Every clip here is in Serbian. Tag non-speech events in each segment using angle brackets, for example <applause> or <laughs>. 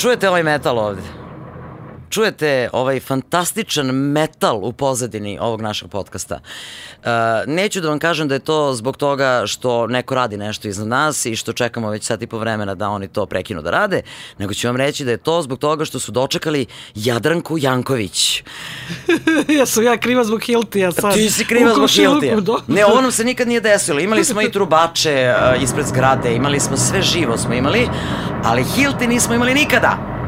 čujete ovaj metal ovde? Čujete ovaj fantastičan metal u pozadini ovog našeg podcasta. Uh, neću da vam kažem da je to zbog toga što neko radi nešto iznad nas i što čekamo već sad i po vremena da oni to prekinu da rade, nego ću vam reći da je to zbog toga što su dočekali Jadranku Janković. <laughs> ja sam ja kriva zbog Hiltija sad. Ti si kriva zbog Hiltija. Ne, ovo nam se nikad nije desilo. Imali smo i trubače uh, ispred zgrade, imali smo sve živo smo imali, ali Hilti nismo imali nikada.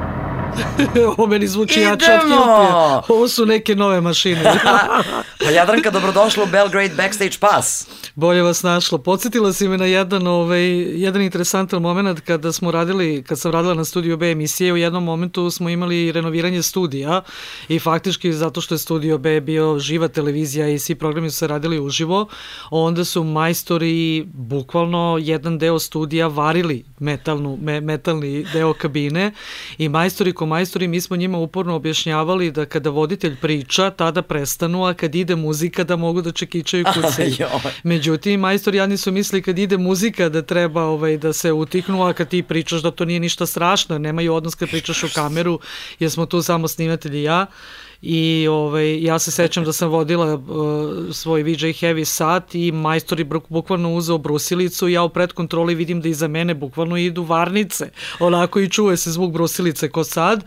<laughs> Ovo meni zvuči jače od Hiltija. Ovo su neke nove mašine. <laughs> pa Jadranka, dobrodošla u Belgrade Backstage Pass. Bolje vas našlo. Podsjetila si me na jedan, ovaj, jedan interesantan moment kada smo radili, kad sam radila na studiju B emisije, u jednom momentu smo imali renoviranje studija i faktički zato što je studio B bio živa televizija i svi programi su se radili uživo, onda su majstori bukvalno jedan deo studija varili metalnu, me, metalni deo kabine i majstori ko majstori mi smo njima uporno objašnjavali da kada voditelj priča, tada prestanu, a kad ide muzika da mogu da čekičaju <laughs> kucaju. Međutim, majstori jadni su misli kad ide muzika da treba ovaj, da se utihnu, a kad ti pričaš da to nije ništa strašno, nemaju odnos kad pričaš u kameru, jer smo tu samo snimatelji ja i ovaj, ja se sećam da sam vodila uh, svoj VJ Heavy sat i majstor je bukvalno uzeo brusilicu i ja u predkontroli vidim da iza mene bukvalno idu varnice, onako i čuje se zvuk brusilice ko sad.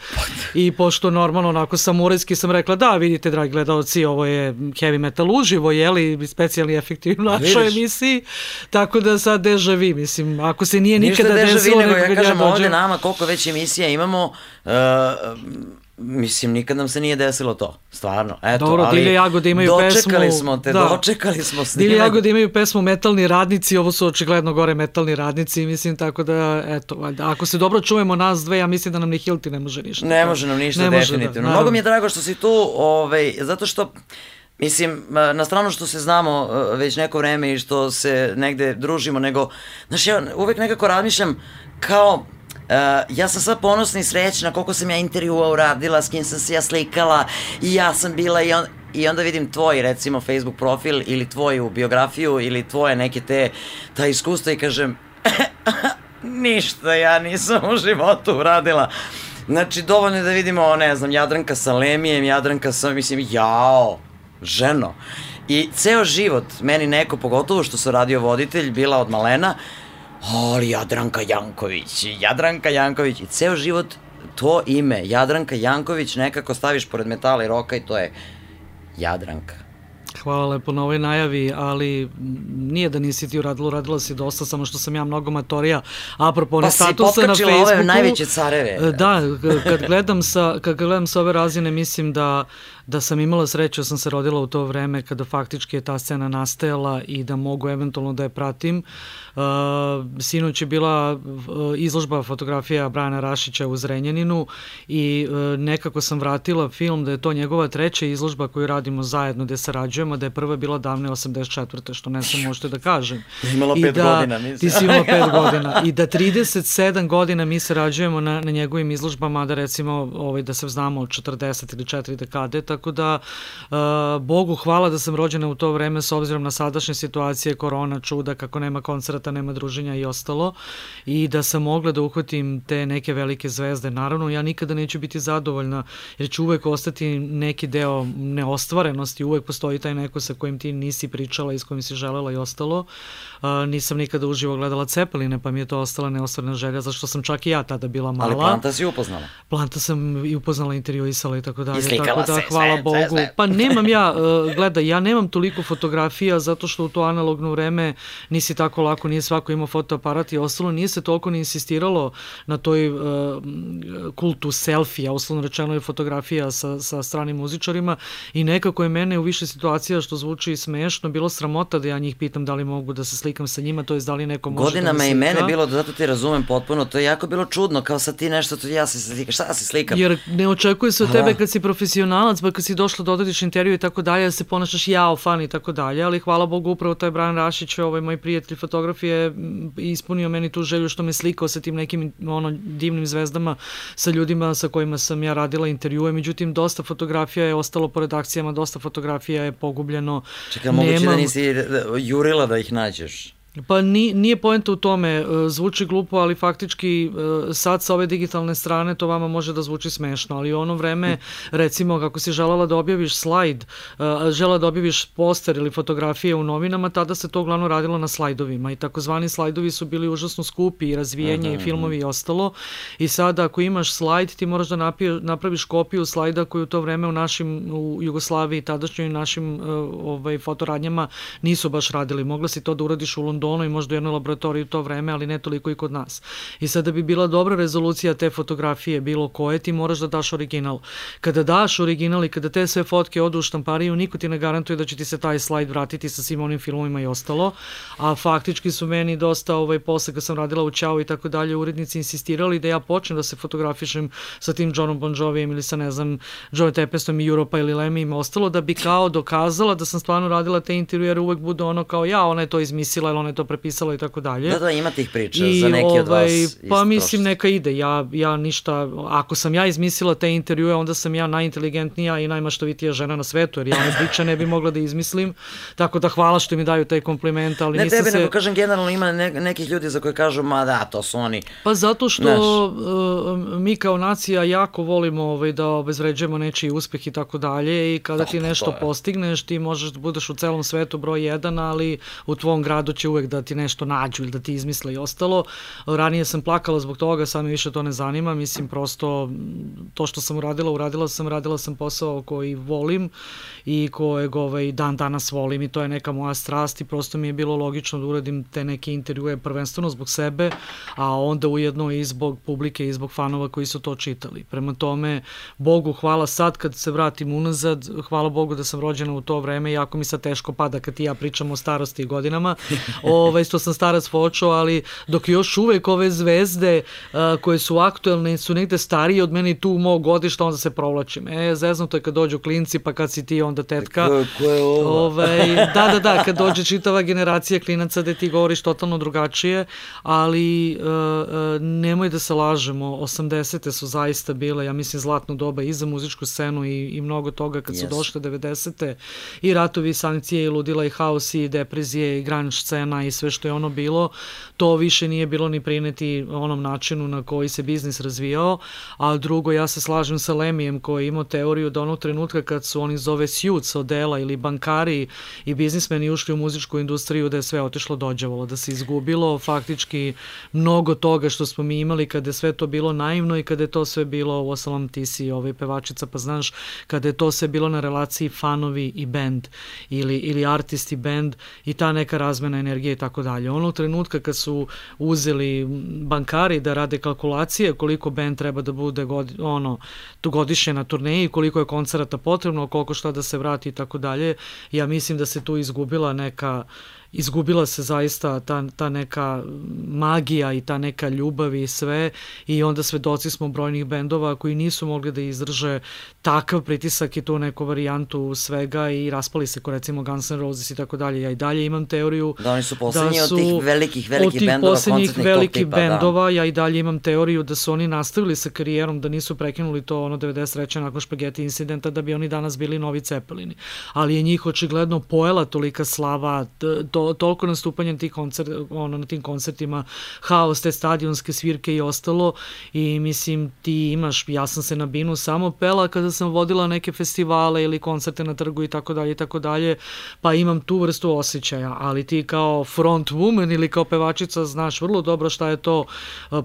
I pošto normalno onako samurajski sam rekla da vidite dragi gledalci ovo je heavy metal uživo jeli specijalni efekti u našoj emisiji. Tako da sad deja vi mislim ako se nije nikada desilo nego ja kažem ovde nama koliko već emisija imamo uh, Mislim, nikad nam se nije desilo to, stvarno. Eto, Dobro, ali Divlje Jagode imaju dočekali pesmu... Dočekali smo te, da. dočekali smo snimanje. Divlje Jagode imaju pesmu Metalni radnici, ovo su očigledno gore metalni radnici, mislim, tako da, eto, valjda, ako se dobro čujemo nas dve, ja mislim da nam ni Hilti ne može ništa. Ne može nam ništa, ne definitivno. Da, Mnogo mi je drago što si tu, ovaj, zato što... Mislim, na stranu što se znamo e, već neko vreme i što se negde družimo, nego, znaš, ja uvek nekako razmišljam kao Uh, ja sam sad ponosna i srećna koliko sam ja intervjua uradila, s kim sam se ja slikala i ja sam bila i, on, i onda vidim tvoj recimo Facebook profil ili tvoju biografiju ili tvoje neke te ta iskustva i kažem <laughs> ništa ja nisam u životu uradila. Znači dovoljno je da vidimo, ne znam, Jadranka sa Lemijem, Jadranka sa, mislim, jao, ženo. I ceo život, meni neko, pogotovo što se radio voditelj, bila od malena, ali Jadranka Janković, Jadranka Janković i ceo život to ime, Jadranka Janković, nekako staviš pored metala i roka i to je Jadranka. Hvala lepo na ovoj najavi, ali nije da nisi ti uradila, uradila si dosta, samo što sam ja mnogo matorija. Apropo pa ne statusa na Facebooku. Pa si ove najveće careve. Da, kad gledam sa, kad gledam sa ove razine, mislim da da sam imala sreću, sam se rodila u to vreme kada faktički je ta scena nastajala i da mogu eventualno da je pratim. Uh, sinoć je bila uh, izložba fotografija Brana Rašića u Zrenjaninu i uh, nekako sam vratila film da je to njegova treća izložba koju radimo zajedno, gde sarađujemo, da je prva bila davne 84. što ne sam možete da kažem. <laughs> Imala pet da, godina, mislim. Ti si imala <laughs> pet godina. I da 37 godina mi sarađujemo na, na njegovim izložbama, da recimo ovaj, da se znamo od 40 ili 4 dekade, tako da uh, Bogu hvala da sam rođena u to vreme s obzirom na sadašnje situacije, korona, čuda, kako nema koncerta, nema druženja i ostalo i da sam mogla da uhvatim te neke velike zvezde. Naravno, ja nikada neću biti zadovoljna jer će uvek ostati neki deo neostvarenosti, uvek postoji taj neko sa kojim ti nisi pričala i s kojim si želela i ostalo. Nisam nikada uživo gledala Cepeline, pa mi je to ostala neostvarena želja, zašto sam čak i ja tada bila mala. Ali Planta si upoznala? Planta sam i upoznala, intervjuisala i tako dalje. I slikala tako da, se, hvala sve, Bogu. Sve, sve. Pa nemam ja, uh, gledaj, ja nemam toliko fotografija zato što u to analogno vreme nisi tako lako, nije svako imao fotoaparat i ostalo, nije se toliko ni insistiralo na toj uh, kultu selfija, uslovno rečeno je fotografija sa, sa stranim muzičarima i nekako je mene u više situacija što zvuči smešno, bilo sramota da ja njih pitam da li mogu da se slikam sa njima, to je da li neko može Godinama da i mene bilo, zato ti razumem potpuno, to je jako bilo čudno, kao sa ti nešto, to ja se slikam, šta se slikam? Jer ne očekuje se od tebe kad si profesionalac, pa kad si došla da odrediš intervju i tako dalje, da se ponašaš jao, fan i tako dalje, ali hvala Bogu upravo taj Brian Rašić, ovaj moj prijatelj fotograf je ispunio meni tu želju što me slikao sa tim nekim ono divnim zvezdama, sa ljudima sa kojima sam ja radila intervjue, međutim dosta fotografija je ostalo po redakcijama, dosta fotografija je pogubljeno. Čekaj, moguće da nisi jurila da ih nađeš? Pa ni, nije poenta u tome, e, zvuči glupo, ali faktički e, sad sa ove digitalne strane to vama može da zvuči smešno, ali u ono vreme, recimo, kako si želala da objaviš slajd, e, žela da objaviš poster ili fotografije u novinama, tada se to uglavnom radilo na slajdovima i takozvani slajdovi su bili užasno skupi i razvijenje i filmovi i ostalo i sada ako imaš slajd ti moraš da napraviš kopiju slajda koji u to vreme u našim, u Jugoslaviji, tadašnjoj našim ovaj, fotoradnjama nisu baš radili. Mogla si to da uradiš u Londonu Londonu i možda u jednoj laboratoriji u to vreme, ali ne toliko i kod nas. I sada bi bila dobra rezolucija te fotografije, bilo koje, ti moraš da daš original. Kada daš original i kada te sve fotke odu u štampariju, niko ti ne garantuje da će ti se taj slajd vratiti sa svim onim filmovima i ostalo, a faktički su meni dosta ovaj, posle kad sam radila u Ćao i tako dalje, urednici insistirali da ja počnem da se fotografišem sa tim Johnom Bon Jovijem ili sa ne znam, Joe Tempestom i Europa ili Lemmy i ostalo, da bi kao dokazala da sam stvarno radila te intervjue, jer uvek bude ono kao ja, ona je to izmislila ili ona je to prepisala i tako dalje. Da, da, ima tih priča I, za neki ovaj, od vas. Pa mislim neka ide, ja, ja ništa, ako sam ja izmislila te intervjue, onda sam ja najinteligentnija i najmaštovitija žena na svetu, jer ja one priče ne bi mogla da izmislim, tako da hvala što mi daju taj kompliment, ali ne nisam tebe, se... nego kažem generalno ima ne, nekih ljudi za koje kažu, ma da, to su oni. Pa zato što uh, mi kao nacija jako volimo ovaj, da obezvređujemo nečiji uspeh i tako dalje i kada to, ti nešto postigneš, ti možeš da budeš u celom svetu broj jedan, ali u tvom gradu će uvek da ti nešto nađu ili da ti izmisle i ostalo. Ranije sam plakala zbog toga, sad mi više to ne zanima, mislim prosto to što sam uradila, uradila sam, radila sam posao koji volim i kojeg ovaj, dan danas volim i to je neka moja strast i prosto mi je bilo logično da uradim te neke intervjue prvenstveno zbog sebe, a onda ujedno i zbog publike i zbog fanova koji su to čitali. Prema tome, Bogu hvala sad kad se vratim unazad, hvala Bogu da sam rođena u to vreme, jako mi sad teško pada kad ti ja pričam o starosti i godinama, <laughs> ovaj, što sam starac fočo, ali dok još uvek ove zvezde uh, koje su aktuelne su negde starije od mene i tu mog godišta, onda se provlačim. E, zeznuto je kad dođu klinci, pa kad si ti onda tetka. Ko, ko je ovo? Ovaj, da, da, da, kad dođe čitava generacija klinaca gde ti govoriš totalno drugačije, ali uh, uh, nemoj da se lažemo, 80. su zaista bile, ja mislim, zlatno doba i za muzičku scenu i, i mnogo toga kad yes. su došle 90. i ratovi, sankcije i ludila i haos i deprezije i grunge scena i sve što je ono bilo, to više nije bilo ni prineti onom načinu na koji se biznis razvijao, a drugo ja se slažem sa Lemijem koji je imao teoriju da onog trenutka kad su oni zove suits odela ili bankari i biznismeni ušli u muzičku industriju da je sve otišlo dođevalo, da se izgubilo. Faktički mnogo toga što smo mi imali kada je sve to bilo naivno i kada je to sve bilo, u osalom ti si ovaj pevačica pa znaš, kada je to sve bilo na relaciji fanovi i band ili, ili artist i band i ta neka razmena energije i tako dalje. Onog trenutka kad su uzeli bankari da rade kalkulacije koliko band treba da bude god, ono, tu godišnje na turneji, koliko je koncerata potrebno, koliko šta da se vrati i tako dalje, ja mislim da se tu izgubila neka izgubila se zaista ta, ta neka magija i ta neka ljubav i sve i onda svedoci smo brojnih bendova koji nisu mogli da izdrže takav pritisak i tu neku varijantu svega i raspali se ko recimo Guns N' Roses i tako dalje. Ja i dalje imam teoriju da oni su poslednji da su, od tih velikih, velikih od bendova, poslednjih velikih tipa, da. bendova, da. ja i dalje imam teoriju da su oni nastavili sa karijerom, da nisu prekinuli to ono 93. nakon špageti incidenta, da bi oni danas bili novi cepelini. Ali je njih očigledno pojela tolika slava, to toliko nastupanja tih koncert, ono, na tim koncertima, haos, te stadionske svirke i ostalo. I mislim ti imaš, ja sam se na binu samo pela kada sam vodila neke festivale ili koncerte na trgu i tako dalje i tako dalje, pa imam tu vrstu osjećaja, ali ti kao front woman ili kao pevačica znaš vrlo dobro šta je to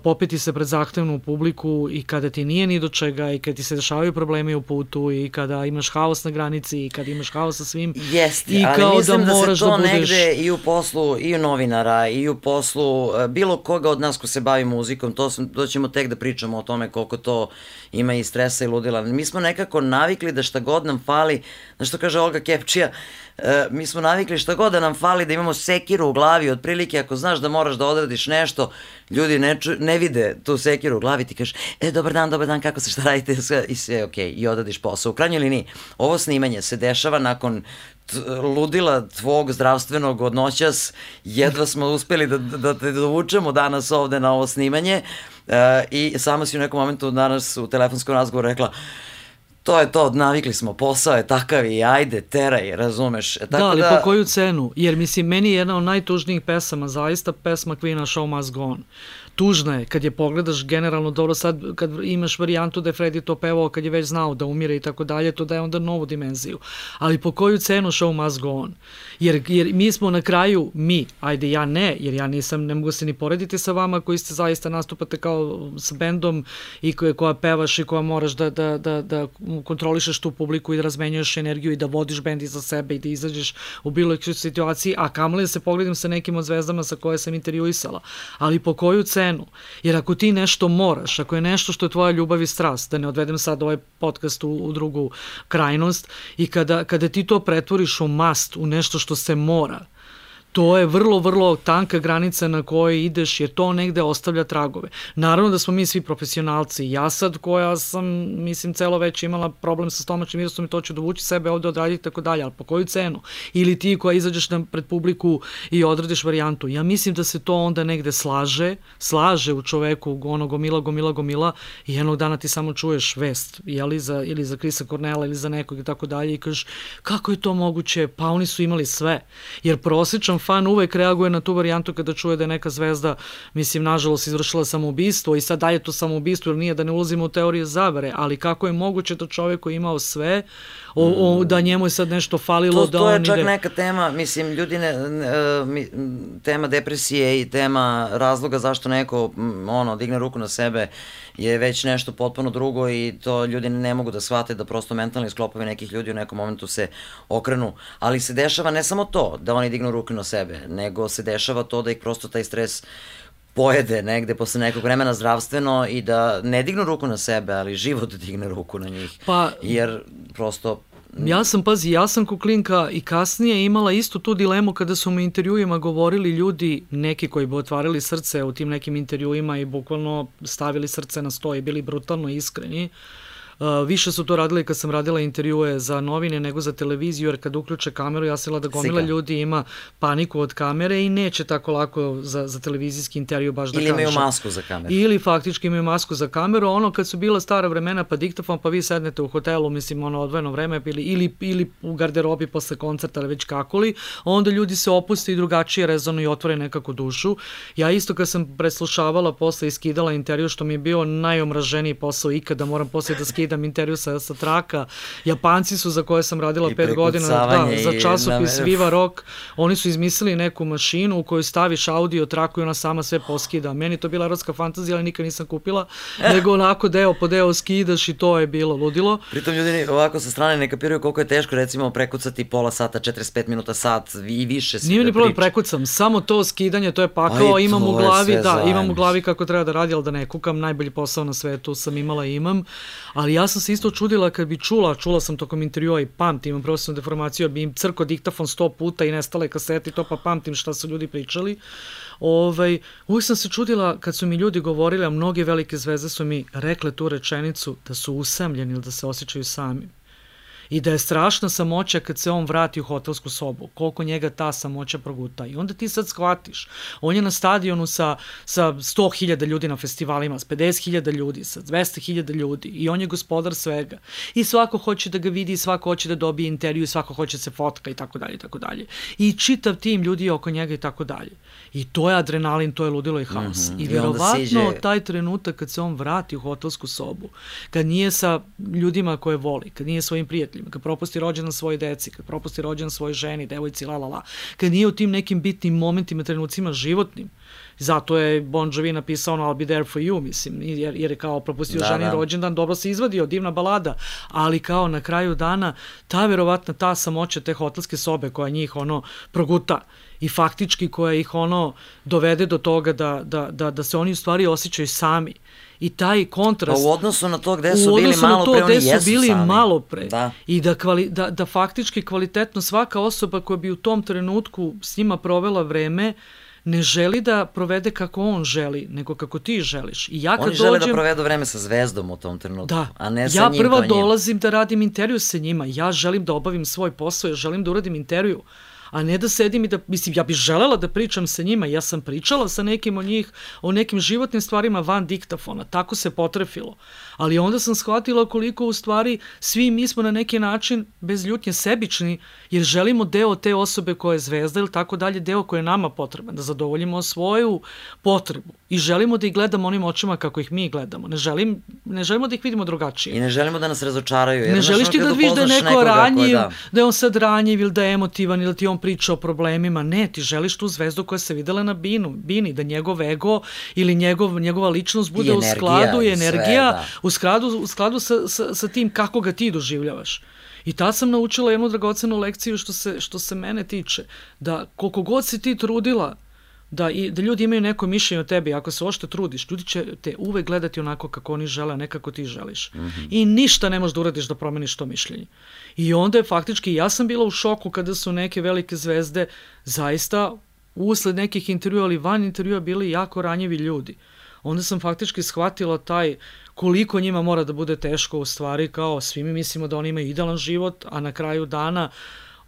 popiti se pred zahtevnu publiku i kada ti nije ni do čega i kada ti se dešavaju problemi u putu i kada imaš haos na granici i kada imaš haos sa svim Jeste, i kao ali mislim da, da se to da budeš... negde i u poslu i u novinara i u poslu e, bilo koga od nas ko se bavi muzikom, to, sam, to ćemo tek da pričamo o tome koliko to ima i stresa i ludila. Mi smo nekako navikli da šta god nam fali, na što kaže Olga Kepčija, e, mi smo navikli šta god da nam fali da imamo sekiru u glavi, otprilike ako znaš da moraš da odradiš nešto, ljudi ne, ču, ne vide tu sekiru u glavi, ti kažeš, e, dobar dan, dobar dan, kako se šta radite, i sve okej, okay, i odradiš posao. U krajnjoj liniji, ovo snimanje se dešava nakon ludila tvog zdravstvenog odnoćas, jedva smo uspeli da, da te dovučemo danas ovde na ovo snimanje uh, i sama si u nekom momentu danas u telefonskom razgovoru rekla to je to, navikli smo, posao je takav i ajde, teraj, razumeš. E, tako da, ali da... po koju cenu? Jer mislim, meni je jedna od najtužnijih pesama, zaista pesma Queen Show Must Go On tužna je kad je pogledaš generalno dobro sad kad imaš varijantu da je Freddy to pevao kad je već znao da umire i tako dalje to daje onda novu dimenziju. Ali po koju cenu show must go on? Jer, jer mi smo na kraju mi ajde ja ne jer ja nisam ne mogu se ni porediti sa vama koji ste zaista nastupate kao s bendom i koja, koja pevaš i koja moraš da, da, da, da kontrolišeš tu publiku i da razmenjuješ energiju i da vodiš bend iza sebe i da izađeš u bilo situaciji a kamali da se pogledam sa nekim od zvezdama sa koje sam intervjuisala. Ali po koju cenu cenu. Jer ako ti nešto moraš, ako je nešto što je tvoja ljubav i strast, da ne odvedem sad ovaj podcast u, u drugu krajnost, i kada, kada ti to pretvoriš u mast, u nešto što se mora, to je vrlo, vrlo tanka granica na kojoj ideš, jer to negde ostavlja tragove. Naravno da smo mi svi profesionalci. Ja sad koja sam, mislim, celo već imala problem sa stomačnim virusom i to ću dovući sebe ovde odraditi tako dalje, ali po koju cenu? Ili ti koja izađeš na, pred publiku i odradiš varijantu. Ja mislim da se to onda negde slaže, slaže u čoveku ono gomila, gomila, gomila i jednog dana ti samo čuješ vest, jeli za, ili za Krisa Kornela ili za nekog i tako dalje i kažeš kako je to moguće? Pa oni su imali sve. Jer prosječan fan uvek reaguje na tu varijantu kada čuje da je neka zvezda, mislim, nažalost, izvršila samoubistvo i sad dalje to samoubistvo, jer nije da ne ulazimo u teorije zavere, ali kako je moguće da čovek koji je imao sve, o, o, da njemu je sad nešto falilo to, da to je čak ide... neka tema, mislim, ljudi ne, ne, tema depresije i tema razloga zašto neko ono, digne ruku na sebe je već nešto potpuno drugo i to ljudi ne mogu da shvate da prosto mentalni sklopovi nekih ljudi u nekom momentu se okrenu, ali se dešava ne samo to da oni dignu ruku na sebe, nego se dešava to da ih prosto taj stres pojede negde posle nekog vremena zdravstveno i da ne dignu ruku na sebe, ali život digne ruku na njih. Pa, jer prosto Ja sam, pazi, ja sam kuklinka i kasnije imala istu tu dilemu kada su mi intervjuima govorili ljudi, neki koji bi otvarili srce u tim nekim intervjuima i bukvalno stavili srce na sto i bili brutalno iskreni. Uh, više su to radili kad sam radila intervjue za novine nego za televiziju, jer kad uključe kameru, ja se da gomila ljudi ima paniku od kamere i neće tako lako za, za televizijski intervju baš da kaže. Ili imaju masku za kameru. Ili faktički imaju masku za kameru. Ono kad su bila stara vremena pa diktafon, pa vi sednete u hotelu, mislim, ono odvojeno vreme, ili, ili, ili u garderobi posle koncerta, ali već kakoli, onda ljudi se opuste i drugačije rezonu i otvore nekako dušu. Ja isto kad sam preslušavala posle i skidala intervju, što mi je bio najomraženiji posao ikada, moram posle da skidam skidam intervju sa, sa traka. Japanci su za koje sam radila I pet godina da, za časopis na... Viva Rock. Oni su izmislili neku mašinu u kojoj staviš audio traku i ona sama sve poskida. Meni to bila erotska fantazija, ali nikad nisam kupila. Nego onako deo po deo skidaš i to je bilo ludilo. Pritom ljudi ovako sa strane ne kapiraju koliko je teško recimo prekucati pola sata, 45 minuta, sat i više. Nije ni problem prekucam, samo to skidanje, to je pakao, imam u glavi, da, zajedno. imam u glavi kako treba da radi, ali da ne kukam, najbolji posao na svetu sam imala i imam, ali ja sam se isto čudila kad bi čula, čula sam tokom intervjua i pamtim, imam profesionalnu deformaciju, bi im crko diktafon sto puta i nestale kasete i to pa pamtim šta su ljudi pričali. Ovaj, uvijek sam se čudila kad su mi ljudi govorili, a mnoge velike zvezde su mi rekle tu rečenicu da su usamljeni ili da se osjećaju sami i da je strašna samoća kad se on vrati u hotelsku sobu, koliko njega ta samoća proguta. I onda ti sad shvatiš, on je na stadionu sa, sa 100.000 ljudi na festivalima, s 50.000 ljudi, sa 200.000 ljudi i on je gospodar svega. I svako hoće da ga vidi, svako hoće da dobije intervju, svako hoće da se fotka i tako dalje i tako dalje. I čitav tim ljudi oko njega i tako dalje. I to je adrenalin, to je ludilo i haos. Mm -hmm. I, I verovatno siđe... taj trenutak kad se on vrati u hotelsku sobu, kad nije sa ljudima koje voli, kad nije svojim prijateljima, kad propusti rođendan svoje deci, kad propusti rođendan svoje ženi, devojci, la la la, kad nije u tim nekim bitnim momentima, trenucima životnim, Zato je Bon Jovi napisao ono I'll be there for you, mislim, jer, jer je kao propustio da, ženi da. rođendan, dobro se izvadio, divna balada, ali kao na kraju dana, ta verovatna, ta samoća te hotelske sobe koja njih ono proguta, i faktički koja ih ono dovede do toga da, da, da, da se oni u stvari osjećaju sami. I taj kontrast... Pa u odnosu na to gde su bili malo pre, oni jesu bili sami. malo pre. Da. I da, kvali, da, da faktički kvalitetno svaka osoba koja bi u tom trenutku s njima provela vreme, ne želi da provede kako on želi, nego kako ti želiš. I ja kad Oni žele da dođem, da provedu vreme sa zvezdom u tom trenutku, da, a ne sa ja njim. Ja prva dolazim da radim intervju sa njima, ja želim da obavim svoj posao, ja želim da uradim intervju, a ne da sedim i da, mislim, ja bih želela da pričam sa njima, ja sam pričala sa nekim od njih o nekim životnim stvarima van diktafona, tako se potrefilo. Ali onda sam shvatila koliko u stvari svi mi smo na neki način bez ljutnje sebični, jer želimo deo te osobe koja je zvezda ili tako dalje, deo koji je nama potreban, da zadovoljimo svoju potrebu i želimo da ih gledamo onim očima kako ih mi gledamo. Ne, želim, ne želimo da ih vidimo drugačije. I ne želimo da nas razočaraju. Ne želiš ti da vidiš da je neko ranjiv, da... da je on sad ranjiv ili da je emotivan ili da ti on priča o problemima. Ne, ti želiš tu zvezdu koja se videla na binu, bini, da njegov ego ili njegov, njegova ličnost bude energija, u skladu i energija sve, da. u skladu, u skladu sa, sa, sa tim kako ga ti doživljavaš. I tad sam naučila jednu dragocenu lekciju što se, što se mene tiče, da koliko god si ti trudila da, i, da ljudi imaju neko mišljenje o tebi, ako se ošte trudiš, ljudi će te uvek gledati onako kako oni žele, a ne kako ti želiš. Mm -hmm. I ništa ne možeš da uradiš da promeniš to mišljenje. I onda je faktički, ja sam bila u šoku kada su neke velike zvezde zaista usled nekih intervjua, ali van intervjua bili jako ranjivi ljudi. Onda sam faktički shvatila taj koliko njima mora da bude teško u stvari, kao svi mi mislimo da oni imaju idealan život, a na kraju dana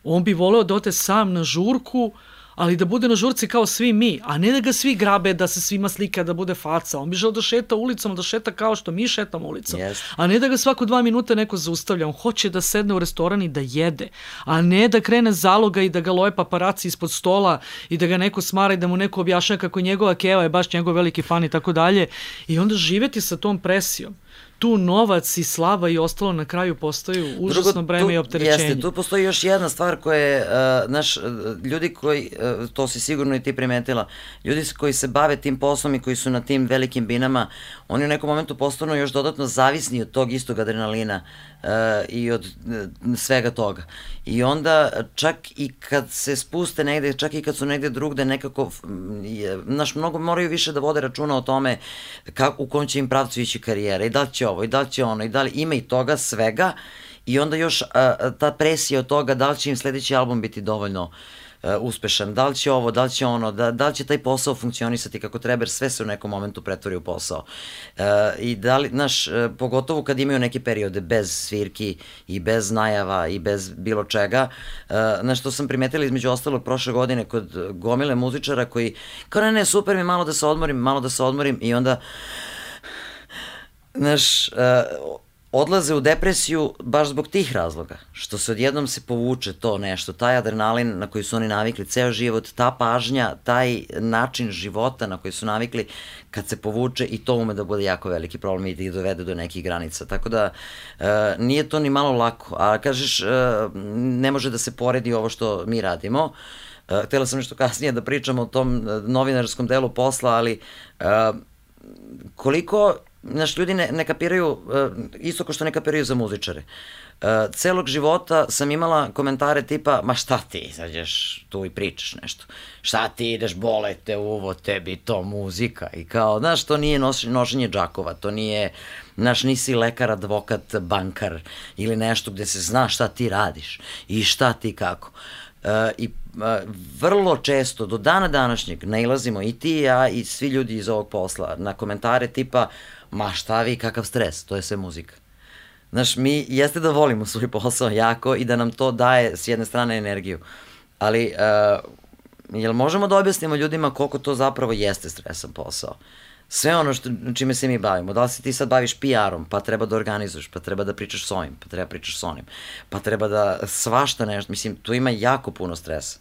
on bi voleo da ote sam na žurku, ali da bude na žurci kao svi mi, a ne da ga svi grabe, da se svima slika, da bude faca. On bi želeo da šeta ulicom, da šeta kao što mi šetamo ulicom. Yes. A ne da ga svako dva minuta neko zaustavlja. On hoće da sedne u restoran i da jede, a ne da krene zaloga i da ga loje paparaci ispod stola i da ga neko smara i da mu neko objašnja kako njegova keva je baš njegov veliki fan i tako dalje. I onda živeti sa tom presijom tu novac i slava i ostalo na kraju postaju užasno Drugo, breme tu, i opterećenje. Jeste, tu postoji još jedna stvar koja je, uh, naš, uh, ljudi koji, uh, to si sigurno i ti primetila, ljudi koji se bave tim poslom i koji su na tim velikim binama, oni u nekom momentu postanu još dodatno zavisni od tog istog adrenalina i od uh, svega toga. I onda čak i kad se spuste negde, čak i kad su negde drugde nekako, je, naš, mnogo moraju više da vode računa o tome kako, u kom će im pravcu ići karijera i da li će ovo i da li će ono i da li ima i toga svega i onda još a, ta presija od toga da li će im sledeći album biti dovoljno uh, uspešan, da li će ovo, da li će ono, da, da li će taj posao funkcionisati kako treba, jer sve se u nekom momentu pretvori u posao. Uh, I da li, znaš, uh, pogotovo kad imaju neke periode bez svirki i bez najava i bez bilo čega, uh, znaš, što sam primetila između ostalog prošle godine kod gomile muzičara koji, kao ne, ne, super mi malo da se odmorim, malo da se odmorim i onda znaš, uh, odlaze u depresiju baš zbog tih razloga, što se odjednom se povuče to nešto, taj adrenalin na koji su oni navikli ceo život, ta pažnja, taj način života na koji su navikli, kad se povuče i to ume da bude jako veliki problem i da ih dovede do nekih granica. Tako da uh, nije to ni malo lako, a kažeš uh, ne može da se poredi ovo što mi radimo, Uh, htela sam nešto kasnije da pričam o tom novinarskom delu posla, ali uh, koliko znaš, ljudi ne, ne kapiraju, uh, isto kao što ne kapiraju za muzičare. Uh, celog života sam imala komentare tipa, ma šta ti izađeš tu i pričaš nešto, šta ti ideš, bole te uvo, tebi to muzika i kao, znaš, to nije nošenje džakova, to nije, znaš, nisi lekar, advokat, bankar ili nešto gde se zna šta ti radiš i šta ti kako. Uh, I vrlo često, do dana današnjeg, nailazimo i ti i ja i svi ljudi iz ovog posla na komentare tipa, ma šta vi, kakav stres, to je sve muzika. Znaš, mi jeste da volimo svoj posao jako i da nam to daje s jedne strane energiju, ali uh, jel možemo da objasnimo ljudima koliko to zapravo jeste stresan posao? Sve ono što, čime se mi bavimo, da li se ti sad baviš PR-om, pa treba da organizuješ, pa treba da pričaš s ovim, pa treba da pričaš s onim, pa treba da svašta nešto, mislim, tu ima jako puno stresa.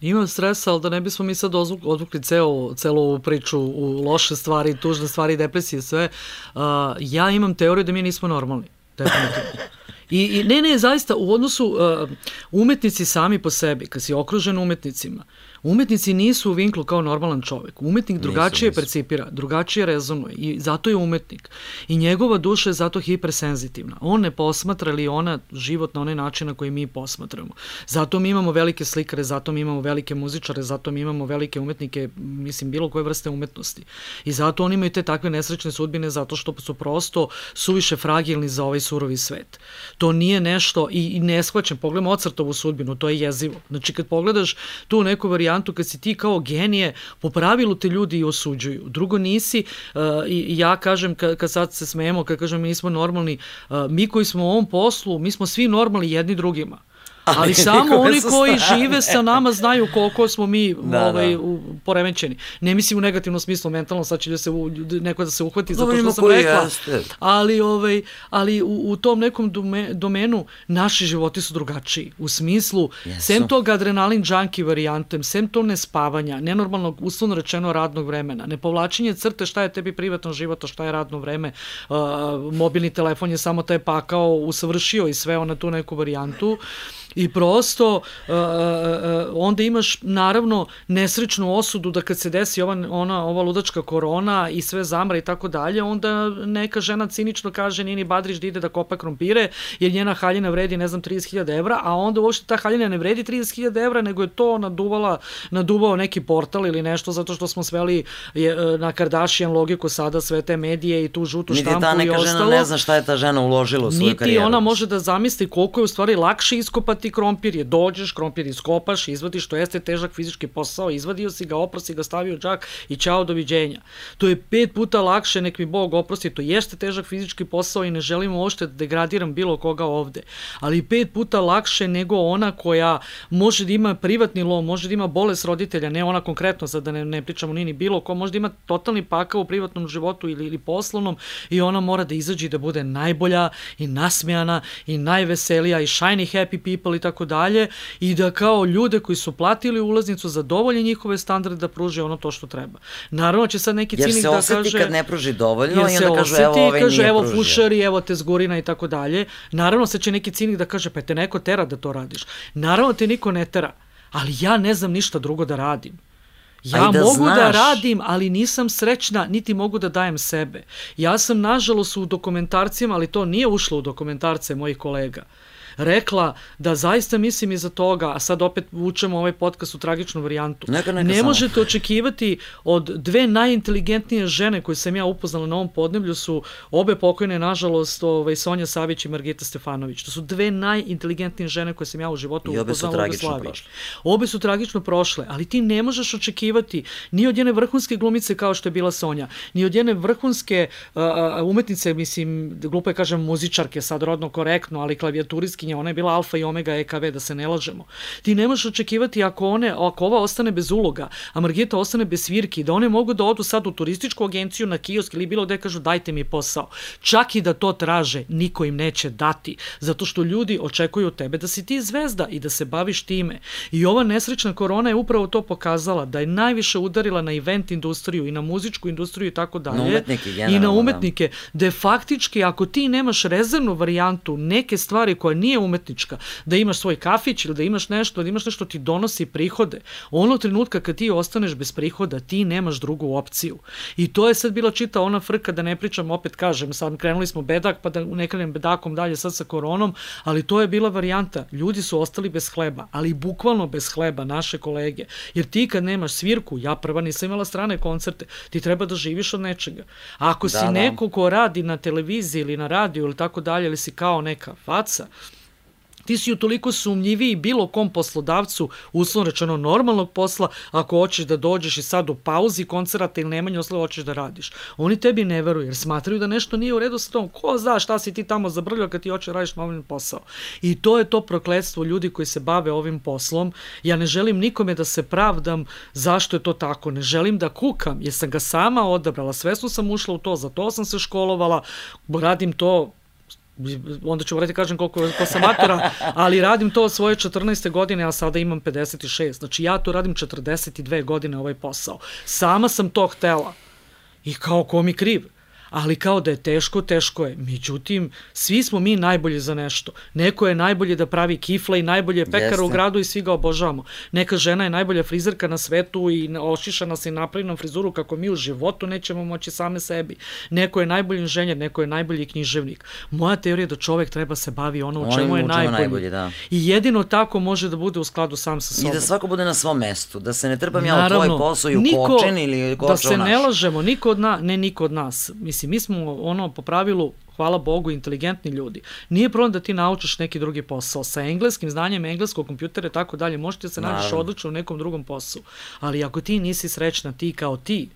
Ima stresa, ali da ne bismo mi sad odvukli ceo, celu ovu priču u loše stvari, tužne stvari, depresije, sve. Uh, ja imam teoriju da mi nismo normalni. Definitivno. I, I ne, ne, zaista, u odnosu uh, umetnici sami po sebi, kad si okružen umetnicima, Umetnici nisu u vinklu kao normalan čovek. Umetnik drugačije nisu, nisu. percipira, drugačije rezonuje i zato je umetnik. I njegova duša je zato hipersenzitivna. On ne posmatra ili ona život na onaj način na koji mi posmatramo. Zato mi imamo velike slikare, zato mi imamo velike muzičare, zato mi imamo velike umetnike, mislim, bilo koje vrste umetnosti. I zato oni imaju te takve nesrećne sudbine zato što su prosto suviše fragilni za ovaj surovi svet. To nije nešto i, i ne shvaćam, pogledam Ocrtovu sudbinu, to je jezivo. Znači, kad pogledaš tu neku varijantu varijantu kad si ti kao genije, po pravilu te ljudi i osuđuju. Drugo nisi, uh, i ja kažem, kad, kad sad se smemo, kad kažem mi nismo normalni, uh, mi koji smo u ovom poslu, mi smo svi normalni jedni drugima ali <laughs> samo oni koji žive sa nama znaju koliko smo mi da, ovaj, da. poremećeni. Ne mislim u negativnom smislu, mentalno, sad će da se u, neko da se uhvati zato što sam rekla. Jeste. Ali, ovaj, ali u, u tom nekom dome, domenu naši životi su drugačiji. U smislu, Jesu. sem tog adrenalin junkie varijantem, sem to nespavanja, nenormalnog, uslovno rečeno radnog vremena, nepovlačenje crte šta je tebi privatno život, šta je radno vreme, uh, mobilni telefon je samo taj pakao usavršio i sve ona tu neku varijantu i prosto uh, onda imaš naravno nesrećnu osudu da kad se desi ova, ona, ova ludačka korona i sve zamra i tako dalje, onda neka žena cinično kaže Nini Badrić da ide da kopa krompire jer njena haljina vredi ne znam 30.000 evra, a onda uopšte ta haljina ne vredi 30.000 evra nego je to naduvala, naduvao neki portal ili nešto zato što smo sveli je, na Kardashian logiku sada sve te medije i tu žutu Niti štampu i ostalo. Niti ta neka žena ne zna šta je ta žena uložila u svoju Niti karijeru. Niti ona može da zamisli koliko je u stvari lakše iskopati ti krompir je, dođeš, krompir iskopaš, izvadiš, to jeste težak fizički posao, izvadio si ga, oprosti ga, stavio džak i čao, doviđenja. To je pet puta lakše, nek mi Bog oprosti, to jeste težak fizički posao i ne želim uopšte da degradiram bilo koga ovde. Ali pet puta lakše nego ona koja može da ima privatni lom, može da ima bolest roditelja, ne ona konkretno, sad da ne, ne pričamo ni bilo ko, može da ima totalni pakao u privatnom životu ili, ili poslovnom i ona mora da izađe i da bude najbolja i nasmejana i najveselija i shiny happy people i tako dalje i da kao ljude koji su platili ulaznicu zadovolje njihove standarde da pruže ono to što treba. Naravno će sad neki cinik da kaže... Jer se oseti kad ne pruži dovoljno i onda kažu evo ovaj kaže, nije evo pružio. fušari, evo te zgurina i tako dalje. Naravno sad će neki cinik da kaže pa te neko tera da to radiš. Naravno te niko ne tera, ali ja ne znam ništa drugo da radim. Ja da mogu da znaš. da radim, ali nisam srećna, niti mogu da dajem sebe. Ja sam, nažalost, u dokumentarcijama, ali to nije ušlo u dokumentarce mojih kolega rekla da zaista mislim iza toga, a sad opet vučemo ovaj podcast u tragičnu varijantu. Neka, neka ne samo. možete očekivati od dve najinteligentnije žene koje sam ja upoznala na ovom podneblju su obe pokojne, nažalost, ovaj, Sonja Savić i Margita Stefanović. To su dve najinteligentnije žene koje sam ja u životu I obe upoznala u Jugoslaviji. Obe su tragično prošle, ali ti ne možeš očekivati ni od jedne vrhunske glumice kao što je bila Sonja, ni od jedne vrhunske uh, umetnice, mislim, glupo je kažem muzičarke, sad rodno korektno, ali klavijaturijski svetkinja, ona je bila alfa i omega EKV, da se ne lažemo. Ti ne možeš očekivati ako, one, ako ova ostane bez uloga, a Margita ostane bez svirki, da one mogu da odu sad u turističku agenciju na kiosk ili bilo gde kažu dajte mi posao. Čak i da to traže, niko im neće dati, zato što ljudi očekuju od tebe da si ti zvezda i da se baviš time. I ova nesrećna korona je upravo to pokazala, da je najviše udarila na event industriju i na muzičku industriju i tako dalje. Na umetnike, generalno. I na da. umetnike, da. da faktički ako ti nemaš rezervnu varijantu neke stvari koja nije nije umetnička, da imaš svoj kafić ili da imaš nešto, da imaš nešto ti donosi prihode. Ono trenutka kad ti ostaneš bez prihoda, ti nemaš drugu opciju. I to je sad bila čita ona frka, da ne pričam, opet kažem, sad krenuli smo bedak, pa da ne krenem bedakom dalje sad sa koronom, ali to je bila varijanta. Ljudi su ostali bez hleba, ali bukvalno bez hleba, naše kolege. Jer ti kad nemaš svirku, ja prva nisam imala strane koncerte, ti treba da živiš od nečega. A ako da, si da. neko ko radi na televiziji ili na radiju ili tako dalje, ili si kao neka faca, ti si utoliko sumnjiviji bilo kom poslodavcu, uslovno rečeno normalnog posla, ako hoćeš da dođeš i sad u pauzi koncerata ili nemanje oslo hoćeš da radiš. Oni tebi ne veruju jer smatraju da nešto nije u redu sa tom. Ko zna šta si ti tamo zabrljao kad ti hoće da radiš normalni posao. I to je to prokledstvo ljudi koji se bave ovim poslom. Ja ne želim nikome da se pravdam zašto je to tako. Ne želim da kukam jer sam ga sama odabrala. Svesno sam ušla u to, za to sam se školovala, radim to onda ću morati da kažem koliko, ko sam matora, ali radim to svoje 14. godine, a sada imam 56. Znači ja to radim 42 godine ovaj posao. Sama sam to htela. I kao ko mi kriv ali kao da je teško, teško je. Međutim, svi smo mi najbolji za nešto. Neko je najbolje da pravi kifle i najbolje pekara Jeste. u gradu i svi ga obožavamo. Neka žena je najbolja frizerka na svetu i ošiša nas i napravi nam frizuru kako mi u životu nećemo moći same sebi. Neko je najbolji inženjer, neko je najbolji književnik. Moja teorija je da čovek treba se bavi ono u čemu je najbolji. najbolji da. I jedino tako može da bude u skladu sam sa sobom. I da svako bude na svom mestu, da se ne trpam ja u tvoj posao i u niko, kočen ili ko Da se naš. ne lažemo, niko od nas, ne niko od nas. Mislim, Mislim, mi smo ono po pravilu hvala Bogu, inteligentni ljudi. Nije problem da ti naučiš neki drugi posao. Sa engleskim znanjem engleskog kompjutera i tako dalje, možete da se nađeš odlično u nekom drugom poslu. Ali ako ti nisi srećna, ti kao ti,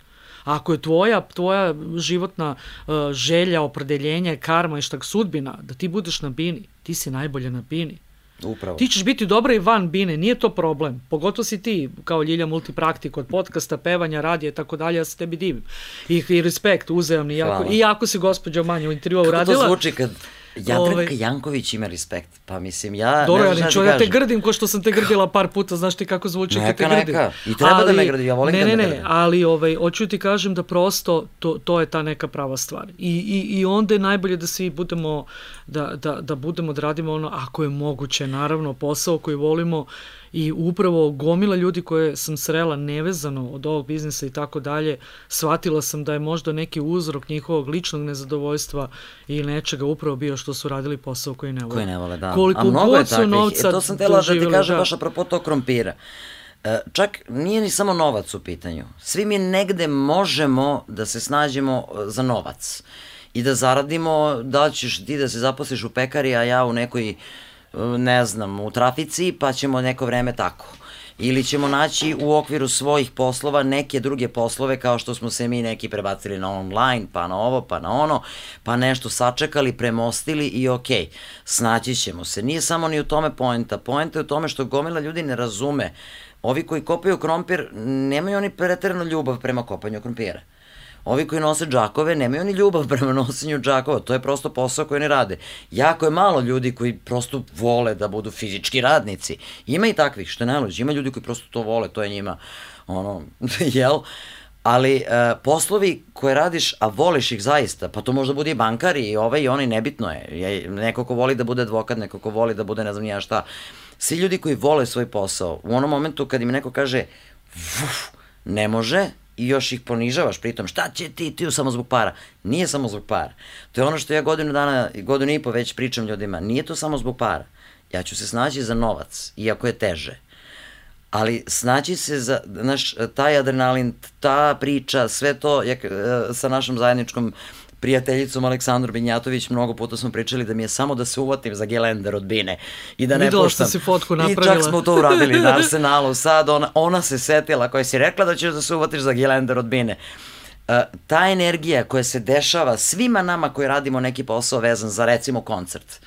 ako je tvoja, tvoja životna uh, želja, opredeljenje, karma i štak sudbina, da ti budeš na bini, ti si najbolje na bini. Upravo. Ti ćeš biti dobra i van bine, nije to problem. Pogotovo si ti, kao Ljilja multipraktik od podcasta, pevanja, radija i tako dalje, ja se tebi divim. I, i respekt, uzajamni. Jako, I jako si gospođa manje u intervjua uradila. Kako to zvuči kad Jadranka ovaj... Janković ima respekt. Pa mislim, ja Dobro, ne znam šta ja te grdim ko što sam te grdila par puta, znaš ti kako zvuči neka, kad te grdim. Neka, I treba ali, da me grdi, ja volim ne, da ne, me grdim. Ne, ali ovaj, hoću ti kažem da prosto to, to je ta neka prava stvar. I, i, i onda je najbolje da svi budemo, da, da, da budemo, da radimo ono, ako je moguće, naravno, posao koji volimo, i upravo gomila ljudi koje sam srela nevezano od ovog biznisa i tako dalje, shvatila sam da je možda neki uzrok njihovog ličnog nezadovoljstva i nečega upravo bio što su radili posao koji ne vole. Koji ne vole, da. Koliko A mnogo je takvih. Novca e, to sam tela da ti kažem da. baš apropo to krompira. E, čak nije ni samo novac u pitanju. Svi mi negde možemo da se snađemo e, za novac i da zaradimo da ćeš ti da se zaposliš u pekari, a ja u nekoj uh, ne znam, u trafici, pa ćemo neko vreme tako. Ili ćemo naći u okviru svojih poslova neke druge poslove kao što smo se mi neki prebacili na online, pa na ovo, pa na ono, pa nešto sačekali, premostili i ok, snaći ćemo se. Nije samo ni u tome poenta. Poenta je u tome što gomila ljudi ne razume. Ovi koji kopaju krompir, nemaju oni preterano ljubav prema kopanju krompira. Ovi koji nose džakove nemaju ni ljubav <laughs> prema nosenju džakova, to je prosto posao koji oni rade. Jako je malo ljudi koji prosto vole da budu fizički radnici. Ima i takvih, što je najluđe, ima ljudi koji prosto to vole, to je njima, ono, <laughs> jel? ali e, poslovi koje radiš, a voliš ih zaista, pa to možda bude i bankar i ovaj i onaj, nebitno je. Neko ko voli da bude advokat, neko ko voli da bude ne znam nija šta. Svi ljudi koji vole svoj posao, u onom momentu kad im neko kaže, uf, ne može, i još ih ponižavaš pritom, šta će ti, ti samo zbog para. Nije samo zbog para. To je ono što ja godinu dana, godinu i po već pričam ljudima, nije to samo zbog para. Ja ću se snaći za novac, iako je teže. Ali snaći se za, znaš, taj adrenalin, ta priča, sve to, ja, e, sa našom zajedničkom uh, prijateljicom Aleksandru Binjatović mnogo puta smo pričali da mi je samo da se uvatim za gelender od Bine i da ne Videla poštam. si fotku napravila. I čak smo to uradili <laughs> na Arsenalu. Sad ona, ona se setila koja si rekla da ćeš da se uvatiš za gelender od Bine. Uh, ta energija koja se dešava svima nama koji radimo neki posao vezan za recimo koncert.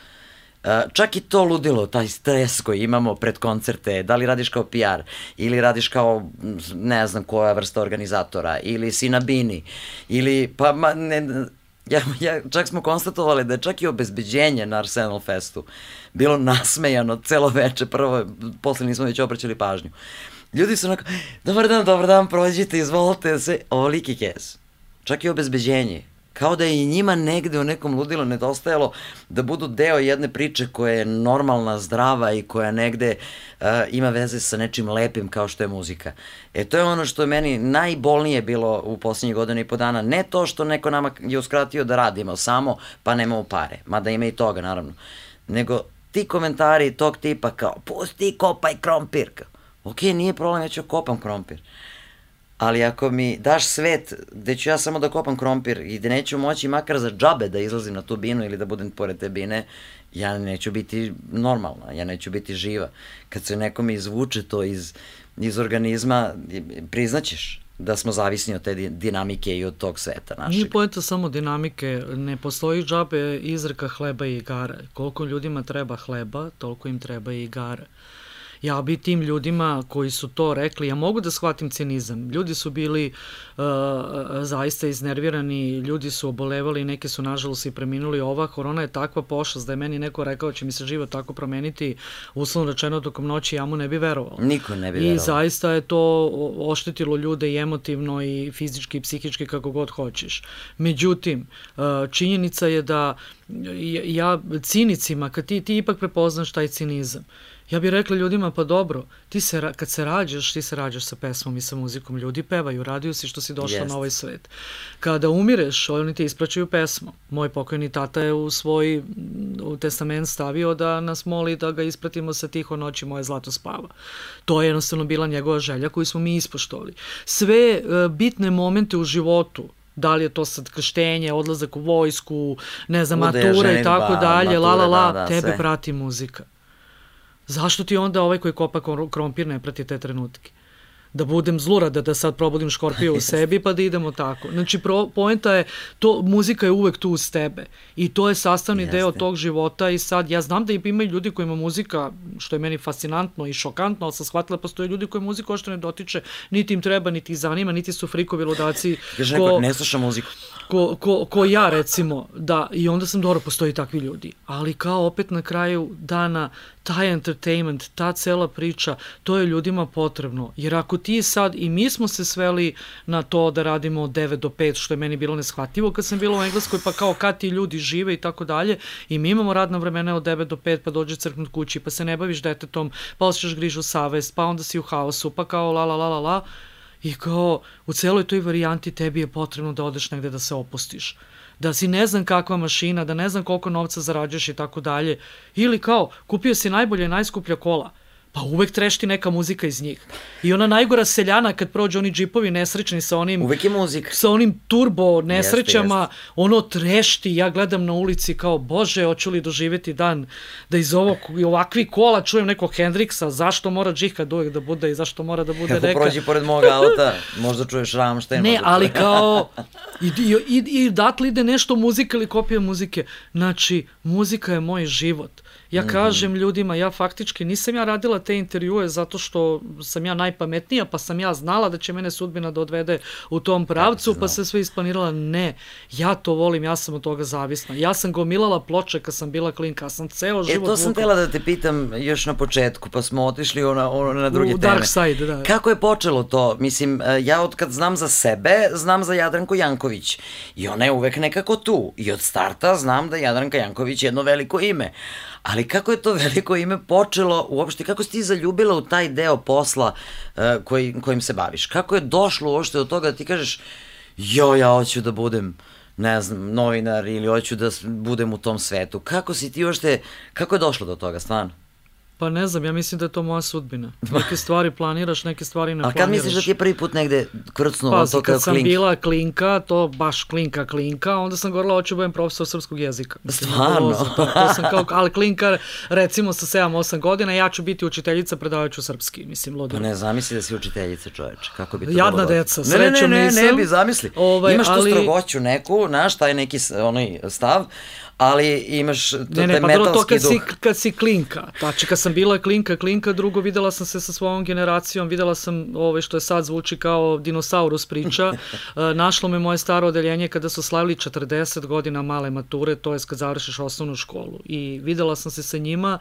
Uh, čak i to ludilo, taj stres koji imamo pred koncerte, da li radiš kao PR ili radiš kao ne znam koja vrsta organizatora ili si na bini ili pa ma, ne, Ja, ja, čak smo konstatovali da je čak i obezbeđenje na Arsenal Festu bilo nasmejano celo veče, prvo, posle nismo već obraćali pažnju. Ljudi su onako, dobar dan, dobar dan, prođite, izvolite se, ovoliki kes. Čak i obezbeđenje kao da je njima negde u nekom ludilu nedostajalo da budu deo jedne priče koja je normalna, zdrava i koja negde uh, ima veze sa nečim lepim kao što je muzika. E to je ono što je meni najbolnije bilo u poslednjih godina i po dana. Ne to što neko nama je uskratio da radimo samo pa nemamo pare, mada ima i toga naravno, nego ti komentari tog tipa kao pusti kopaj krompir. Ok, nije problem, ja ću kopam krompir ali ako mi daš svet gde ću ja samo da kopam krompir i gde neću moći makar za džabe da izlazim na tu binu ili da budem pored te bine, ja neću biti normalna, ja neću biti živa. Kad se nekom izvuče to iz, iz organizma, priznaćeš da smo zavisni od te dinamike i od tog sveta našeg. Nije pojenta samo dinamike, ne postoji džabe izreka hleba i igara. Koliko ljudima treba hleba, toliko im treba i igara ja bi tim ljudima koji su to rekli, ja mogu da shvatim cinizam. Ljudi su bili uh, zaista iznervirani, ljudi su obolevali, neki su nažalost i preminuli. Ova korona je takva pošast da je meni neko rekao da će mi se život tako promeniti, uslovno rečeno tokom noći, ja mu ne bi verovao. Niko ne bi verovao. I zaista je to oštetilo ljude i emotivno i fizički i psihički kako god hoćeš. Međutim, uh, činjenica je da ja cinicima, kad ti, ti ipak prepoznaš taj cinizam, Ja bih rekla ljudima, pa dobro, ti se, kad se rađaš, ti se rađaš sa pesmom i sa muzikom. Ljudi pevaju, radio si što si došla Jest. na ovaj svet. Kada umireš, oni te ispraćaju pesmom. Moj pokojni tata je u svoj u testament stavio da nas moli da ga ispratimo sa tiho noći moje zlato spava. To je jednostavno bila njegova želja koju smo mi ispoštovali. Sve uh, bitne momente u životu da li je to sad krštenje, odlazak u vojsku, ne znam, matura i tako dalje, la la la, da, da, tebe sve. prati muzika. Zašto ti onda ovaj koji kopa krompir ne prati te trenutke? da budem zlurada, da sad probudim škorpiju u <laughs> sebi, pa da idemo tako. Znači, pro, poenta je, to, muzika je uvek tu uz tebe i to je sastavni Jeste. deo tog života i sad, ja znam da imaju ljudi kojima muzika, što je meni fascinantno i šokantno, ali sam shvatila, postoje ljudi koji muzika ošto ne dotiče, niti im treba, niti ih zanima, niti su frikovi ludaci. <laughs> Kaže neko, ne sluša muziku. Ko, ko, ko ja, recimo, da, i onda sam dobro, postoji takvi ljudi, ali kao opet na kraju dana taj entertainment, ta cela priča, to je ljudima potrebno. Jer ako ti sad, i mi smo se sveli na to da radimo od 9 do 5, što je meni bilo neshvatljivo kad sam bila u Engleskoj, pa kao kad ti ljudi žive i tako dalje, i mi imamo radna vremena od 9 do 5, pa dođe crknut kući, pa se ne baviš detetom, pa osjećaš grižu savest, pa onda si u haosu, pa kao la la la la la, i kao u celoj toj varijanti tebi je potrebno da odeš negde da se opustiš da si ne znam kakva mašina, da ne znam koliko novca zarađuješ i tako dalje. Ili kao, kupio si najbolje, najskuplja kola pa uvek trešti neka muzika iz njih. I ona najgora seljana kad prođe oni džipovi nesrećni sa onim... Uvek je muzika. Sa onim turbo nesrećama, jeste, jeste. ono trešti, ja gledam na ulici kao, bože, hoću li doživeti dan da iz ovog, ovakvi kola čujem nekog Hendriksa, zašto mora džihad uvek da bude i zašto mora da bude Kako neka... prođi pored mog auta, možda čuješ Rammstein. Ne, ali kao, <laughs> i, i, i, i datle ide nešto muzika ili kopija muzike. Znači, muzika je moj život Ja mm -hmm. kažem ljudima, ja faktički nisam ja radila te intervjue zato što sam ja najpametnija, pa sam ja znala da će mene sudbina da odvede u tom pravcu, pa se sve isplanirala. Ne, ja to volim, ja sam od toga zavisna. Ja sam gomilala ploče kad sam bila klinka, ja sam ceo život... E, to sam tela da te pitam još na početku, pa smo otišli ona, ona na druge u teme. Dark side, da. Kako je počelo to? Mislim, e, ja od kad znam za sebe, znam za Jadranku Janković. I ona je uvek nekako tu. I od starta znam da je Jadranka Janković jedno veliko ime. Ali kako je to veliko ime počelo uopšte, kako si ti zaljubila u taj deo posla uh, koji, kojim se baviš? Kako je došlo uopšte do toga da ti kažeš jo, ja hoću da budem ne znam, novinar ili hoću da budem u tom svetu. Kako si ti uopšte, kako je došlo do toga, stvarno? Pa ne znam, ja mislim da je to moja sudbina. <laughs> Neke stvari planiraš, neke stvari ne planiraš. A kad misliš da ti je prvi put negde krcnulo pa, to kao kad sam bila klinka, to baš klinka klinka, onda sam govorila hoću da budem profesor srpskog jezika. Mislim, Stvarno? To, to sam kao, ali klinka recimo sa 7-8 godina, ja ću biti učiteljica, predavajuću srpski, mislim, ludo. Pa ne, zamisli da si učiteljica čoveče, kako bi to Jadna bilo deca, srećom ne, ne, ne, nisam. Ne, ne, ne bi zamisli. Ovaj, Imaš ali... tu strogoću neku, znaš, taj neki onaj stav, ali imaš ne, ne, taj pa metalski to kad duh. Si, kad si klinka, znači kad sam bila klinka, klinka, drugo videla sam se sa svojom generacijom, videla sam ove što je sad zvuči kao dinosaurus priča, <laughs> e, našlo me moje staro odeljenje kada su slavili 40 godina male mature, to je kad završiš osnovnu školu i videla sam se sa njima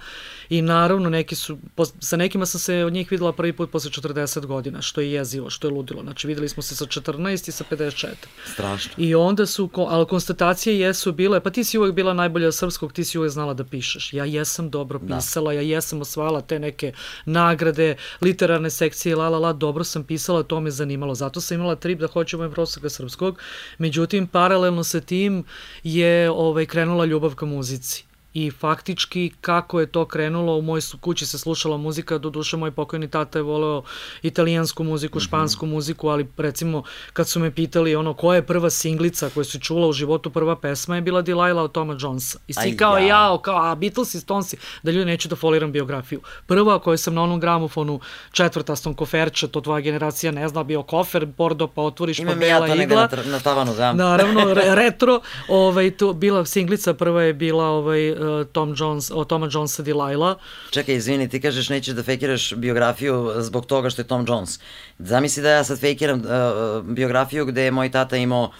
i naravno neki su, sa nekima sam se od njih videla prvi put posle 40 godina, što je jezivo, što je ludilo, znači videli smo se sa 14 i sa 54. Strašno. I onda su, ali konstatacije jesu bile, pa ti si uvek bila bila najbolja srpskog, ti si uvek znala da pišeš. Ja jesam dobro da. pisala, da. ja jesam osvala te neke nagrade, literarne sekcije, la la la, dobro sam pisala, to me zanimalo. Zato sam imala trip da hoću mojem profesora srpskog. Međutim, paralelno sa tim je ovaj, krenula ljubav ka muzici i faktički kako je to krenulo, u mojoj kući se slušala muzika, do duše moj pokojni tata je voleo italijansku muziku, mhm. špansku muziku, ali recimo kad su me pitali ono koja je prva singlica koju su čula u životu, prva pesma je bila Delilah od Toma Jonesa. I svi kao ja. jao, kao a Beatles i Stonesi, da ljudi neću da foliram biografiju. Prva koju sam na onom gramofonu četvrtastom koferče, to tvoja generacija ne zna, bio kofer, bordo pa otvoriš Imam pa bela ja igla. Na, na tavanu, da. Naravno, re, <laughs> retro, ovaj, to, bila singlica prva je bila ovaj, Tom Jones, o Toma Jonesa Delilah. Čekaj, izvini, ti kažeš nećeš da fejkiraš biografiju zbog toga što je Tom Jones. Zamisli da ja sad fejkiram uh, biografiju gde je moj tata imao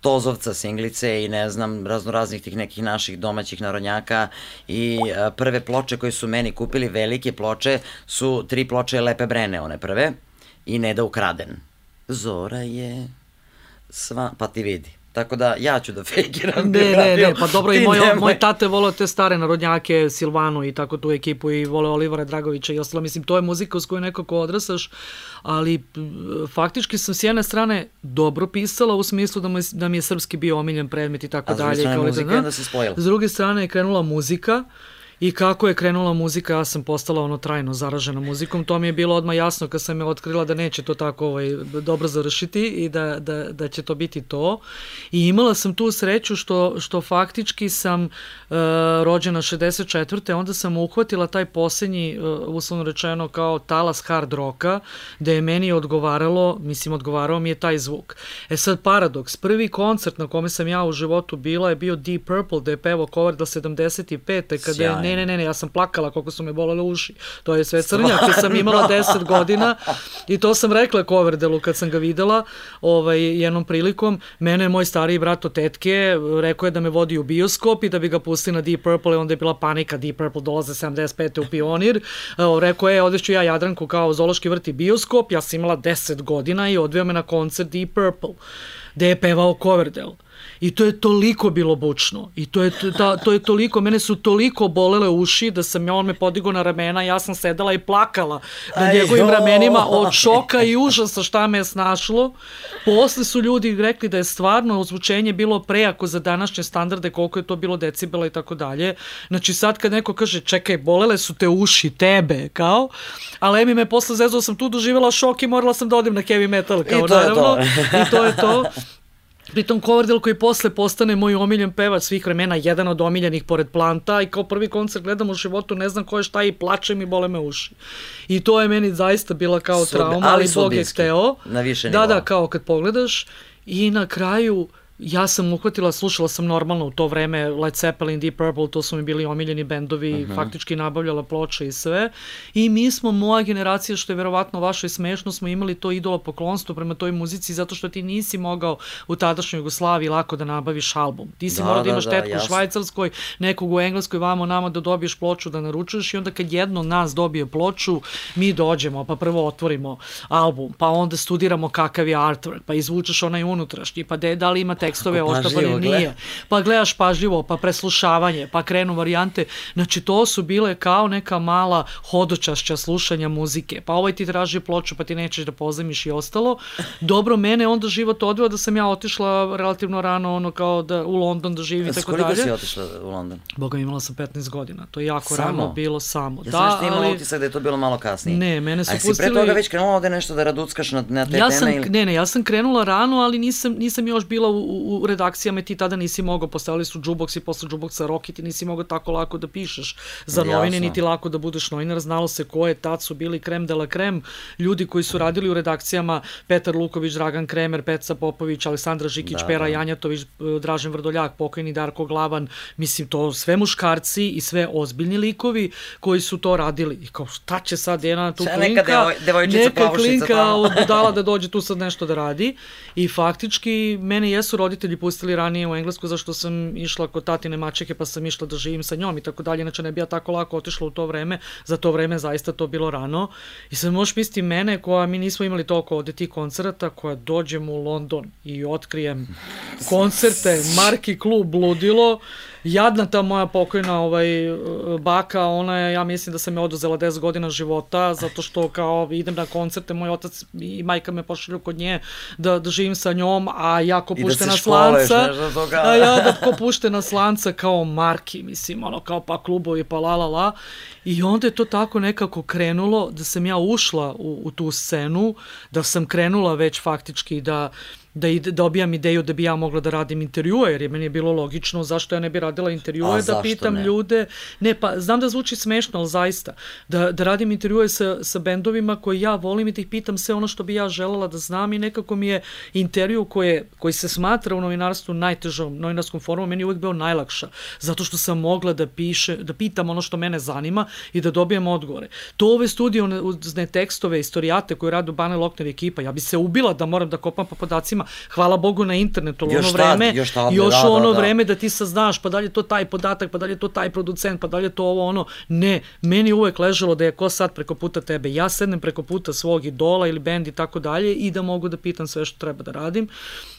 Tozovca singlice i ne znam razno raznih tih nekih naših domaćih narodnjaka i uh, prve ploče koje su meni kupili velike ploče su tri ploče Lepe Brene one prve i Ne da ukraden. Zora je sva, pa ti vidi. Tako da ja ću da <laughs> fejkiram Ne, ne, ne, pa dobro i moj, moj tate volao te stare narodnjake, Silvanu i tako tu ekipu i vole Olivara Dragovića i ostalo. Mislim, to je muzika uz koju nekako odrasaš, ali faktički sam s jedne strane dobro pisala u smislu da, mi, da mi je srpski bio omiljen predmet i tako dalje. A s druge strane muzika da, da se spojila. S druge strane je krenula muzika I kako je krenula muzika, ja sam postala ono trajno zaražena muzikom. To mi je bilo odmah jasno kad sam je otkrila da neće to tako ovaj, dobro završiti i da, da, da će to biti to. I imala sam tu sreću što, što faktički sam uh, rođena 64. Onda sam uhvatila taj posljednji, uh, uslovno rečeno, kao talas hard roka, da je meni odgovaralo, mislim, odgovarao mi je taj zvuk. E sad, paradoks. Prvi koncert na kome sam ja u životu bila je bio Deep Purple, da je pevao cover do 75. kada je ne, ne, ne, ne, ja sam plakala koliko su me bolele uši. To je sve crnjak, jer sam imala 10 godina i to sam rekla Coverdelu kad sam ga videla ovaj, jednom prilikom. Mene je moj stariji brat od tetke, rekao je da me vodi u bioskop i da bi ga pustili na Deep Purple i onda je bila panika, Deep Purple dolaze 75. u Pionir. Rekao je, odešću ja Jadranku kao Zološki vrt i bioskop, ja sam imala 10 godina i odveo me na koncert Deep Purple, gde je pevao Coverdale. I to je toliko bilo bučno. I to je, ta, to je toliko, mene su toliko bolele uši da sam ja, on me podigao na ramena, ja sam sedela i plakala na njegovim jo. ramenima od šoka i užasa šta me je snašlo. Posle su ljudi rekli da je stvarno ozvučenje bilo prejako za današnje standarde, koliko je to bilo decibela i tako dalje. Znači sad kad neko kaže, čekaj, bolele su te uši, tebe, kao, ali Emi me posle zezao, sam tu doživjela šok i morala sam da odim na heavy metal, kao, I to naravno. Je to. I to je to. <laughs> Pritom Coverdale koji posle postane moj omiljen pevač svih vremena, jedan od omiljenih pored Planta i kao prvi koncert gledam u životu, ne znam ko je šta i plačem i bole me uši. I to je meni zaista bila kao Sud, trauma, ali, ali Bog je hteo. Na više Da, da, kao kad pogledaš i na kraju ja sam uhvatila, slušala sam normalno u to vreme Led Zeppelin, Deep Purple, to su mi bili omiljeni bendovi, uh. -huh. faktički nabavljala ploče i sve. I mi smo, moja generacija, što je verovatno vašo i smešno, smo imali to idolo poklonstvo prema toj muzici, zato što ti nisi mogao u tadašnjoj Jugoslaviji lako da nabaviš album. Ti si da, morao da, da imaš da, tetku u Švajcarskoj, nekog u Engleskoj, vamo nama da dobiješ ploču da naručuješ i onda kad jedno nas dobije ploču, mi dođemo, pa prvo otvorimo album, pa onda studiramo kakav je artwork, pa izvučeš onaj unutrašnji, pa de, da li ima tekstove oštapane, nije. Pa gledaš pažljivo, pa preslušavanje, pa krenu varijante. Znači, to su bile kao neka mala hodočašća slušanja muzike. Pa ovaj ti traži ploču, pa ti nećeš da pozemiš i ostalo. Dobro, mene onda život odveo da sam ja otišla relativno rano, ono kao da u London da živim i tako dalje. Koliko si otišla u London? Boga, imala sam 15 godina. To je jako samo? rano bilo samo. Ja da, sam imala ali... utisak da je to bilo malo kasnije. Ne, mene su A pustili... si pre toga već krenula ovde nešto da raduckaš na, na te ja teme? Sam, ili... Ne, ne, ja sam krenula rano, ali nisam, nisam još bila u, u redakcijama i ti tada nisi mogao, postavili su džuboks i posle džuboksa roki, ti nisi mogao tako lako da pišeš za novine, Jasno. niti lako da budeš novinar, znalo se ko je, tad su bili krem de la krem, ljudi koji su radili u redakcijama, Petar Luković, Dragan Kremer, Peca Popović, Aleksandra Žikić, da, Pera da. Janjatović, Dražen Vrdoljak, pokojni Darko Glavan, mislim to sve muškarci i sve ozbiljni likovi koji su to radili. I kao šta će sad jedna tu Sve klinka, neka devojčica neka klinka od budala da dođe tu sad nešto da radi. I faktički mene jesu roditelji pustili ranije u Englesku zašto sam išla kod tatine mačehe pa sam išla da živim sa njom i tako dalje, inače ne bi ja tako lako otišla u to vreme, za to vreme zaista to bilo rano. I sad možeš misliti mene koja mi nismo imali toliko ovde tih koncerata, koja dođem u London i otkrijem koncerte, Marki klub Ludilo, jadna ta moja pokojna ovaj, baka, ona je, ja mislim da sam je oduzela 10 godina života, zato što kao idem na koncerte, moj otac i majka me pošalju kod nje da, da živim sa njom, a ja ko pušte na slanca, a ja da ko pušte na slanca kao marki, mislim, ono kao pa klubovi, pa la la la, i onda je to tako nekako krenulo da sam ja ušla u, u tu scenu, da sam krenula već faktički da da ide, dobijam ideju da bi ja mogla da radim intervjue, jer je meni je bilo logično zašto ja ne bi radila intervjue, da pitam ne? ljude. Ne, pa znam da zvuči smešno, ali zaista. Da, da radim intervjue sa, sa bendovima koje ja volim i da ih pitam sve ono što bi ja želela da znam i nekako mi je intervju koje, koji se smatra u novinarstvu najtežom novinarskom formom, meni je uvek bio najlakša, zato što sam mogla da piše, da pitam ono što mene zanima i da dobijem odgovore. To ove studiozne tekstove, istorijate koje radu Bane Lokner ekipa, ja bi se ubila da moram da kopam po podacima podacima, hvala Bogu na internetu, ali ono vreme, još, tad, još da, ono da, da. vreme da ti saznaš, pa dalje to taj podatak, pa dalje to taj producent, pa dalje to ovo ono, ne, meni uvek ležalo da je ko sad preko puta tebe, ja sednem preko puta svog idola ili bend i tako dalje i da mogu da pitam sve što treba da radim.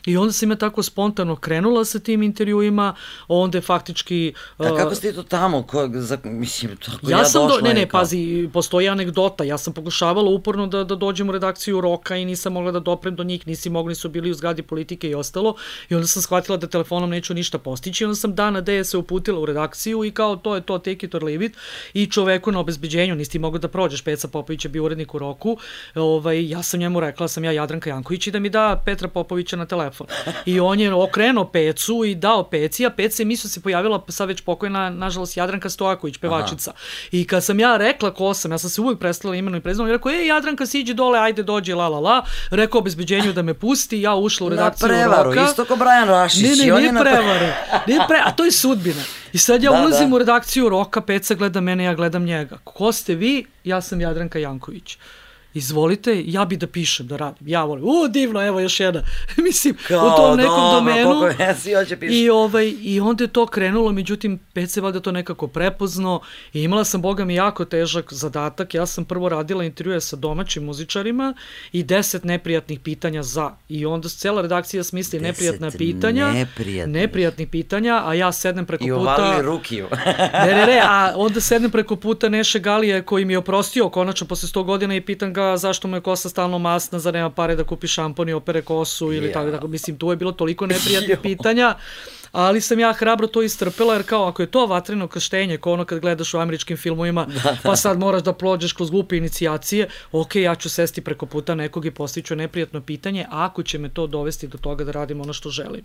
I onda sam ja tako spontano krenula sa tim intervjuima, onda je faktički... A kako ste to tamo, ko, za, mislim, tako ja, ja sam došla do, ne, ne, kao... pazi, postoji anegdota, ja sam pokušavala uporno da, da dođem u redakciju Roka i nisam mogla da doprem do njih, nisi mogli, su bili u zgradi politike i ostalo i onda sam shvatila da telefonom neću ništa postići onda sam dana da je se uputila u redakciju i kao to je to, take it or leave it i čoveku na obezbeđenju nisi mogao da prođeš, Peca Popović je bio urednik u roku, ovaj, ja sam njemu rekla sam ja Jadranka Janković i da mi da Petra Popovića na telefon. I on je okrenuo Pecu i dao Peci, a Peca je mislio se pojavila sad već pokojna, nažalost, Jadranka Stojaković, pevačica. Aha. I kad sam ja rekla ko sam, ja sam se uvek predstavila imenom i prezimenom i rekao, ej Jadranka siđi dole, ajde dođi, la la la, rekao obezbeđenju da me pusti, ja ušla u redakciju Na prevaru, roka. isto ko Brian Rašić. Ne, ne, nije prevaru. Nije pre, a to je sudbina. I sad ja da, ulazim da. u redakciju roka, Peca gleda mene, ja gledam njega. Ko ste vi? Ja sam Jadranka Janković izvolite, ja bi da pišem, da radim. Ja volim, u, divno, evo još jedna. <laughs> Mislim, Kao, u tom nekom dobro, domenu. I, ovaj, I onda je to krenulo, međutim, pet se valjda to nekako prepozno i imala sam, boga mi, jako težak zadatak. Ja sam prvo radila intervjue sa domaćim muzičarima i deset neprijatnih pitanja za. I onda cela redakcija smisli neprijatna pitanja. Neprijatnih. Neprijatnih pitanja, a ja sednem preko I puta... I rukiju. <laughs> ne, ne, ne, a <laughs> onda sednem preko puta Neše Galije koji mi je oprostio konačno posle 100 godina i pitan ga ga zašto mu je kosa stalno masna, za nema pare da kupi šampon i opere kosu ili yeah. tako, tako. Mislim, tu je bilo toliko <laughs> neprijatnih pitanja ali sam ja hrabro to istrpela, jer kao ako je to vatreno krštenje, kao ono kad gledaš u američkim filmovima, <laughs> pa sad moraš da prođeš kroz glupe inicijacije, ok, ja ću sesti preko puta nekog i postiću neprijatno pitanje, ako će me to dovesti do toga da radim ono što želim.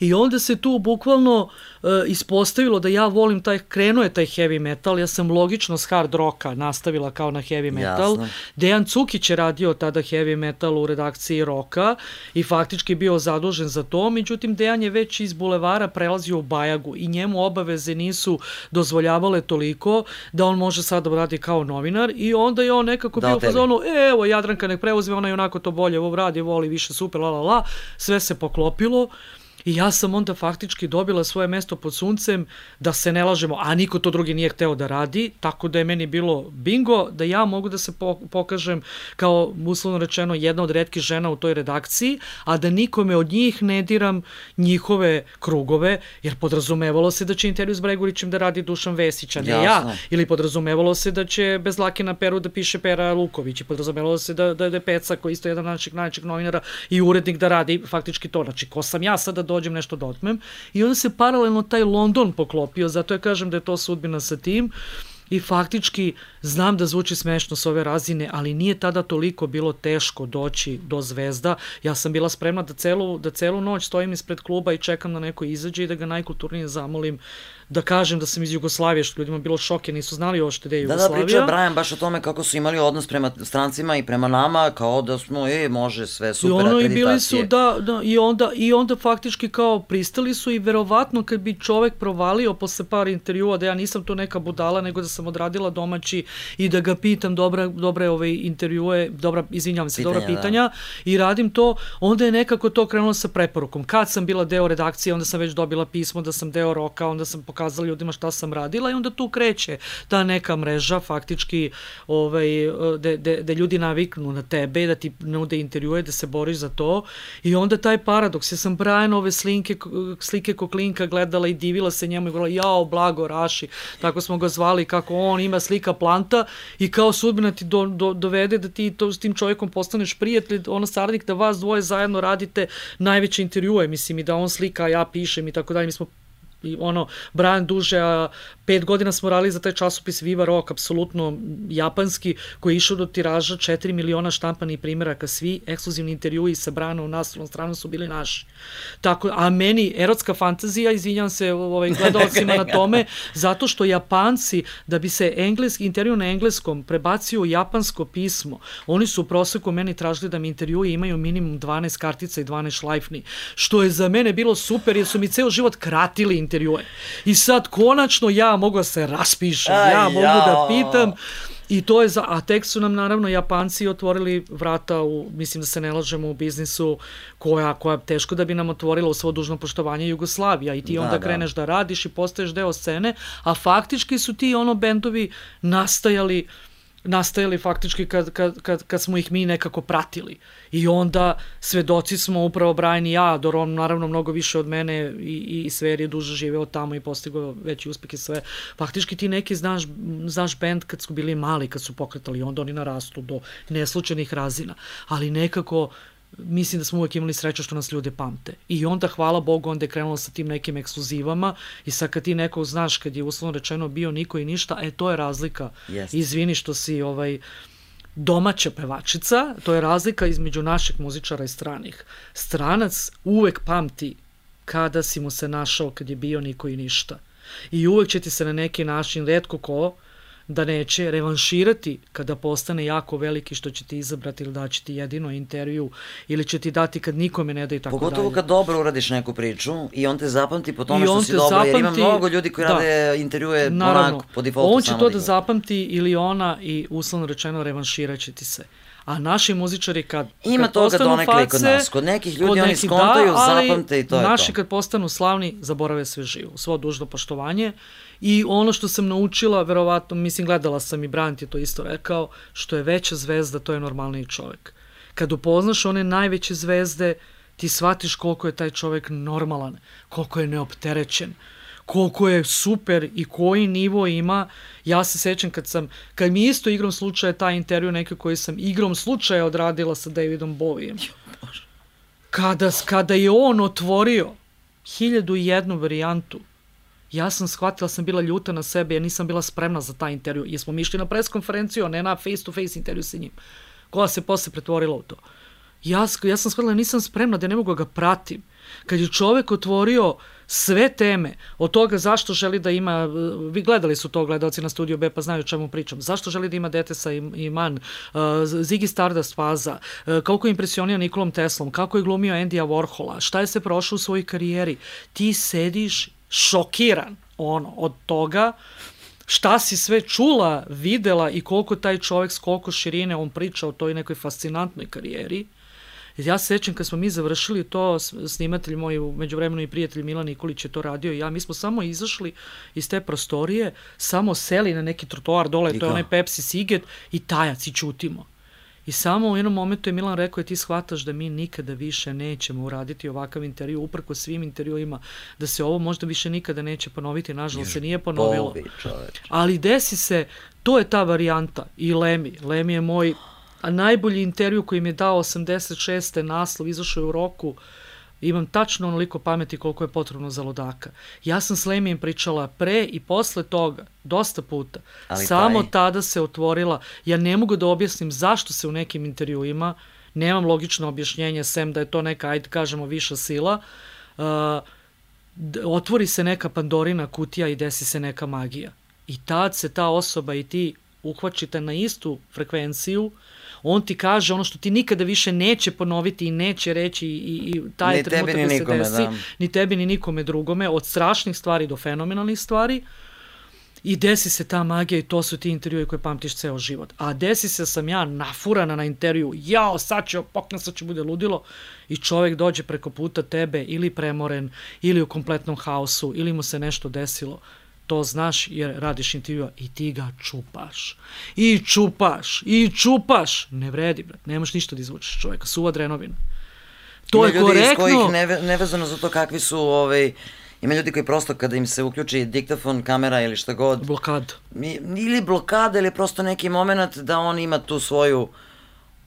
I onda se tu bukvalno uh, ispostavilo da ja volim taj, krenuo je taj heavy metal, ja sam logično s hard rocka nastavila kao na heavy metal. Jasno. Dejan Cukić je radio tada heavy metal u redakciji roka i faktički bio zadužen za to, međutim Dejan je već iz bulevara Bara prelazio u Bajagu i njemu obaveze nisu dozvoljavale toliko da on može sad da radi kao novinar i onda je on nekako da, bio u fazonu, e, evo Jadranka nek preuzme, ona je onako to bolje, ovo radi, voli više, super, la la la, sve se poklopilo. I ja sam onda faktički dobila svoje mesto pod suncem, da se ne lažemo, a niko to drugi nije hteo da radi, tako da je meni bilo bingo, da ja mogu da se pokažem kao, uslovno rečeno, jedna od redkih žena u toj redakciji, a da nikome od njih ne diram njihove krugove, jer podrazumevalo se da će intervju s Bregurićem da radi Dušan Vesić, a ne Jasno. ja. Ili podrazumevalo se da će bez lake na peru da piše Pera Luković i podrazumevalo se da, da, da je Peca, koji isto jedan naših najčeg novinara i urednik da radi faktički to. Znači, ko sam ja sada dođem nešto da otmem i onda se paralelno taj London poklopio, zato ja kažem da je to sudbina sa tim i faktički znam da zvuči smešno s ove razine, ali nije tada toliko bilo teško doći do zvezda. Ja sam bila spremna da celu, da celu noć stojim ispred kluba i čekam da neko izađe i da ga najkulturnije zamolim da kažem da sam iz Jugoslavije, što ljudima bilo šoke, nisu znali ovo što je Jugoslavija. Da, da, priča Brian baš o tome kako su imali odnos prema strancima i prema nama, kao da smo, e, može sve, super I ono, akreditacije. I bili su, da, da, i onda, i onda faktički kao pristali su i verovatno kad bi čovek provalio posle par intervjua da ja nisam to neka budala, nego da sam odradila domaći i da ga pitam dobra, dobre ove intervjue, dobra, izvinjavam se, pitanja, dobra pitanja da. i radim to, onda je nekako to krenulo sa preporukom. Kad sam bila deo redakcije, onda sam već dobila pismo da sam deo roka, onda sam pokazala pokazala ljudima šta sam radila i onda tu kreće ta neka mreža faktički ovaj, de, de, de ljudi naviknu na tebe, da ti nude intervjue, da se boriš za to. I onda taj paradoks, ja sam ove slinke, slike Koklinka gledala i divila se njemu i govorila jao blago Raši, tako smo ga zvali kako on ima slika planta i kao sudbina ti do, do, dovede da ti to, s tim čovjekom postaneš prijatelj, ono saradnik da vas dvoje zajedno radite najveće intervjue, mislim i da on slika, ja pišem i tako dalje, mi smo i ono, Brian duže, a pet godina smo radili za taj časopis Viva Rock, apsolutno japanski, koji je išao do tiraža 4 miliona štampanih primjeraka, svi ekskluzivni intervjui sa Brianom naslovnom stranu su bili naši. Tako, a meni, erotska fantazija, izvinjam se ovaj, <laughs> gledalcima na tome, zato što Japanci, da bi se engleski, intervju na engleskom prebacio u japansko pismo, oni su u proseku meni tražili da mi intervjui imaju minimum 12 kartica i 12 šlajfni, što je za mene bilo super, jer su mi ceo život kratili intervjue. I sad konačno ja mogu da se raspišem, Aj, ja mogu ja. da pitam I to je za, a tek su nam naravno Japanci otvorili vrata u, mislim da se ne lažemo u biznisu koja, koja teško da bi nam otvorila u svo dužno poštovanje Jugoslavija i ti da, onda da. kreneš da radiš i postaješ deo scene, a faktički su ti ono bendovi nastajali uh, nastajali faktički kad, kad, kad, kad smo ih mi nekako pratili. I onda svedoci smo upravo Brian i ja, Doron naravno mnogo više od mene i, i Sver je duže živeo tamo i postigao veći uspeh i sve. Faktički ti neki znaš, znaš band kad su bili mali, kad su pokretali, onda oni narastu do neslučajnih razina. Ali nekako mislim da smo uvek imali sreću što nas ljude pamte. I onda, hvala Bogu, onda je krenulo sa tim nekim ekskluzivama i sad kad ti nekog znaš, kad je uslovno rečeno bio niko i ništa, e, to je razlika. Yes. Izvini što si ovaj, domaća pevačica, to je razlika između naših muzičara i stranih. Stranac uvek pamti kada si mu se našao kad je bio niko i ništa. I uvek će ti se na neki način, redko ko, da neće revanširati kada postane jako veliki što će ti izabrati ili daći ti jedino intervju ili će ti dati kad nikome ne da i tako Pogotovo dalje. Pogotovo kad dobro uradiš neku priču i on te zapamti po tome što si dobro, zapamti, jer ima mnogo ljudi koji da, rade intervjue Naravno, onako po defaultu On će to da zapamti ili ona i uslovno rečeno revanširaće ti se. A naši muzičari kad, Ima kad toga donekle kod nas. Kod nekih ljudi kod oni nekih skontaju, da, zapamte i to je to. Naši kad postanu slavni, zaborave sve živo. Svo dužno poštovanje. I ono što sam naučila, verovatno, mislim, gledala sam i Brant je to isto rekao, što je veća zvezda, to je normalniji čovek. Kad upoznaš one najveće zvezde, ti shvatiš koliko je taj čovek normalan, koliko je neopterećen, koliko je super i koji nivo ima. Ja se sećam kad sam, kad mi isto igrom slučaja taj intervju neke koji sam igrom slučaja odradila sa Davidom Bovijem. Kada, kada je on otvorio hiljadu i jednu varijantu ja sam shvatila, sam bila ljuta na sebe, ja nisam bila spremna za taj intervju. Jesmo mi išli na preskonferenciju, a ne na face-to-face intervju sa njim. Koja se posle pretvorila u to. Ja, ja sam shvatila, nisam spremna da ne mogu da ga pratim. Kad je čovek otvorio sve teme od toga zašto želi da ima, vi gledali su to gledalci na studiju B pa znaju čemu pričam, zašto želi da ima dete sa Iman, uh, Ziggy Stardust faza, uh, koliko je impresionio Nikolom Teslom, kako je glumio Andija Warhola, šta je se prošao u svojoj karijeri. Ti sediš šokiran ono, od toga šta si sve čula, videla i koliko taj čovek s koliko širine on priča o toj nekoj fascinantnoj karijeri. Ja se sećam kad smo mi završili to, snimatelj moj, međuvremeno i prijatelj Milan Nikolić je to radio, ja, mi smo samo izašli iz te prostorije, samo seli na neki trotoar dole, to je onaj Pepsi Siget i tajac i čutimo. I samo u jednom momentu je Milan rekao, je ti shvataš da mi nikada više nećemo uraditi ovakav intervju, uprko svim intervjuima, da se ovo možda više nikada neće ponoviti, nažalost se nije ponovilo. Ali desi se, to je ta varijanta. I Lemi, Lemi je moj a najbolji intervju koji mi je dao 86. naslov, izašao je u roku, imam tačno onoliko pameti koliko je potrebno za ludaka. Ja sam s Lemijem pričala pre i posle toga, dosta puta. Ali Samo taj... tada se otvorila, ja ne mogu da objasnim zašto se u nekim intervjuima, nemam logično objašnjenje, sem da je to neka, ajde kažemo, viša sila, uh, otvori se neka pandorina kutija i desi se neka magija. I tad se ta osoba i ti uhvaćite na istu frekvenciju, on ti kaže ono što ti nikada više neće ponoviti i neće reći i, i taj ni trenutak da se nikome, desi, da. ni tebi ni nikome drugome, od strašnih stvari do fenomenalnih stvari, i desi se ta magija i to su ti intervjui koje pamtiš ceo život. A desi se sam ja nafurana na intervju, jao, sad će opokna, sad će bude ludilo i čovek dođe preko puta tebe ili premoren, ili u kompletnom haosu, ili mu se nešto desilo to znaš jer radiš intervjua i ti ga čupaš. I čupaš, i čupaš. Ne vredi, brat, nemaš ništa da izvučeš čoveka, suva drenovina. To Ima je korektno. Ima ljudi iz kojih neve, nevezano za to kakvi su ovaj, Ima ljudi koji prosto kada im se uključi diktafon, kamera ili šta god. Blokada. Ili blokada ili prosto neki moment da on ima tu svoju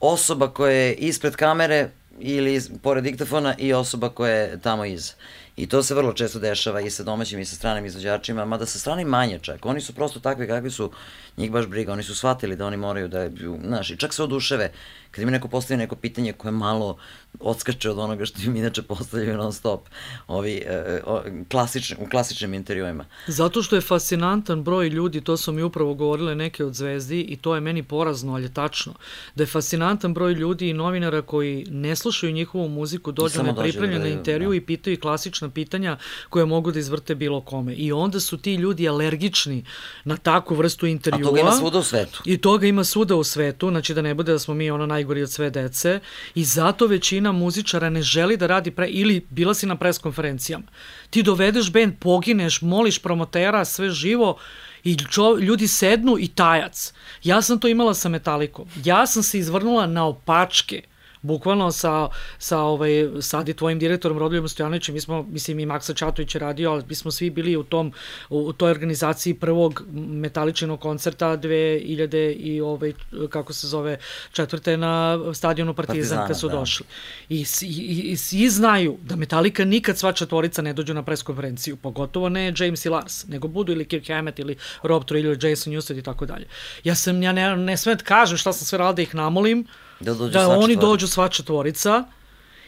osoba koja je ispred kamere ili pored diktafona i osoba koja je tamo iza. I to se vrlo često dešava i sa domaćim i sa stranim izvođačima, mada sa stranim manje čak. Oni su prosto takvi kakvi su, njih baš briga, oni su shvatili da oni moraju da, znaš, i čak se oduševe kad im neko postavi neko pitanje koje malo odskače od onoga što im inače postavljaju non stop ovi, e, o, klasični, u klasičnim intervjuima. Zato što je fascinantan broj ljudi, to su mi upravo govorile neke od zvezdi i to je meni porazno, ali je tačno, da je fascinantan broj ljudi i novinara koji ne slušaju njihovu muziku, dođu nepripremljeni da na intervju da. i pitaju klasična pitanja koje mogu da izvrte bilo kome. I onda su ti ljudi alergični na takvu vrstu intervjua. A toga ima svuda u svetu. I toga ima svuda u svetu, znači da ne bude da smo mi ono naj najgori od sve dece i zato većina muzičara ne želi da radi pre, ili bila si na preskonferencijama. Ti dovedeš bend, pogineš, moliš promotera, sve živo i čo, ljudi sednu i tajac. Ja sam to imala sa Metalikom. Ja sam se izvrnula na opačke bukvalno sa, sa ovaj, sad i tvojim direktorom Rodoljom Stojanovićem, mi smo, mislim i Maksa Čatović je radio, ali mi smo svi bili u tom, u, toj organizaciji prvog metaličenog koncerta 2000 i ovaj, kako se zove, četvrte na stadionu Partizan, Partizana, kad su da. došli. I, i, i svi znaju da Metallica nikad sva četvorica ne dođu na preskonferenciju, pogotovo ne James i Lars, nego budu ili Kirk Hammett ili Rob Trujillo Jason Newsted i tako dalje. Ja sam, ja ne, ne sve da kažem šta sam sve radila da ih namolim, da, da oni dođu sva četvorica,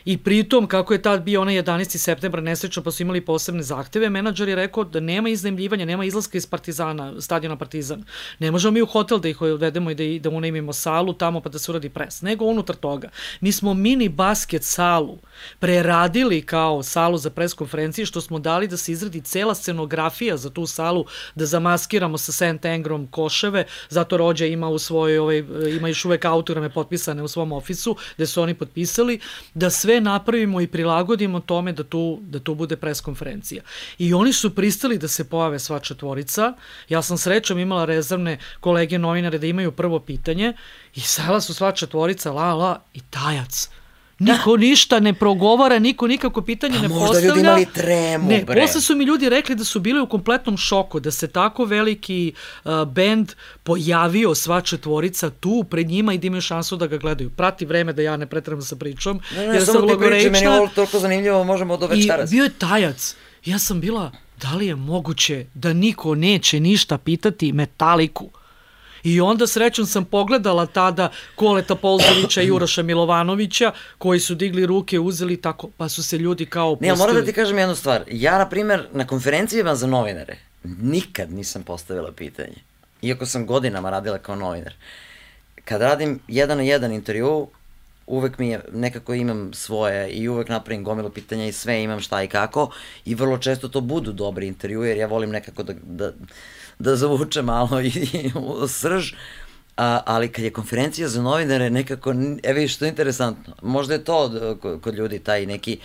I pritom, kako je tad bio onaj 11. septembra nesrećno, pa su imali posebne zahteve, menadžer je rekao da nema iznajmljivanja, nema izlaska iz Partizana, stadiona Partizan. Ne možemo mi u hotel da ih odvedemo i da, da unajmimo salu tamo pa da se uradi pres, nego unutar toga. Mi smo mini basket salu preradili kao salu za preskonferencije, što smo dali da se izradi cela scenografija za tu salu, da zamaskiramo sa St. Angrom koševe, zato Rođa ima u svojoj, ovaj, ima još uvek autorame potpisane u svom ofisu, gde su oni potpisali, da sve napravimo i prilagodimo tome da tu, da tu bude preskonferencija. I oni su pristali da se pojave sva četvorica, ja sam srećom imala rezervne kolege novinare da imaju prvo pitanje i sala su sva četvorica, la, la, i tajac Niko ništa ne progovara, niko nikako pitanje pa ne postavlja. Možda ljudi imali tremu, ne, bre. Posle su mi ljudi rekli da su bili u kompletnom šoku, da se tako veliki uh, bend pojavio sva četvorica tu pred njima i da imaju šansu da ga gledaju. Prati vreme da ja ne pretram sa pričom. Ne, ne, jer samo ti priče, meni je ovo toliko zanimljivo, možemo do večeras. I bio je tajac. Ja sam bila, da li je moguće da niko neće ništa pitati Metaliku? I onda srećom sam pogledala tada Koleta Polzovića i Uroša Milovanovića koji su digli ruke, uzeli tako, pa su se ljudi kao opustili. Ne, moram da ti kažem jednu stvar. Ja, na primer, na konferencijama za novinare nikad nisam postavila pitanje. Iako sam godinama radila kao novinar. Kad radim jedan na jedan intervju, uvek mi je, nekako imam svoje i uvek napravim gomilu pitanja i sve imam šta i kako i vrlo često to budu dobri intervju jer ja volim nekako da, da da zavuče malo i, i u srž, a, ali kad je konferencija za novinare nekako, e vidiš što je interesantno, možda je to kod ljudi taj neki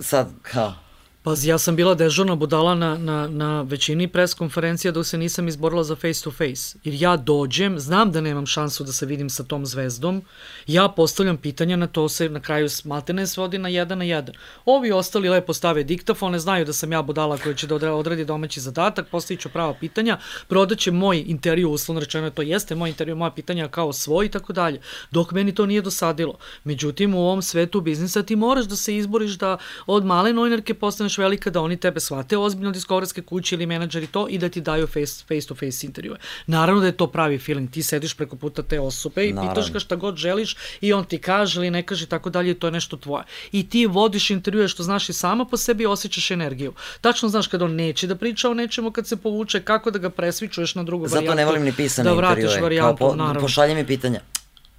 sad kao Pa ja sam bila dežurna budala na, na, na većini pres konferencija dok se nisam izborila za face to face. Jer ja dođem, znam da nemam šansu da se vidim sa tom zvezdom, ja postavljam pitanja, na to se na kraju maltene svodi na jedan na jedan. Ovi ostali lepo stave diktafone, znaju da sam ja budala koja će da odradi domaći zadatak, postavit ću prava pitanja, prodaće moj intervju, uslovno rečeno to jeste moj intervju, moja pitanja kao svoj i tako dalje. Dok meni to nije dosadilo. Međutim, u ovom svetu biznisa ti moraš da se izboriš da od male novinarke postaneš postaneš velika da oni tebe shvate ozbiljno diskografske kuće ili menadžeri to i da ti daju face, face to face intervjue. Naravno da je to pravi feeling, ti sediš preko puta te osobe i Naravno. pitaš ga šta god želiš i on ti kaže ili ne kaže tako dalje to je nešto tvoje. I ti vodiš intervjue što znaš i sama po sebi osjećaš energiju. Tačno znaš kada on neće da priča o nečemu kad se povuče, kako da ga presvičuješ na drugu Zato varijantu. Zato ne volim ni pisane da intervjue. Da vratiš varijantu, po, naravno. Pošalje mi pitanja.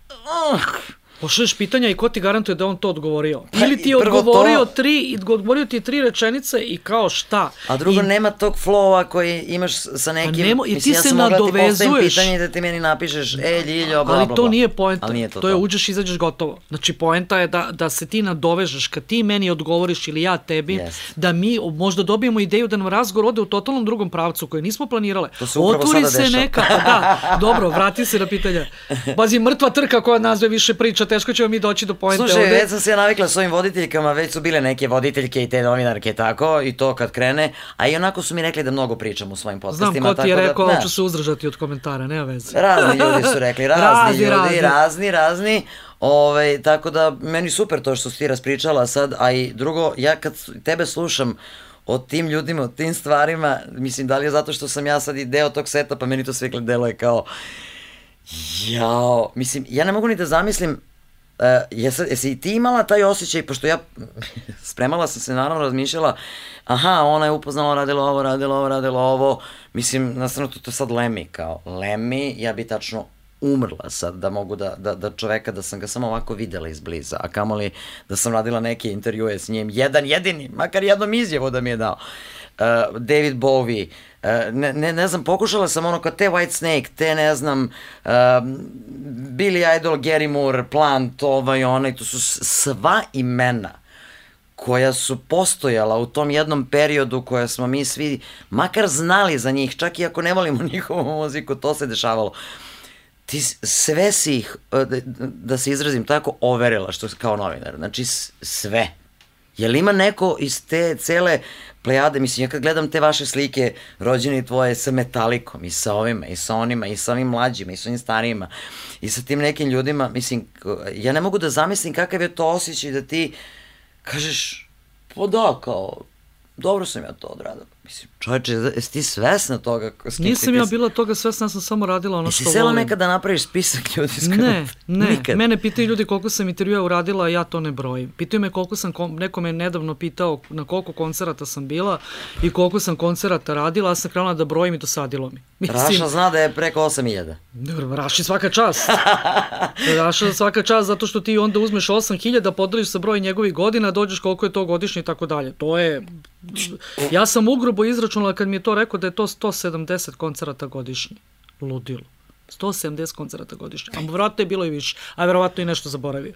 Uh, Pošalješ pitanja i ko ti garantuje da on to odgovorio? Pa, Ili ti je odgovorio to... tri, odgovorio ti je tri rečenice i kao šta? A drugo, I... nema tog flowa koji imaš sa nekim... Pa nemo, I ti mislim, se ja nadovezuješ. Ja ti pitanje da ti meni napišeš, e, Ljiljo, bla, bla, Ali to nije poenta. Nije to, to je uđeš, izađeš gotovo. Znači, poenta je da, da se ti nadovežeš, kad ti meni odgovoriš ili ja tebi, yes. da mi možda dobijemo ideju da nam razgovor ode u totalnom drugom pravcu koji nismo planirale. To se upravo Otvori se dešava. neka, pa da, dobro, vrati se na pitanja. <laughs> Bazi, mrtva trka koja nazve više priča, teško ćemo mi doći do poente Slušaj, ovde. već sam se ja navikla s ovim voditeljkama, već su bile neke voditeljke i te novinarke tako, i to kad krene, a i onako su mi rekli da mnogo pričam u svojim podcastima. Znam ko ti je da- rekao, da, ću se uzdržati od komentara, nema veze. Razni <laughs> ljudi su rekli, razni, razni ljudi, razni, razni, razni. Ove, ovaj, tako da, meni super to što si ti raspričala sad, a i drugo, ja kad tebe slušam o tim ljudima, o tim stvarima, mislim, da li je zato što sam ja sad i deo tog seta, pa meni to sve deluje kao, jao, mislim, ja ne mogu ni da zamislim Uh, jesi, jesi ti imala taj osjećaj, pošto ja <laughs> spremala sam se, naravno razmišljala, aha, ona je upoznala, radila ovo, radila ovo, radila ovo, mislim, nastavno to, to sad Lemi, kao Lemi, ja bi tačno umrla sad da mogu da, da, da čoveka, da sam ga samo ovako videla izbliza, a kamoli da sam radila neke intervjue s njim, jedan jedini, makar jednom izjavu da mi je dao. Uh, David Bowie, ne, ne, ne znam, pokušala sam ono kao te White Snake, te ne znam, uh, Billy Idol, Gary Moore, Plant, ovaj, onaj, to su sva imena koja su postojala u tom jednom periodu koja smo mi svi makar znali za njih, čak i ako ne volimo <laughs> njihovu muziku, to se dešavalo. ti sve si ih, da, da se izrazim tako, overila što kao novinar. Znači sve. Je li ima neko iz te cele plejade, mislim, ja kad gledam te vaše slike, rođeni tvoje sa metalikom i sa ovima i sa onima i sa ovim mlađima i sa ovim starijima i sa tim nekim ljudima, mislim, ja ne mogu da zamislim kakav je to osjećaj da ti kažeš, pa da, kao, dobro sam ja to odradio. Mislim, čovječe, jesi ti svesna toga? S kim Nisam ja bila toga svesna, ja sam samo radila ono što volim. Jesi sela nekada da napraviš spisak ljudi s Ne, <laughs> ne. Nikad. Mene pitaju ljudi koliko sam intervjua uradila, a ja to ne brojim. Pitaju me koliko sam, neko me nedavno pitao na koliko koncerata sam bila i koliko sam koncerata radila, a sam krenula da brojim i dosadilo mi. Mislim, Raša zna da je preko 8000. Dobro, Raši svaka čast. <laughs> Raša svaka čast zato što ti onda uzmeš 8000, podeliš sa broj njegovih godina, dođeš koliko je to godišnje i tako dalje. To je... Ja sam ugrubo izračunala kad mi je to rekao da je to 170 koncerata godišnje. Ludilo. 170 koncerata godišnje. A verovatno je bilo i više, a verovatno i nešto zaboravio.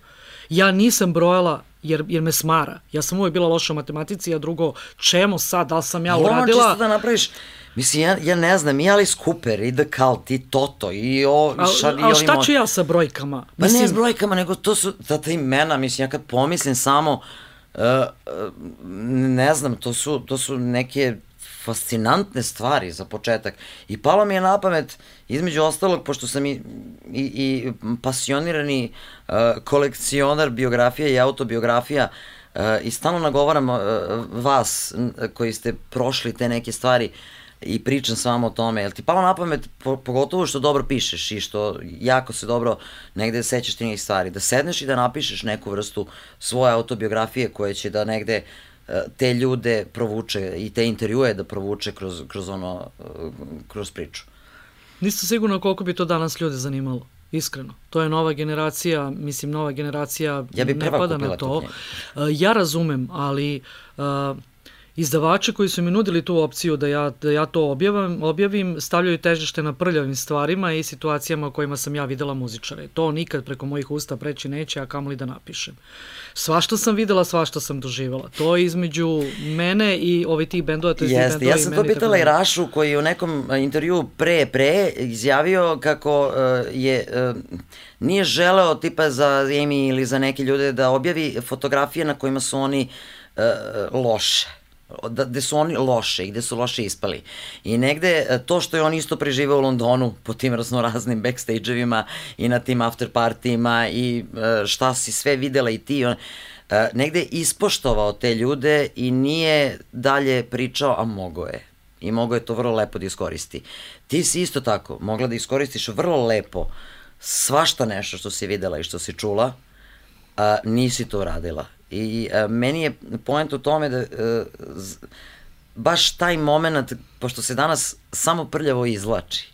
Ja nisam brojala jer, jer me smara. Ja sam uvijek bila loša u matematici, a drugo, čemu sad, da li sam ja uradila... Ono čisto da napraviš, mislim, ja, ja ne znam, i Alice Cooper, i The Cult, i Toto, i o... A, i ali šta ću ja sa brojkama? Pa mislim, ne s brojkama, nego to su ta, ta imena, mislim, ja kad pomislim samo, uh, uh, ne znam, to su, to su neke fascinantne stvari za početak. I palo mi je na pamet, između ostalog, pošto sam i, i, i pasionirani uh, kolekcionar biografija i autobiografija, uh, i stalno nagovaram uh, vas koji ste prošli te neke stvari i pričam s vama o tome. Jel ti palo na pamet, po, pogotovo što dobro pišeš i što jako se dobro negde sećaš ti nekih stvari, da sedneš i da napišeš neku vrstu svoje autobiografije koje će da negde uh, te ljude provuče i te intervjue da provuče kroz, kroz ono, kroz priču. Nisam sigurno koliko bi to danas ljude zanimalo. Iskreno. To je nova generacija, mislim, nova generacija ja bi ne pada na to. Ja razumem, ali uh, izdavači koji su mi nudili tu opciju da ja, da ja to objavim, objavim, stavljaju težište na prljavim stvarima i situacijama u kojima sam ja videla muzičare. To nikad preko mojih usta preći neće, a kamoli da napišem. Svašta sam videla, svašta sam doživala. To je između mene i ovi tih bendova, to je Jeste, ja sam to pitala i Rašu koji je u nekom intervju pre, pre izjavio kako uh, je uh, nije želeo tipa za Amy ili za neke ljude da objavi fotografije na kojima su oni uh, loše da, gde su oni loše i gde su loše ispali. I negde e, to što je on isto preživao u Londonu po tim raznoraznim backstage-evima i na tim after partijima i e, šta si sve videla i ti, on, e, negde ispoštovao te ljude i nije dalje pričao, a mogo je. I mogo je to vrlo lepo da iskoristi. Ti si isto tako mogla da iskoristiš vrlo lepo svašta nešto što si videla i što si čula, a nisi to radila I a, e, meni je point u tome da a, e, z, baš taj moment, pošto se danas samo prljavo izlači,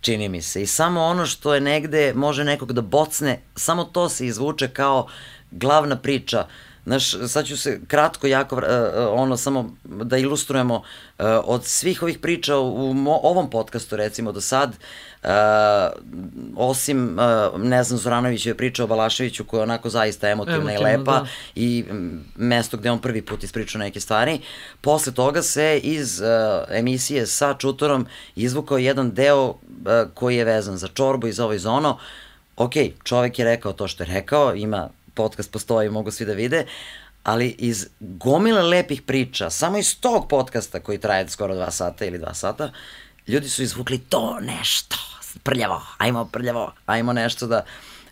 čini mi se, i samo ono što je negde može nekog da bocne, samo to se izvuče kao glavna priča. Znaš, sad ću se kratko jako, uh, ono, samo da ilustrujemo uh, od svih ovih priča u mo, ovom podcastu, recimo, do sad, uh, Uh, osim, uh, ne znam, Zoranović je pričao o Balaševiću koja je onako zaista emotivna Emotivno, i lepa da. i mesto gde on prvi put ispričao neke stvari. Posle toga se iz uh, emisije sa Čutorom izvukao jedan deo uh, koji je vezan za čorbu i za ovo i za ono. Ok, čovek je rekao to što je rekao, ima podcast postoji, mogu svi da vide, ali iz gomile lepih priča, samo iz tog podcasta koji traje skoro dva sata ili dva sata, ljudi su izvukli to nešto prljavo, ajmo prljavo, ajmo nešto da...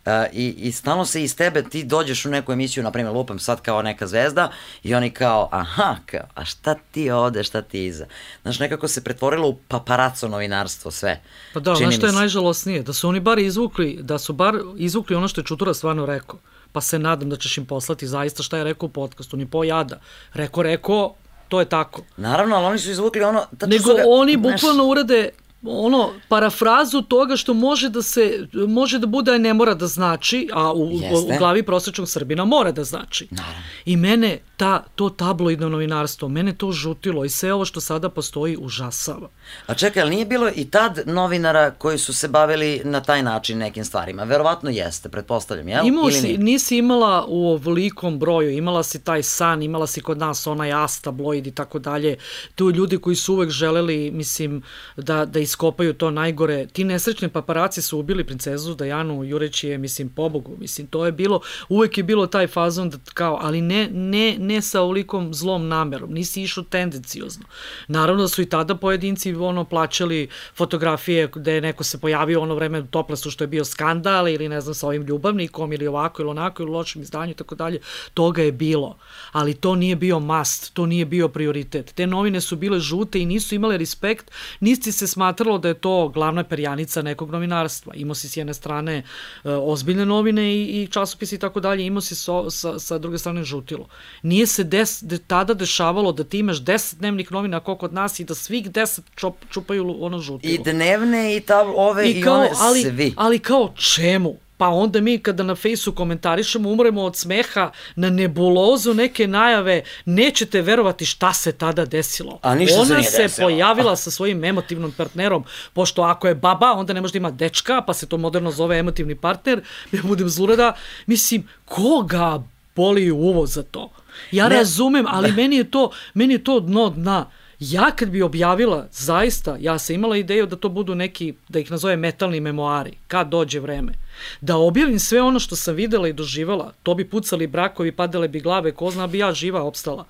Uh, i, I stalno se iz tebe, ti dođeš u neku emisiju, na primjer lupam sad kao neka zvezda i oni kao, aha, kao, a šta ti ovde, šta ti iza? Znaš, nekako se pretvorilo u paparaco novinarstvo sve. Pa da, znaš što je najžalosnije? Da su oni bar izvukli, da su bar izvukli ono što je Čutura stvarno rekao. Pa se nadam da ćeš im poslati zaista šta je rekao u podcastu, ni po jada. Rekao, rekao, to je tako. Naravno, ali oni su izvukli ono... Nego ga, oni bukvalno urade ono parafrazu toga što može da se može da bude a ne mora da znači, a u, u glavi prosečnog Srbina mora da znači. Naravno. I mene ta to tabloidno novinarstvo, mene to žutilo i sve ovo što sada postoji užasava. A čekaj, ali nije bilo i tad novinara koji su se bavili na taj način nekim stvarima? Verovatno jeste, pretpostavljam, jel? Imao Ili si, nisi imala u ovolikom broju, imala si taj san, imala si kod nas onaj asta, bloid i tako dalje. Tu ljudi koji su uvek želeli, mislim, da, da iskopaju to najgore. Ti nesrećni paparaci su ubili princezu Dajanu Jureći je, mislim, pobogu. Mislim, to je bilo, uvek je bilo taj fazon da kao, ali ne, ne, ne sa olikom zlom namerom, nisi išao tendencijozno. Naravno da su i tada pojedinci ono plaćali fotografije gde je neko se pojavio ono vreme u toplasu što je bio skandal ili ne znam sa ovim ljubavnikom ili ovako ili onako ili u lošem izdanju i tako dalje. Toga je bilo. Ali to nije bio must, to nije bio prioritet. Te novine su bile žute i nisu imale respekt, nisi se smatralo da je to glavna perjanica nekog novinarstva. Imao si s jedne strane e, ozbiljne novine i, i časopisi i tako dalje, imao si so, sa, sa druge strane žutilo. Nije se des, de, tada dešavalo da ti imaš deset dnevnih novina kao kod nas i da svih deset čup, čupaju ono žutilo. I dnevne i ta, ove i, i kao, one ali, svi. Ali kao čemu? Pa onda mi kada na fejsu komentarišemo umremo od smeha na nebulozu neke najave, nećete verovati šta se tada desilo. A ništa Ona se se desilo. pojavila sa svojim emotivnom partnerom, pošto ako je baba, onda ne može da ima dečka, pa se to moderno zove emotivni partner, ja budem zlurada, mislim, koga boli uvo za to? Ja ne. razumem, ali <laughs> meni je to, meni je to dno dna. Ja kad bi objavila, zaista, ja sam imala ideju da to budu neki, da ih nazove metalni memoari, kad dođe vreme. Da objavim sve ono što sam videla i doživala, to bi pucali brakovi, padale bi glave, ko zna bi ja živa opstala.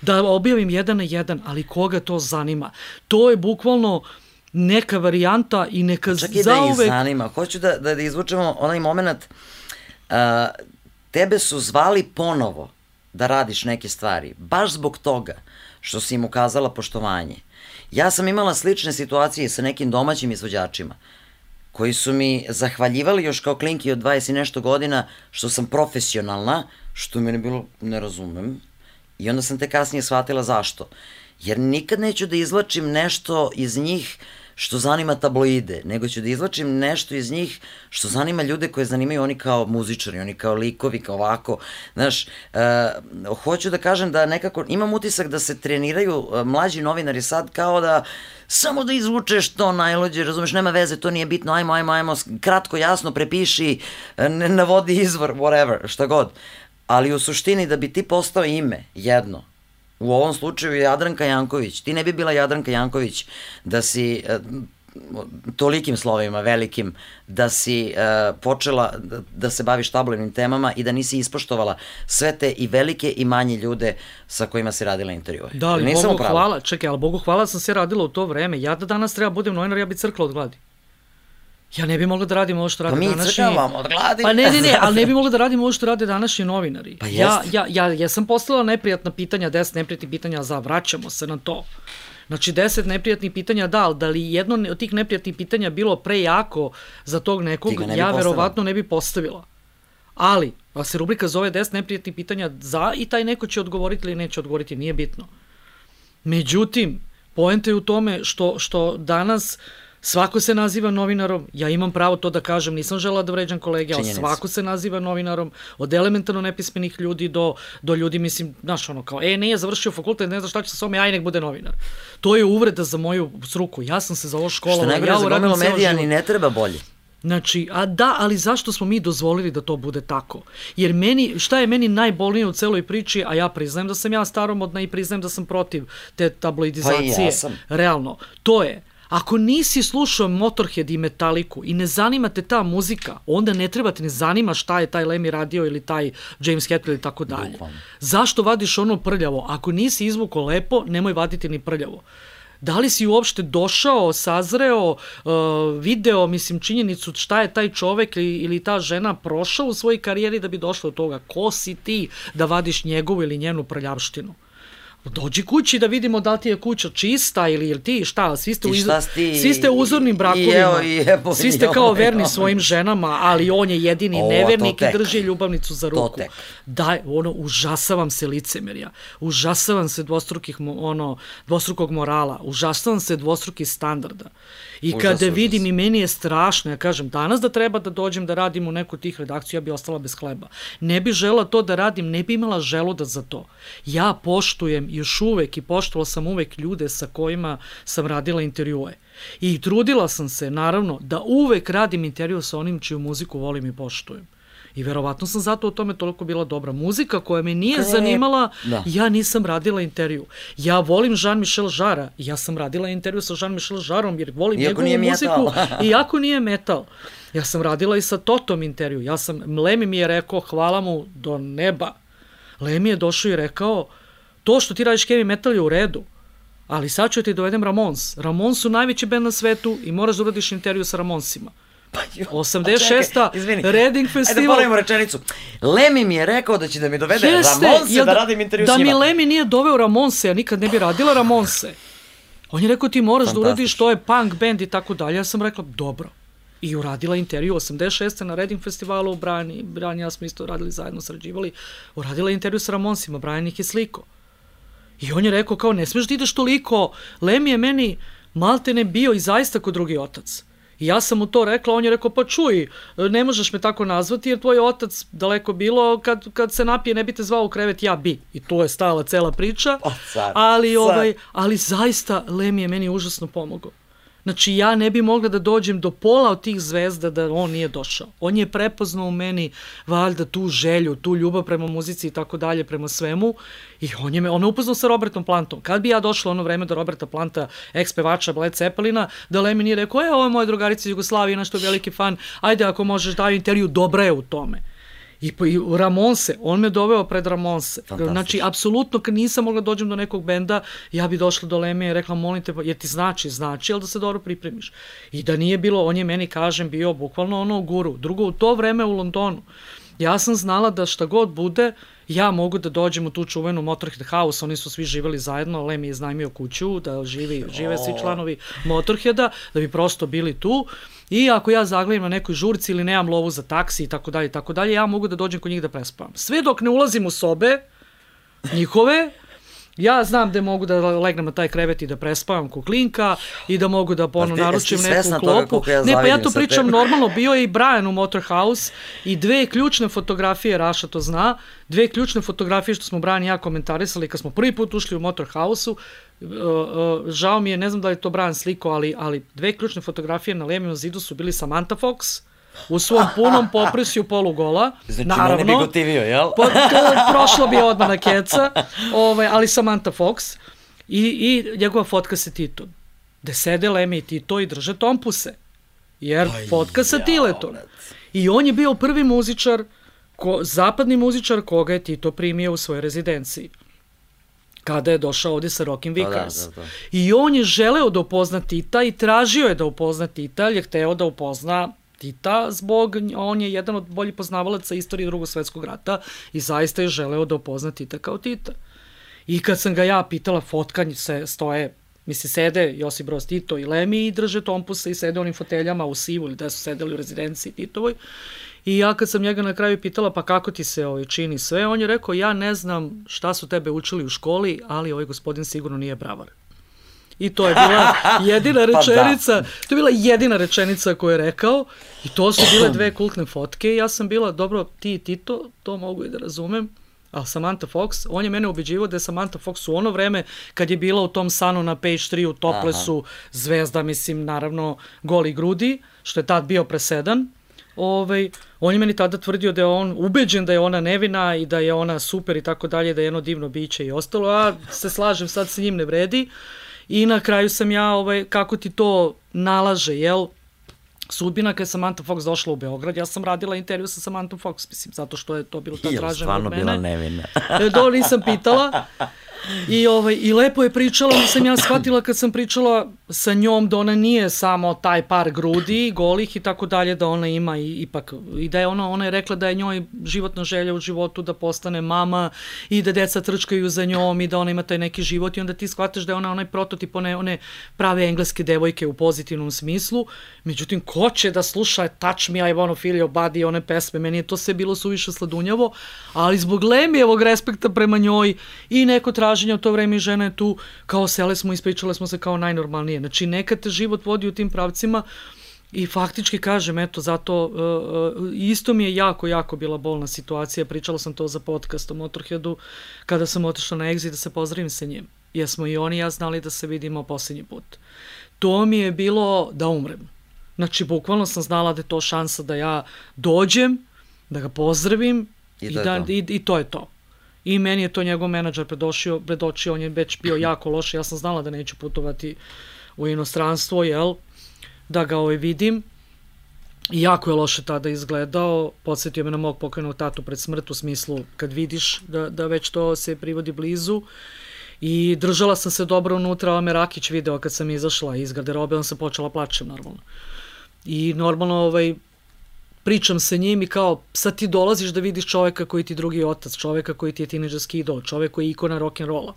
Da objavim jedan na jedan, ali koga to zanima? To je bukvalno neka varijanta i neka Čak i zauvek... da ih zanima. Hoću da, da, da izvučemo onaj moment, uh, tebe su zvali ponovo da radiš neke stvari, baš zbog toga što si im ukazala poštovanje. Ja sam imala slične situacije sa nekim domaćim izvođačima koji su mi zahvaljivali još kao klinki od 20 i nešto godina što sam profesionalna, što meni bilo ne razumem. I onda sam te kasnije shvatila zašto. Jer nikad neću da izlačim nešto iz njih što zanima tabloide, nego ću da izlačim nešto iz njih što zanima ljude koje zanimaju oni kao muzičari, oni kao likovi, kao ovako. Znaš, uh, hoću da kažem da nekako imam utisak da se treniraju uh, mlađi novinari sad kao da samo da izvučeš to najlođe, razumeš, nema veze, to nije bitno, ajmo, ajmo, ajmo, kratko, jasno, prepiši, ne navodi izvor, whatever, šta god. Ali u suštini da bi ti postao ime, jedno, U ovom slučaju Jadranka Janković. Ti ne bi bila Jadranka Janković da si uh, tolikim slovima, velikim, da si uh, počela da, da se baviš tabloidnim temama i da nisi ispoštovala sve te i velike i manje ljude sa kojima si radila intervjue. Da, ali Nisam Bogu upravo. hvala, čekaj, ali Bogu hvala sam se radila u to vreme. Ja da danas treba budem novinar, ja bi crkla od gladi. Ja ne bi mogla da radim ovo što rade pa današnji... Pa mi crkavamo od gladi. Pa ne, ne, ne, ali ne bi mogla da radim ovo što rade današnji novinari. Pa jest. ja, ja, ja, ja sam poslala neprijatna pitanja, deset neprijatnih pitanja, za vraćamo se na to. Znači, deset neprijatnih pitanja, da, ali da li jedno od tih neprijatnih pitanja bilo prejako za tog nekog, ja postavila. verovatno ne bi postavila. Ali, pa se rubrika zove 10 neprijatnih pitanja za i taj neko će odgovoriti ili neće odgovoriti, nije bitno. Međutim, poenta je u tome što, što danas Svako se naziva novinarom, ja imam pravo to da kažem, nisam žela da vređam kolege, ali svako se naziva novinarom, od elementarno nepismenih ljudi do, do ljudi, mislim, znaš, ono kao, e, nije završio fakultet, ne zna šta će sa svome, aj nek bude novinar. To je uvreda za moju struku, ja sam se za ovo škola. Što najgore ja za medija ni ne treba bolje. Znači, a da, ali zašto smo mi dozvolili da to bude tako? Jer meni, šta je meni najbolnije u celoj priči, a ja priznajem da sam ja staromodna i priznajem da sam protiv te tabloidizacije. Pa ja sam. Realno, to je, Ako nisi slušao Motorhead i Metaliku i ne zanima te ta muzika, onda ne treba te ne zanima šta je taj Lemmy radio ili taj James Hetfield ili tako dalje. Zašto vadiš ono prljavo? Ako nisi izvuko lepo, nemoj vaditi ni prljavo. Da li si uopšte došao, sazreo, uh, video, mislim, činjenicu šta je taj čovek ili, ili ta žena prošao u svojoj karijeri da bi došla do toga? Ko si ti da vadiš njegovu ili njenu prljavštinu? Dođi kući da vidimo da li ti je kuća čista ili ili ti šta, svi ste, u, ti, svi ste uzornim brakovima, i evo, svi ste kao verni svojim ženama, ali on je jedini o, nevernik i drži ljubavnicu za ruku. Da, ono, užasavam se licemerja, užasavam se dvostrukih, ono, dvostrukog morala, užasavam se dvostrukih standarda. I Užasno, kada vidim i meni je strašno, ja kažem, danas da treba da dođem da radim u neku tih redakciju, ja bi ostala bez hleba. Ne bi žela to da radim, ne bi imala želuda za to. Ja poštujem još uvek i poštovala sam uvek ljude sa kojima sam radila intervjue. I trudila sam se, naravno, da uvek radim intervju sa onim čiju muziku volim i poštujem. I verovatno sam zato u tome toliko bila dobra. Muzika koja me nije Krep. zanimala, da. ja nisam radila intervju. Ja volim Jean-Michel Žara, ja sam radila intervju sa Jean-Michel Žarom jer volim iako njegovu muziku, <laughs> iako nije metal. Ja sam radila i sa Totom intervju. Ja sam, Lemi mi je rekao, hvala mu do neba. Lemi je došao i rekao, to što ti radiš heavy metal je u redu, ali sad ću ti dovedem Ramons. Ramons su najveći band na svetu i moraš da uradiš intervju sa Ramonsima. Pa jo, 86. Čekaj, Reading Festival. Ajde da ponovimo rečenicu. Lemi mi je rekao da će da mi dovede Jeste, Ramonse da, da radim intervju da s njima. Da mi Lemi nije doveo Ramonse, ja nikad ne bi radila Ramonse. On je rekao ti moraš da uradiš, to je punk band i tako dalje. Ja sam rekla, dobro. I uradila intervju 86. na Reading festivalu, Brian, Brian i ja smo isto radili zajedno, sarađivali. Uradila intervju sa Ramonsima, Brian ih je sliko. I on je rekao kao, ne smeš da ideš toliko, Lemi je meni maltene bio i zaista kod drugi otac. I ja sam mu to rekla, on je rekao, pa čuj, ne možeš me tako nazvati jer tvoj otac daleko bilo, kad, kad se napije ne bi te zvao u krevet, ja bi. I to je stala cela priča. O, car, ali, ovaj, ali zaista Lemi je meni užasno pomogao. Znači ja ne bi mogla da dođem do pola od tih zvezda da on nije došao. On je prepoznao u meni valjda tu želju, tu ljubav prema muzici i tako dalje, prema svemu. I on je me, on me upoznao sa Robertom Plantom. Kad bi ja došla ono vreme do Roberta Planta, ekspevača Bled Cepelina, da Lemi nije rekao, e, ovo je moja drugarica iz Jugoslavije, nešto veliki fan, ajde ako možeš daju intervju, dobra je u tome. I, i Ramonse, on me doveo pred Ramonse. Znači, apsolutno, kad nisam mogla da dođem do nekog benda, ja bi došla do Leme i rekla, molim te, jer ti znači, znači, ali da se dobro pripremiš. I da nije bilo, on je meni, kažem, bio bukvalno ono guru. Drugo, u to vreme u Londonu, ja sam znala da šta god bude, ja mogu da dođem u tu čuvenu Motorhead House, oni su svi živeli zajedno, Lemi je iznajmio kuću, da živi, žive svi članovi Motorheada, da bi prosto bili tu. I ako ja zaglavim na nekoj žurci ili nemam lovu za taksi i tako dalje i tako dalje, ja mogu da dođem kod njih da prespavam. Sve dok ne ulazim u sobe njihove, Ja znam da mogu da legnem na taj krevet i da prespavam ko klinka i da mogu da pono naručim neku klopu. Ja ne, pa ja to pričam normalno, bio je i Brian u Motorhouse i dve ključne fotografije, Raša to zna, dve ključne fotografije što smo Brian i ja komentarisali kad smo prvi put ušli u Motorhouse-u, uh, uh, žao mi je, ne znam da li je to Brian sliko, ali, ali dve ključne fotografije na Lemijom zidu su bili Samantha Fox, u svom punom poprisju polugola. Znači, naravno, mene bi gotivio, jel? Po, prošlo bi odmah na keca, ovaj, ali Samantha Fox i, i njegova fotka sa Titom. Gde sede Leme i Tito i drže tompuse. Jer Aj, fotka sa Tiletom. I on je bio prvi muzičar, ko, zapadni muzičar koga je Tito primio u svojoj rezidenciji kada je došao ovde sa Rockin' pa da, Vickers. Da, da, da. I on je želeo da upozna Tita i tražio je da upozna Tita, jer je hteo da upozna Tita zbog, on je jedan od boljih poznavalaca istorije drugog svetskog rata i zaista je želeo da upozna Tita kao Tita. I kad sam ga ja pitala, fotkanje se stoje, misli, sede Josip Broz Tito i Lemi i drže tompusa i sede onim foteljama u Sivu ili da su sedeli u rezidenciji Titovoj. I ja kad sam njega na kraju pitala pa kako ti se ovaj, čini sve, on je rekao ja ne znam šta su tebe učili u školi, ali ovaj gospodin sigurno nije bravar. I to je bila <laughs> jedina rečenica, pa da. to je bila jedina rečenica koju je rekao i to su bile dve kultne fotke i ja sam bila, dobro, ti i Tito, to mogu i da razumem, ali Samantha Fox, on je mene ubeđivao da je Samantha Fox u ono vreme kad je bila u tom sanu na Page 3 u Toplesu Aha. zvezda, mislim, naravno, goli grudi, što je tad bio presedan, ovaj, on je meni tada tvrdio da je on ubeđen da je ona nevina i da je ona super i tako dalje, da je jedno divno biće i ostalo, a se slažem, sad se njim ne vredi. I na kraju sam ja, ovaj, kako ti to nalaže, jel? Sudbina kada je Samantha Fox došla u Beograd, ja sam radila intervju sa Samantha Fox, mislim, zato što je to bilo ta traženo od mene. Jel, stvarno bila nevina. E, do, nisam pitala. <laughs> I, ovaj, I lepo je pričala, onda sam ja shvatila kad sam pričala sa njom da ona nije samo taj par grudi, golih i tako dalje, da ona ima i, ipak, i da je ona, ona je rekla da je njoj životna želja u životu da postane mama i da deca trčkaju za njom i da ona ima taj neki život i onda ti shvataš da je ona onaj prototip one, one prave engleske devojke u pozitivnom smislu. Međutim, ko će da sluša Touch Me, I Wanna Feel Your Body, one pesme, meni je to sve bilo suviše sladunjavo, ali zbog Lemijevog respekta prema njoj i neko traži traženja u to vreme i žena je tu, kao sele smo, ispričale smo se kao najnormalnije. Znači, nekad te život vodi u tim pravcima I faktički kažem, eto, zato uh, isto mi je jako, jako bila bolna situacija. Pričala sam to za podcast o Motorheadu kada sam otišla na exit da se pozdravim sa njim. Jer smo i oni i ja znali da se vidimo poslednji put. To mi je bilo da umrem. Znači, bukvalno sam znala da je to šansa da ja dođem, da ga pozdravim I i, to je da, to. i, i to je to. I meni je to njegov menadžer predošio, predočio, on je već bio jako loš, ja sam znala da neću putovati u inostranstvo, jel, da ga ovaj vidim. I jako je loše tada izgledao, podsjetio me na mog pokrenog tatu pred smrt u smislu kad vidiš da, da već to se privodi blizu. I držala sam se dobro unutra, ali me Rakić video kad sam izašla iz garderobe, on sam počela plačem normalno. I normalno ovaj, pričam sa njim i kao sad ti dolaziš da vidiš čoveka koji ti drugi otac, čoveka koji ti je tineđerski idol, čovek koji je ikona rock'n'rolla.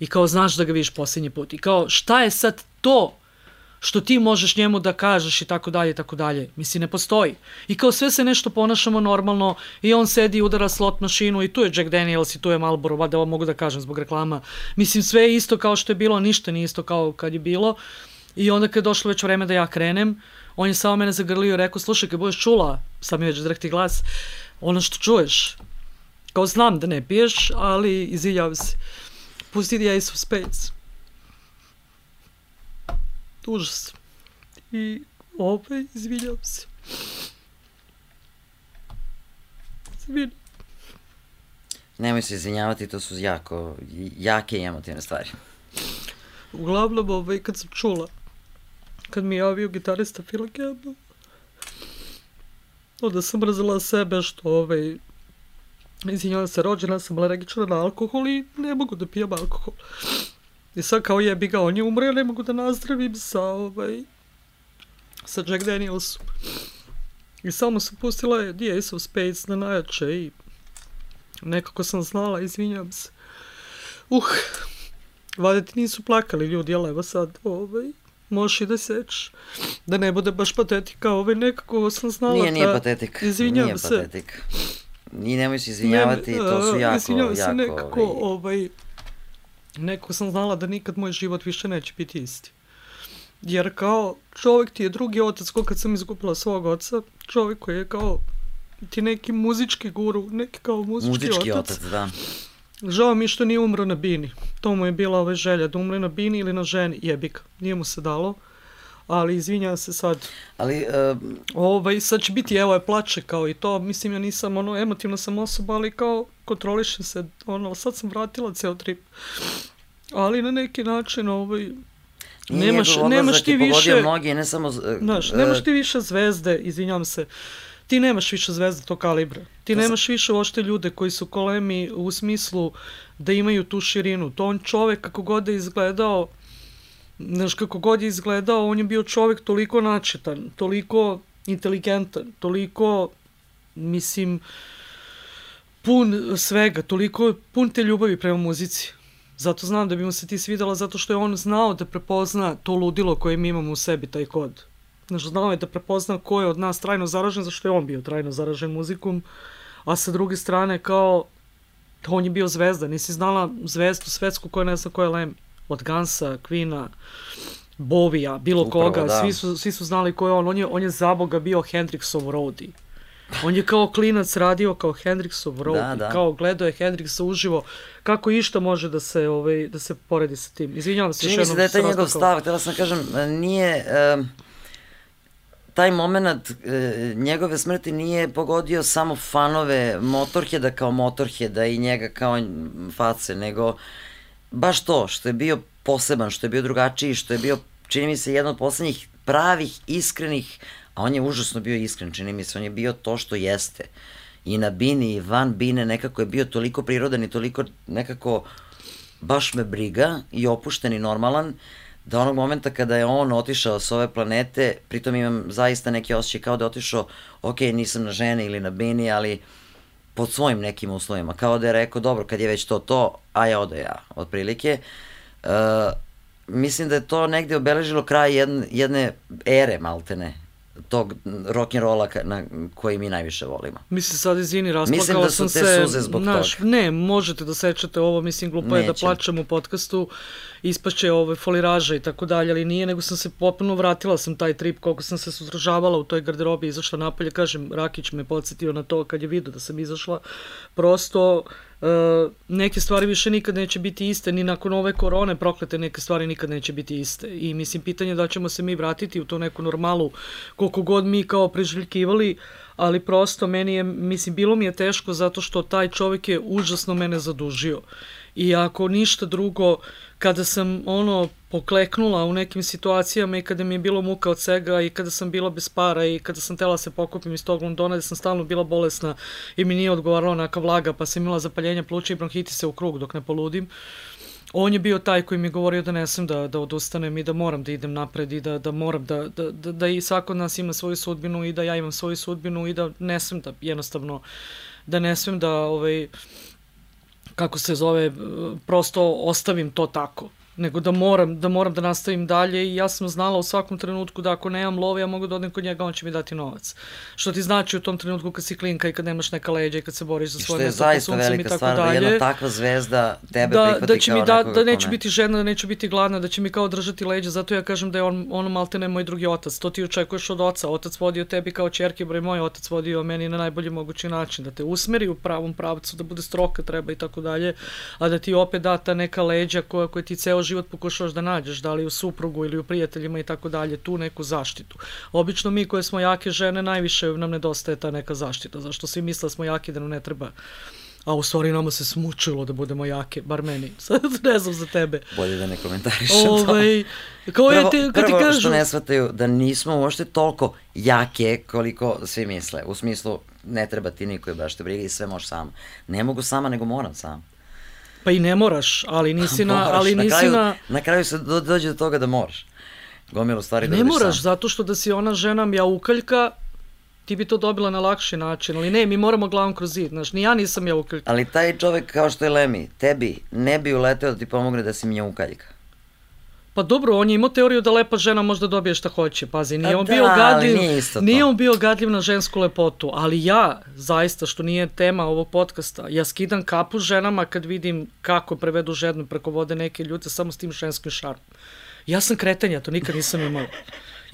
I kao znaš da ga vidiš posljednji put. I kao šta je sad to što ti možeš njemu da kažeš i tako dalje i tako dalje. Mislim, ne postoji. I kao sve se nešto ponašamo normalno i on sedi i udara slot mašinu i tu je Jack Daniels i tu je Marlboro, vada ovo mogu da kažem zbog reklama. Mislim, sve je isto kao što je bilo, ništa nije isto kao kad je bilo. I onda kad je došlo već vreme da ja krenem, on je samo mene zagrlio i rekao, slušaj, kad budeš čula, sad mi već drhti glas, ono što čuješ, kao znam da ne piješ, ali izvinjavam se, pusti The Ace of Spades. Užas. I opet izvinjavam se. Izvinjam. Nemoj se izvinjavati, to su jako, jake i emotivne stvari. Uglavnom, ovaj, kad sam čula, kad mi je javio gitarista Phil Campbell, onda sam mrzela sebe što, ovaj, izvinjavam se, rođena sam alergična na alkohol i ne mogu da pijem alkohol. I sad kao jebi ga, on je umro, ja ne mogu da nazdravim sa, ovaj, sa Jack Danielsom. I samo sam pustila The Ace of Spades na najjače i nekako sam znala, izvinjam se. Uh, vade ti nisu plakali ljudi, ali evo sad, ovaj, možeš i da sečeš. Da ne bude baš patetika, ovaj, nekako sam znala Nije, nije da... patetik. Izvinjam nije se. patetik. I nemoj se izvinjavati, Ne, to su a, jako, izvinjavam se, jako... nekako, ovaj, ovaj, nekako sam znala da nikad moj život više neće biti isti. Jer kao čovjek ti je drugi otac, ko kad sam izgubila svog oca, čovjek koji je kao ti neki muzički guru, neki kao muzički, Muzički otac. otac, da. Žao mi što nije umro na bini. To mu je bila ova želja, da umre na bini ili na ženi. Jebik, nije mu se dalo. Ali izvinjam se sad, Ali, uh, ovaj, sad će biti, evo je plače kao i to, mislim ja nisam ono, emotivna sam osoba, ali kao kontrolišem se, ono, sad sam vratila ceo trip. Ali na neki način, ovaj, nije nemaš, nemaš odlazak ti više, mnogi, ne samo... znaš, nemaš ti više zvezde, izvinjam se, ti nemaš više zvezde tog kalibra. Ti To nemaš više uopšte ljude koji su kolemi u smislu da imaju tu širinu. To on čovek kako god je izgledao, znaš, kako god je izgledao, on je bio čovek toliko načetan, toliko inteligentan, toliko, mislim, pun svega, toliko pun te ljubavi prema muzici. Zato znam da bi mu se ti svidela, zato što je on znao da prepozna to ludilo koje mi imamo u sebi, taj kod. Znaš, znao je da prepozna ko je od nas trajno zaražen, zašto je on bio trajno zaražen muzikom, a sa druge strane kao on je bio zvezda, nisi znala zvezdu svetsku koja ne zna ko je Lem. Od Gansa, Queena, Bovija, bilo Upravo, koga, da. svi, su, svi su znali ko je on. On je, on je za Boga bio Hendrixov roadie. On je kao klinac radio kao Hendrixov roadie, Da, da. kao gledao je Hendrixa uživo, kako išta može da se, ovaj, da se poredi sa tim. Izvinjavam se Čini još mi se jednom da je taj njegov stav, htjela sam da kažem, nije, um, taj moment e, njegove smrti nije pogodio samo fanove Motorheada kao Motorheada i njega kao face, nego baš to, što je bio poseban, što je bio drugačiji, što je bio, čini mi se, jedan od poslednjih pravih, iskrenih, a on je užasno bio iskren, čini mi se, on je bio to što jeste. I na bini i van bine nekako je bio toliko prirodan i toliko nekako baš me briga i opušten i normalan, da onog momenta kada je on otišao s ove planete, pritom imam zaista neki osjećaj kao da je otišao, ok, nisam na ženi ili na bini, ali pod svojim nekim uslovima, kao da je rekao, dobro, kad je već to to, a ja ode ja, otprilike. Uh, mislim da je to negde obeležilo kraj jedne, jedne ere, maltene, tog rock'n'rolla na koji mi najviše volimo. Mislim sad izvini, rasplakala Mislim da su sam te se. suze zbog znaš, toga. Ne, možete da sečete ovo, mislim glupo je da Nećem. plačem u podcastu, ispašće ove foliraža i tako dalje, ali nije, nego sam se potpuno vratila sam taj trip, koliko sam se suzdržavala u toj garderobi, izašla napolje, kažem, Rakić me podsjetio na to kad je vidio da sam izašla, prosto uh, neke stvari više nikad neće biti iste, ni nakon ove korone proklete neke stvari nikad neće biti iste. I mislim, pitanje je da ćemo se mi vratiti u to neku normalu, koliko god mi kao preželjkivali, ali prosto meni je, mislim, bilo mi je teško zato što taj čovjek je užasno mene zadužio. I ako ništa drugo, kada sam ono pokleknula u nekim situacijama i kada mi je bilo muka od svega i kada sam bila bez para i kada sam tela se pokupim iz tog Londona gde sam stalno bila bolesna i mi nije odgovarala neka vlaga pa sam imala zapaljenja pluća i bronhitise u krug dok ne poludim. On je bio taj koji mi je govorio da ne sam da, da odustanem i da moram da idem napred i da, da moram da, da, da, da i svako od nas ima svoju sudbinu i da ja imam svoju sudbinu i da ne smem da jednostavno da ne smem da ovaj, kako se zove, prosto ostavim to tako nego da moram, da moram da nastavim dalje i ja sam znala u svakom trenutku da ako nemam love ja mogu da odem kod njega, on će mi dati novac. Što ti znači u tom trenutku kad si klinka i kad nemaš neka leđa i kad se boriš za svoje mesto po suncem i tako stvar, dalje. Što je zaista velika stvar da jedna takva zvezda tebe da, prihvati da će kao mi da, da neću biti žena, da neću biti gladna, da će mi kao držati leđa, zato ja kažem da je on, on malte ne moj drugi otac. To ti očekuješ od oca. Otac vodi o tebi kao čerke, broj moj otac vodi o meni na najbolji mogući način, da te usmeri u pravom pravcu, da bude stroka treba i tako dalje, a da ti opet da ta neka leđa koja, koja ti ceo život pokušavaš da nađeš, da li u suprugu ili u prijateljima i tako dalje, tu neku zaštitu. Obično mi koje smo jake žene, najviše nam nedostaje ta neka zaštita, zašto svi misle da smo jaki da nam ne treba a u stvari nama se smučilo da budemo jake, bar meni. <laughs> Sad ne znam za tebe. Bolje da ne komentarišem Ovaj, kao Prvo, te, kad ti prvo kažu... što ne shvataju da nismo uopšte toliko jake koliko svi misle. U smislu, ne treba ti niko je baš te briga i sve možeš sam. Ne mogu sama, nego moram sam. Pa i ne moraš, ali nisi <laughs> na, Moraš. ali nisi na, kraju, na... na kraju se do, dođe do toga da moraš. Gomilu stvari da Ne moraš, sam. zato što da si ona žena jaukaljka, ti bi to dobila na lakši način, ali ne, mi moramo glavom kroz zid, znaš, ni ja nisam jaukaljka. Ali taj čovek kao što je Lemi, tebi ne bi uleteo da ti pomogne da si mjaukaljka. Pa dobro, on je imao teoriju da lepa žena može da dobije šta hoće. Pazi, nije A on da, bio gadljiv, nije nije on bio gadljiv na žensku lepotu, ali ja, zaista, što nije tema ovog podcasta, ja skidam kapu ženama kad vidim kako prevedu ženu preko vode neke ljude samo s tim ženskim šarmom. Ja sam kretenja, to nikad nisam imala.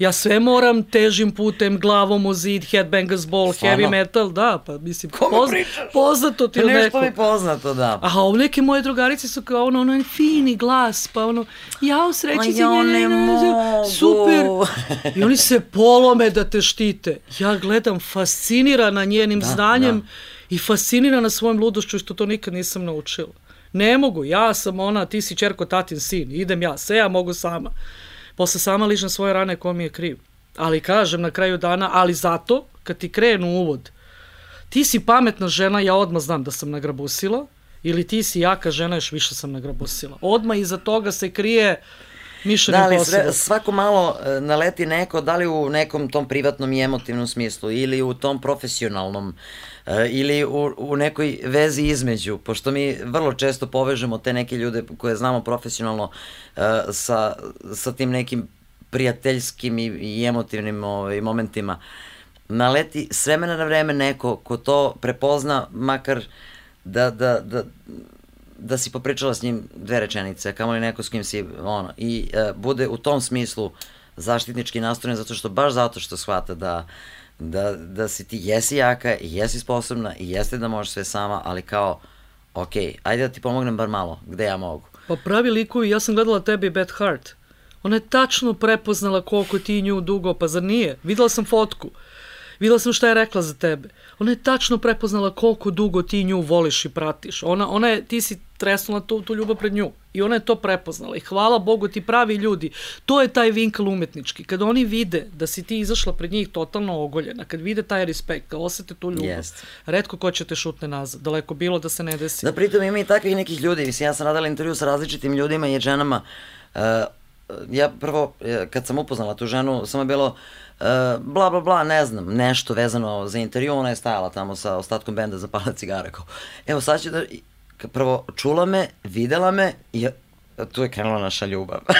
Ja sve moram težim putem, glavom u zid, headbangers ball, Stvarno? heavy metal, da, pa mislim, Kome poz, pričaš? poznato ti je Nešto neko. mi poznato, da. A ovo neke moje drugarice su kao ono, ono fini glas, pa ono, ja u sreći ja ne, mogu. super. I oni se polome da te štite. Ja gledam fascinirana njenim Da, znanjem da. i fascinirana svojom ludošću što to nikad nisam naučila. Ne mogu, ja sam ona, ti si čerko tatin sin, idem ja, sve ja mogu sama. Posle sama ližem svoje rane ko mi je kriv. Ali kažem na kraju dana, ali zato, kad ti krenu uvod, ti si pametna žena, ja odmah znam da sam nagrabusila, ili ti si jaka žena, još više sam nagrabusila. Odmah iza toga se krije Mission Da, Impossible. sve, svako malo e, naleti neko, da li u nekom tom privatnom i emotivnom smislu, ili u tom profesionalnom, e, ili u, u nekoj vezi između, pošto mi vrlo često povežemo te neke ljude koje znamo profesionalno e, sa, sa tim nekim prijateljskim i, i emotivnim ovaj, momentima. Naleti s vremena na vreme neko ko to prepozna, makar da, da, da, da si popričala s njim dve rečenice, kamo li neko s kim si, ono, i e, bude u tom smislu zaštitnički nastrojen, zato što, baš zato što shvata da, da, da si ti jesi jaka i jesi sposobna i jeste da možeš sve sama, ali kao, ok, ajde da ti pomognem bar malo, gde ja mogu. Pa pravi likovi, ja sam gledala tebi Beth Hart. Ona je tačno prepoznala koliko ti nju dugo, pa zar nije? Videla sam fotku. Videla sam šta je rekla za tebe. Ona je tačno prepoznala koliko dugo ti nju voliš i pratiš. Ona, ona je, ti si tresnula tu, tu ljubav pred nju. I ona je to prepoznala. I hvala Bogu ti pravi ljudi. To je taj vinkal umetnički. Kad oni vide da si ti izašla pred njih totalno ogoljena, kad vide taj respekt, kad osete tu ljubav, Jeste. redko ko će te šutne nazad. Daleko bilo da se ne desi. Da pritom ima i takvih nekih ljudi, mislim, ja sam radila intervju sa različitim ljudima i ženama, uh, ja prvo, eh, kad sam upoznala tu ženu, samo je bilo uh, bla bla bla, ne znam, nešto vezano za intervju, ona je stajala tamo sa ostatkom benda za pala cigara, kao, evo sad ću da, prvo čula me, videla me i tu je krenula naša ljubav. uh,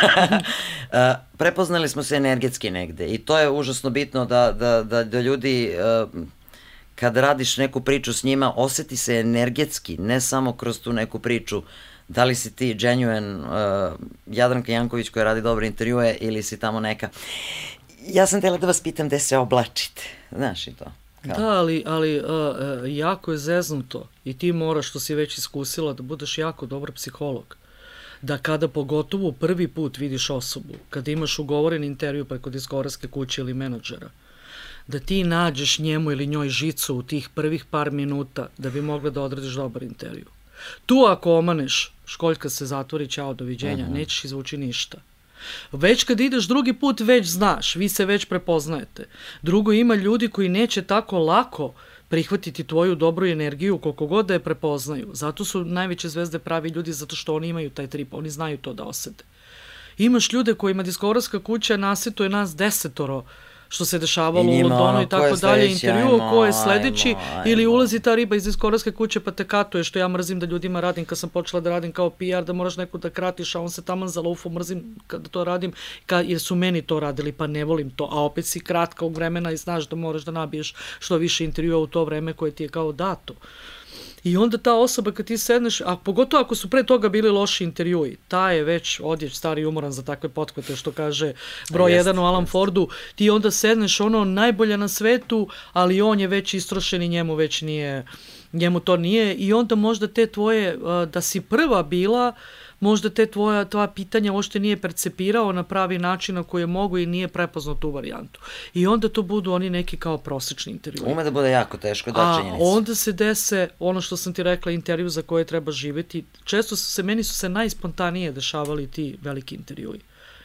<laughs> prepoznali smo se energetski negde i to je užasno bitno da, da, da, da ljudi uh, kad radiš neku priču s njima, oseti se energetski, ne samo kroz tu neku priču, da li si ti genuine uh, Jadranka Janković koja radi dobre intervjue ili si tamo neka. Ja sam tela da vas pitam gde se oblačite. Znaš i to. Kao. Da, ali, ali uh, uh, jako je zeznuto i ti moraš, što si već iskusila, da budeš jako dobar psiholog. Da kada pogotovo prvi put vidiš osobu, kada imaš ugovoren intervju preko diskografske kuće ili menadžera, da ti nađeš njemu ili njoj žicu u tih prvih par minuta da bi mogla da odradiš dobar intervju. Tu ako omaneš, školjka se zatvori, čao, doviđenja. -huh. nećeš izvući ništa. Već kad ideš drugi put, već znaš, vi se već prepoznajete. Drugo, ima ljudi koji neće tako lako prihvatiti tvoju dobru energiju koliko god da je prepoznaju. Zato su najveće zvezde pravi ljudi, zato što oni imaju taj trip, oni znaju to da osete. Imaš ljude kojima diskografska kuća nasetuje nas desetoro što se dešavalo u Londonu i tako dalje, intervju ko je sledeći ajmo, ili ulazi ta riba iz diskografske kuće pa te katuje, što ja mrzim da ljudima radim kad sam počela da radim kao PR, da moraš neku da kratiš, a on se taman za lufu, mrzim kada to radim, kad, jer su meni to radili, pa ne volim to, a opet si kratka u vremena i znaš da moraš da nabiješ što više intervjua u to vreme koje ti je kao dato. I onda ta osoba kad ti sedneš, a pogotovo ako su pre toga bili loši intervjui, ta je već odjeć stari umoran za takve potkvete što kaže broj 1 u Alan jest. Fordu, ti onda sedneš ono najbolje na svetu, ali on je već istrošen i njemu već nije, njemu to nije i onda možda te tvoje, da si prva bila, uh, možda te tvoja, tvoja pitanja uopšte nije percepirao na pravi način na koji je mogu i nije prepoznao tu varijantu. I onda to budu oni neki kao prosečni intervju. Ume da bude jako teško, da činjenica. A onda se dese ono što sam ti rekla, intervju za koje treba živeti. Često su se, meni su se najspontanije dešavali ti veliki intervjui.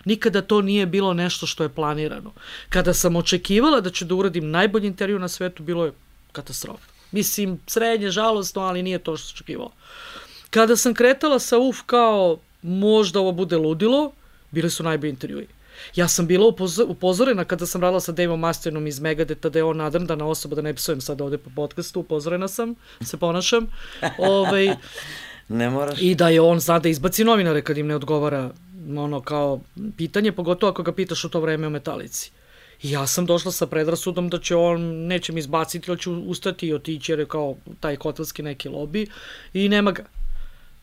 Nikada to nije bilo nešto što je planirano. Kada sam očekivala da ću da uradim najbolji intervju na svetu, bilo je katastrofa. Mislim, srednje, žalostno, ali nije to što sam očekivala. Kada sam kretala sa uf kao možda ovo bude ludilo, bili su najbolji intervjui. Ja sam bila upozorena kada sam radila sa Daveom Masternom iz Megadeta da je on nadrndana osoba, da ne psujem sad ovde po podcastu, upozorena sam, se ponašam. ovaj, <laughs> ne moraš. I da je on zna da izbaci novinare kad im ne odgovara ono kao pitanje, pogotovo ako ga pitaš u to vreme o metalici. I ja sam došla sa predrasudom da će on, neće mi izbaciti, ali ću ustati i otići jer je kao taj hotelski neki lobby i nema ga.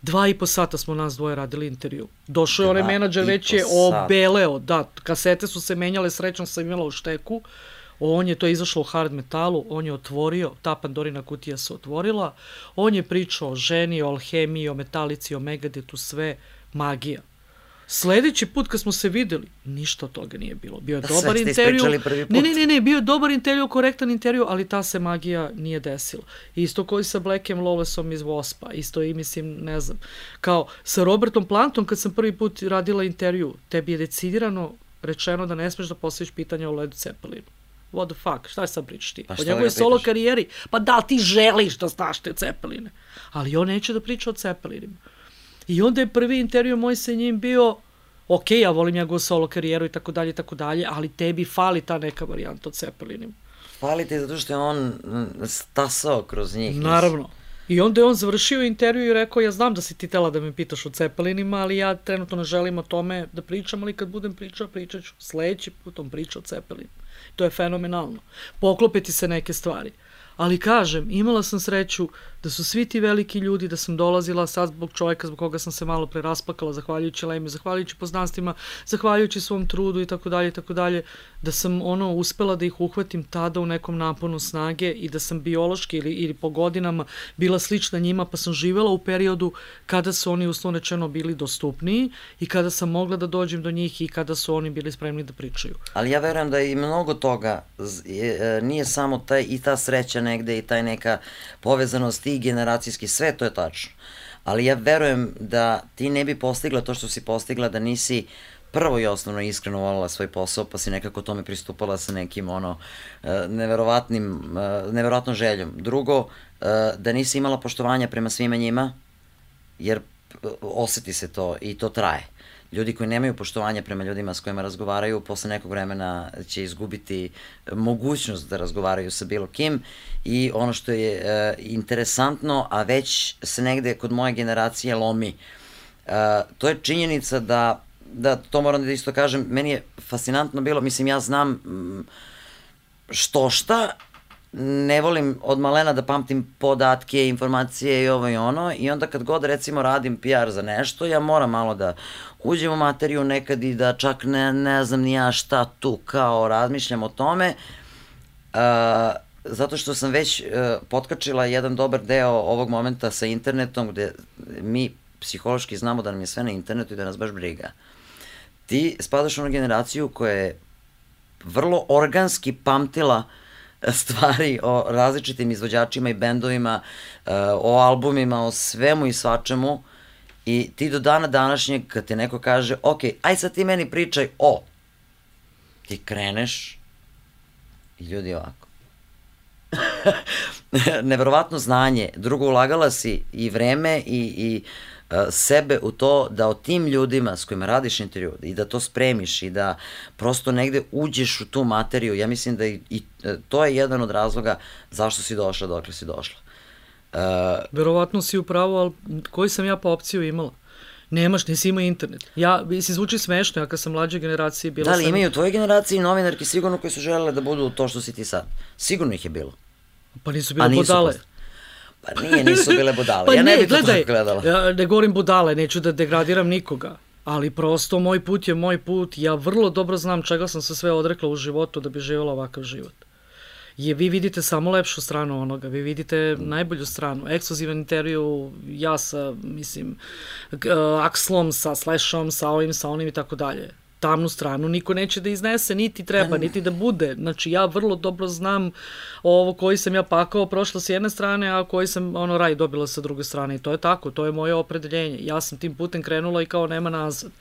Dva i po sata smo nas dvoje radili intervju. Došao je onaj menadžer, već je obeleo, da, kasete su se menjale, srećno sam imala u šteku, on je to izašlo u hard metalu, on je otvorio, ta Pandorina kutija se otvorila, on je pričao o ženi, o alhemiji, o metalici, o megadetu, sve magija. Sledeći put kad smo se videli, ništa od toga nije bilo. Bio je da dobar intervju. Ne, ne, ne, ne, bio je dobar intervju, korektan intervju, ali ta se magija nije desila. Isto koji sa Blackem Lawlessom iz Waspa, isto i mislim, ne znam, kao sa Robertom Plantom kad sam prvi put radila intervju, tebi je decidirano rečeno da ne smeš da postaviš pitanja o Led Zeppelinu. What the fuck, šta sad pričaš ti? Pa o njegovoj solo karijeri? Pa da li ti želiš da znaš te Zeppeline? Ali on neće da priča o Zeppelinima. I onda je prvi intervju moj sa njim bio ok, ja volim njegovu solo karijeru i tako dalje i tako dalje, ali tebi fali ta neka varijanta od Cepelinim. Fali ti zato što je on mm, stasao kroz njih. Naravno. I onda je on završio intervju i rekao, ja znam da si ti tela da me pitaš o Cepelinima, ali ja trenutno ne želim o tome da pričam, ali kad budem pričao, pričat ću. Sledeći put on priča o Cepelinu. To je fenomenalno. Poklope ti se neke stvari. Ali kažem, imala sam sreću da su svi ti veliki ljudi, da sam dolazila sad zbog čovjeka zbog koga sam se malo pre rasplakala, zahvaljujući Lemi, zahvaljujući poznanstvima, zahvaljujući svom trudu i tako dalje i tako dalje, da sam ono uspela da ih uhvatim tada u nekom naponu snage i da sam biološki ili, ili po godinama bila slična njima, pa sam živela u periodu kada su oni uslovno rečeno bili dostupniji i kada sam mogla da dođem do njih i kada su oni bili spremni da pričaju. Ali ja verujem da i mnogo toga e, nije samo taj i ta sreća negde i taj neka povezanost i generacijski, sve to je tačno. Ali ja verujem da ti ne bi postigla to što si postigla da nisi prvo i osnovno iskreno volila svoj posao, pa si nekako tome pristupala sa nekim ono e, neverovatnim, e, neverovatnom željom. Drugo, e, da nisi imala poštovanja prema svima njima, jer oseti se to i to traje ljudi koji nemaju poštovanja prema ljudima s kojima razgovaraju, posle nekog vremena će izgubiti mogućnost da razgovaraju sa bilo kim. I ono što je e, interesantno, a već se negde kod moje generacije lomi, e, to je činjenica da, da to moram da isto kažem, meni je fascinantno bilo, mislim ja znam mm, što šta ne volim od malena da pamtim podatke, informacije i ovo i ono i onda kad god recimo radim PR za nešto, ja moram malo da uđem u materiju nekad i da čak ne, ne znam ni ja šta tu kao razmišljam o tome, uh, zato što sam već uh, potkačila jedan dobar deo ovog momenta sa internetom gde mi psihološki znamo da nam je sve na internetu i da nas baš briga. Ti spadaš u onu generaciju koja je vrlo organski pamtila uh, stvari o različitim izvođačima i bendovima, uh, o albumima, o svemu i svačemu i ti do dana današnjeg kad ti neko kaže, ok, aj sad ti meni pričaj o, ti kreneš i ljudi ovako. <laughs> Neverovatno znanje, drugo ulagala si i vreme i, i sebe u to da o tim ljudima s kojima radiš intervju i da to spremiš i da prosto negde uđeš u tu materiju, ja mislim da i, i e, to je jedan od razloga zašto si došla dokle si došla. Uh, Verovatno si upravo, ali koji sam ja pa opciju imala? Nemaš, nisi imao internet. Ja, se zvuči smešno, ja kad sam mlađe generacije bila Da li sam... imaju u tvojoj generaciji novinarki sigurno koji su želele da budu to što si ti sad? Sigurno ih je bilo. Pa nisu bile budale. Post... Pa nije, nisu bile budale. <laughs> Pa ja ne, ne bih to tako gledala. Ja ne govorim budale, neću da degradiram nikoga. Ali prosto moj put je moj put. Ja vrlo dobro znam čega sam se sve odrekla u životu da bi živjela ovakav život. Je, vi vidite samo lepšu stranu onoga, vi vidite najbolju stranu. Ekskluzivan intervju, ja sa, mislim, Akslom, sa Slashom, sa ovim, sa onim i tako dalje tamnu stranu niko neće da iznese, niti treba, niti da bude. Znači, ja vrlo dobro znam ovo koji sam ja pakao prošla s jedne strane, a koji sam ono raj dobila sa druge strane. I to je tako, to je moje opredeljenje. Ja sam tim putem krenula i kao nema nazad.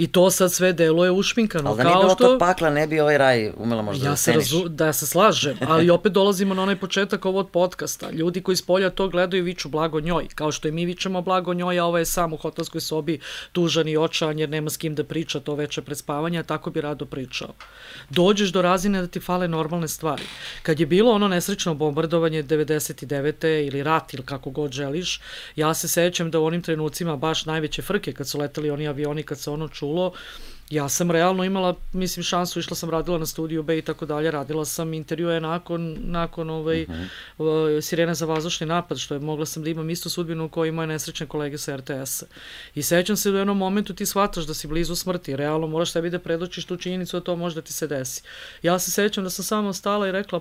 I to sad sve deluje ušminkano. Ali da nije bilo što... tog pakla, ne bi ovaj raj umela možda ja da se razu... Da ja se slažem, ali opet dolazimo na onaj početak ovog podcasta. Ljudi koji s polja to gledaju viču blago njoj, kao što i mi vičemo blago njoj, a ovo je sam u hotelskoj sobi tužan i očan jer nema s kim da priča to veče pred spavanja, tako bi rado pričao. Dođeš do razine da ti fale normalne stvari. Kad je bilo ono nesrećno bombardovanje 99. ili rat ili kako god želiš, ja se sećam da u onim trenucima baš najveće frke kad su leteli oni avioni, kad se ono čulo, ja sam realno imala, mislim, šansu, išla sam, radila na studiju B i tako dalje, radila sam intervjue nakon, nakon ovaj, uh mhm. -huh. Sirene za vazdušni napad, što je mogla sam da imam istu sudbinu koji imaju nesrećne kolege sa RTS-a. I sećam se da u jednom momentu ti shvataš da si blizu smrti, realno moraš sebi da predočiš tu činjenicu da to može da ti se desi. Ja se sećam da sam samo stala i rekla,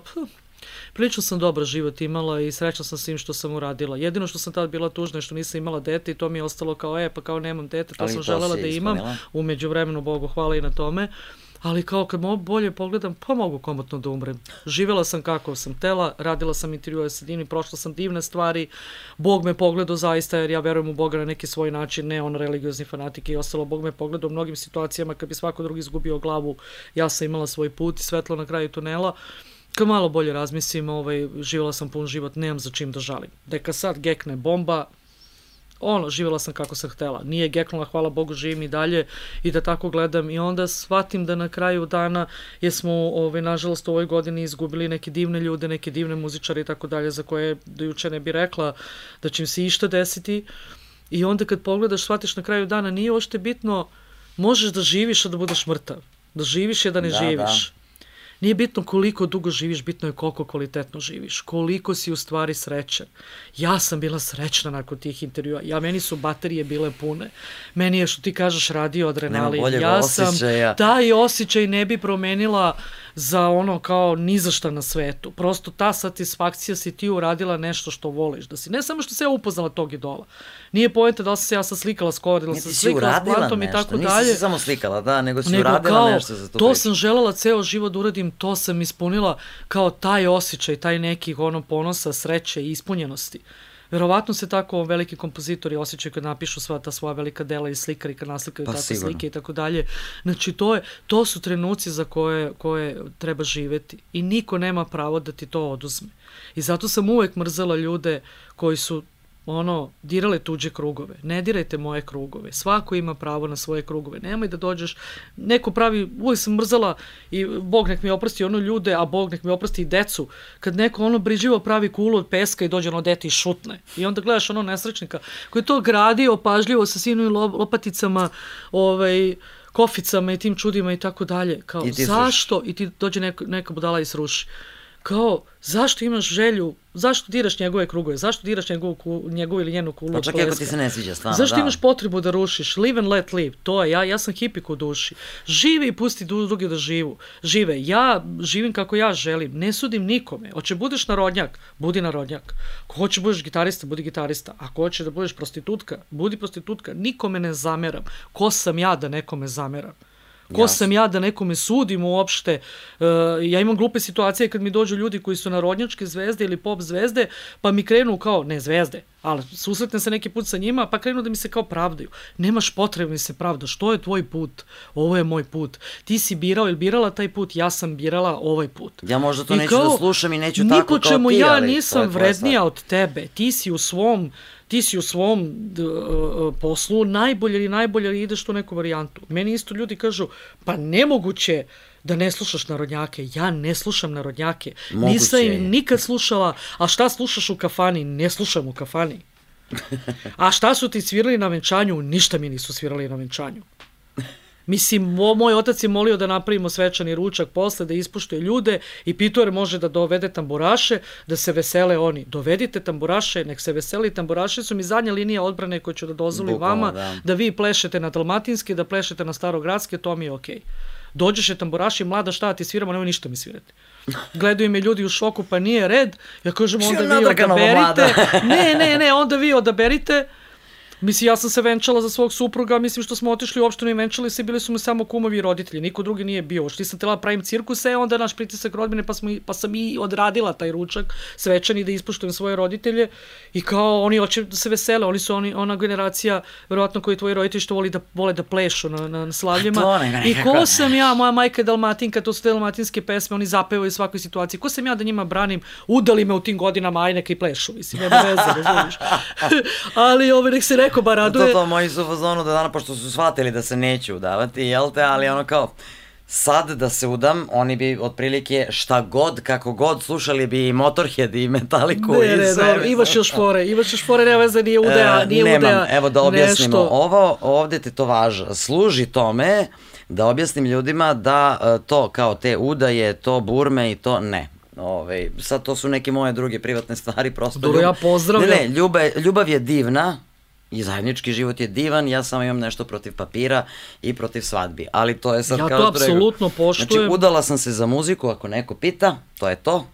Prilično sam dobar život imala i srećna sam s tim što sam uradila. Jedino što sam tad bila tužna je što nisam imala dete i to mi je ostalo kao, e, pa kao nemam dete, to Ali sam to želela da imam. Umeđu vremenu, Bogu hvala i na tome. Ali kao kad mogu bolje pogledam, pa mogu komotno da umrem. Živela sam kako sam tela, radila sam intervjue sa divnim, prošla sam divne stvari. Bog me pogledao zaista, jer ja verujem u Boga na neki svoj način, ne on religiozni fanatik i ostalo. Bog me pogledao u mnogim situacijama kad bi svako drugi izgubio glavu, ja sam imala svoj put i svetlo na kraju tunela. Uh, kad malo bolje razmislim, ovaj, živjela sam pun život, nemam za čim da žalim. Deka sad gekne bomba, ono, živjela sam kako sam htela. Nije geknula, hvala Bogu, živim i dalje i da tako gledam i onda shvatim da na kraju dana jesmo, ovaj, nažalost, u ovoj godini izgubili neke divne ljude, neke divne muzičare i tako dalje, za koje do juče ne bi rekla da će im se išta desiti. I onda kad pogledaš, shvatiš na kraju dana, nije ošte bitno, možeš da živiš, a da budeš mrtav. Da živiš je da ne da, živiš. Da Nije bitno koliko dugo živiš, bitno je koliko kvalitetno živiš, koliko si u stvari srećan. Ja sam bila srećna nakon tih intervjua. Ja, meni su baterije bile pune. Meni je, što ti kažeš, radio adrenalin. ja sam osjećaja. taj osjećaj ne bi promenila za ono kao ni za šta na svetu. Prosto ta satisfakcija si ti uradila nešto što voliš. Da si, ne samo što se ja upoznala tog idola. Nije pojenta da li se ja sa slikala s kovodila, sa slikala s plantom i tako dalje. Nisi samo slikala, da, nego si nego uradila kao, nešto za to. To sam želela ceo život da uradim, to sam ispunila kao taj osjećaj, taj neki ono ponosa, sreće i ispunjenosti. Verovatno se tako veliki kompozitori osjećaju kad napišu sva ta svoja velika dela i slikari kad naslikaju pa, tako sigurno. slike i tako dalje. Znači to, je, to su trenuci za koje, koje treba živeti i niko nema pravo da ti to oduzme. I zato sam uvek mrzela ljude koji su ono, dirale tuđe krugove. Ne dirajte moje krugove. Svako ima pravo na svoje krugove. Nemoj da dođeš, neko pravi, uvijek sam mrzala i Bog nek mi oprosti ono ljude, a Bog nek mi oprosti i decu. Kad neko ono briživo pravi kulu od peska i dođe ono dete i šutne. I onda gledaš ono nesrećnika koji to gradio pažljivo sa sinu lopaticama, ovaj, koficama i tim čudima i tako dalje. Kao, I zašto? I ti dođe neka, neka budala i sruši kao, zašto imaš želju, zašto diraš njegove krugove, zašto diraš njegovu, njegovu ili njenu kulu Pa čak ako ti se ne sviđa, stvarno, Zašto da. imaš potrebu da rušiš, live and let live, to je, ja, ja sam hipik u duši. Živi i pusti drugi da živu. Žive, ja živim kako ja želim, ne sudim nikome. Hoće budeš narodnjak, budi narodnjak. Ako hoće budeš gitarista, budi gitarista. Ako hoće da budeš prostitutka, budi prostitutka. Nikome ne zameram. Ko sam ja da nekome zameram? Ko Jasne. sam ja da nekome sudim uopšte? Uh, ja imam glupe situacije kad mi dođu ljudi koji su narodnjačke zvezde ili pop zvezde, pa mi krenu kao, ne zvezde, ali susretnem se neki put sa njima, pa krenu da mi se kao pravdaju. Nemaš potrebe mi se pravdaš, to je tvoj put, ovo je moj put. Ti si birao ili birala taj put, ja sam birala ovaj put. Ja možda to I neću da kao, da slušam i neću tako kao ti, ali... Ni po čemu ja nisam vrednija od tebe, ti si u svom ti si u svom d, uh, poslu najbolje ili najbolje ili ideš tu neku varijantu. Meni isto ljudi kažu, pa nemoguće da ne slušaš narodnjake. Ja ne slušam narodnjake. Moguće. Nisam im nikad slušala, a šta slušaš u kafani? Ne slušam u kafani. A šta su ti svirali na venčanju? Ništa mi nisu svirali na venčanju. Mislim, moj otac je molio da napravimo svečani ručak posle, da ispuštuje ljude i Pitor može da dovede tamburaše, da se vesele oni. Dovedite tamburaše, nek se veseli. Tamburaše su mi zadnja linija odbrane koja ću da dozvoli vama, da. da vi plešete na dalmatinski, da plešete na starogradske, to mi je okej. Okay. Dođeše tamburaši, mlada šta ti sviramo, nemoj ništa mi svirati. Gledaju me ljudi u šoku, pa nije red. Ja kažem, onda vi odaberite. Ne, ne, ne, onda vi odaberite Mislim, ja sam se venčala za svog supruga, mislim što smo otišli u opštinu i venčali se, bili su mi samo kumovi i roditelji, niko drugi nije bio. Što nisam tela da pravim cirkuse, onda naš pritisak rodbine, pa, smo, pa sam i odradila taj ručak svečani da ispuštujem svoje roditelje i kao oni hoće da se vesele, oni su oni, ona generacija, verovatno koji tvoji roditelji što voli da, vole da plešu na, na, na slavljima. I ko sam ja, moja majka je dalmatinka, to su te dalmatinske pesme, oni zapevaju u svakoj situaciji. Ko sam ja da njima branim, udali me u tim godinama, aj neka i plešu, mislim, nema veze, razumiješ. <laughs> <laughs> Ali ove, nek se neko ba raduje. To, to, moji su u fazonu da dana, pošto su shvatili da se neće udavati, jel te, ali ono kao, sad da se udam, oni bi otprilike šta god, kako god, slušali bi i Motorhead i Metaliku ne, i ne, sve. Ne, imaš još fore, imaš još fore, nema veze, nije udea, nije nemam, udea. Evo da objasnimo, nešto. ovo ovde te to važa, služi tome da objasnim ljudima da e, to kao te udaje, to burme i to ne. Ove, sad to su neke moje druge privatne stvari, prosto... Dobro, ja pozdravljam. Ne, ne, ljubav, ljubav je divna, i zajednički život je divan, ja samo imam nešto protiv papira i protiv svadbi, ali to je sad ja kao... Ja to apsolutno poštujem. Znači, udala sam se za muziku, ako neko pita, to je to.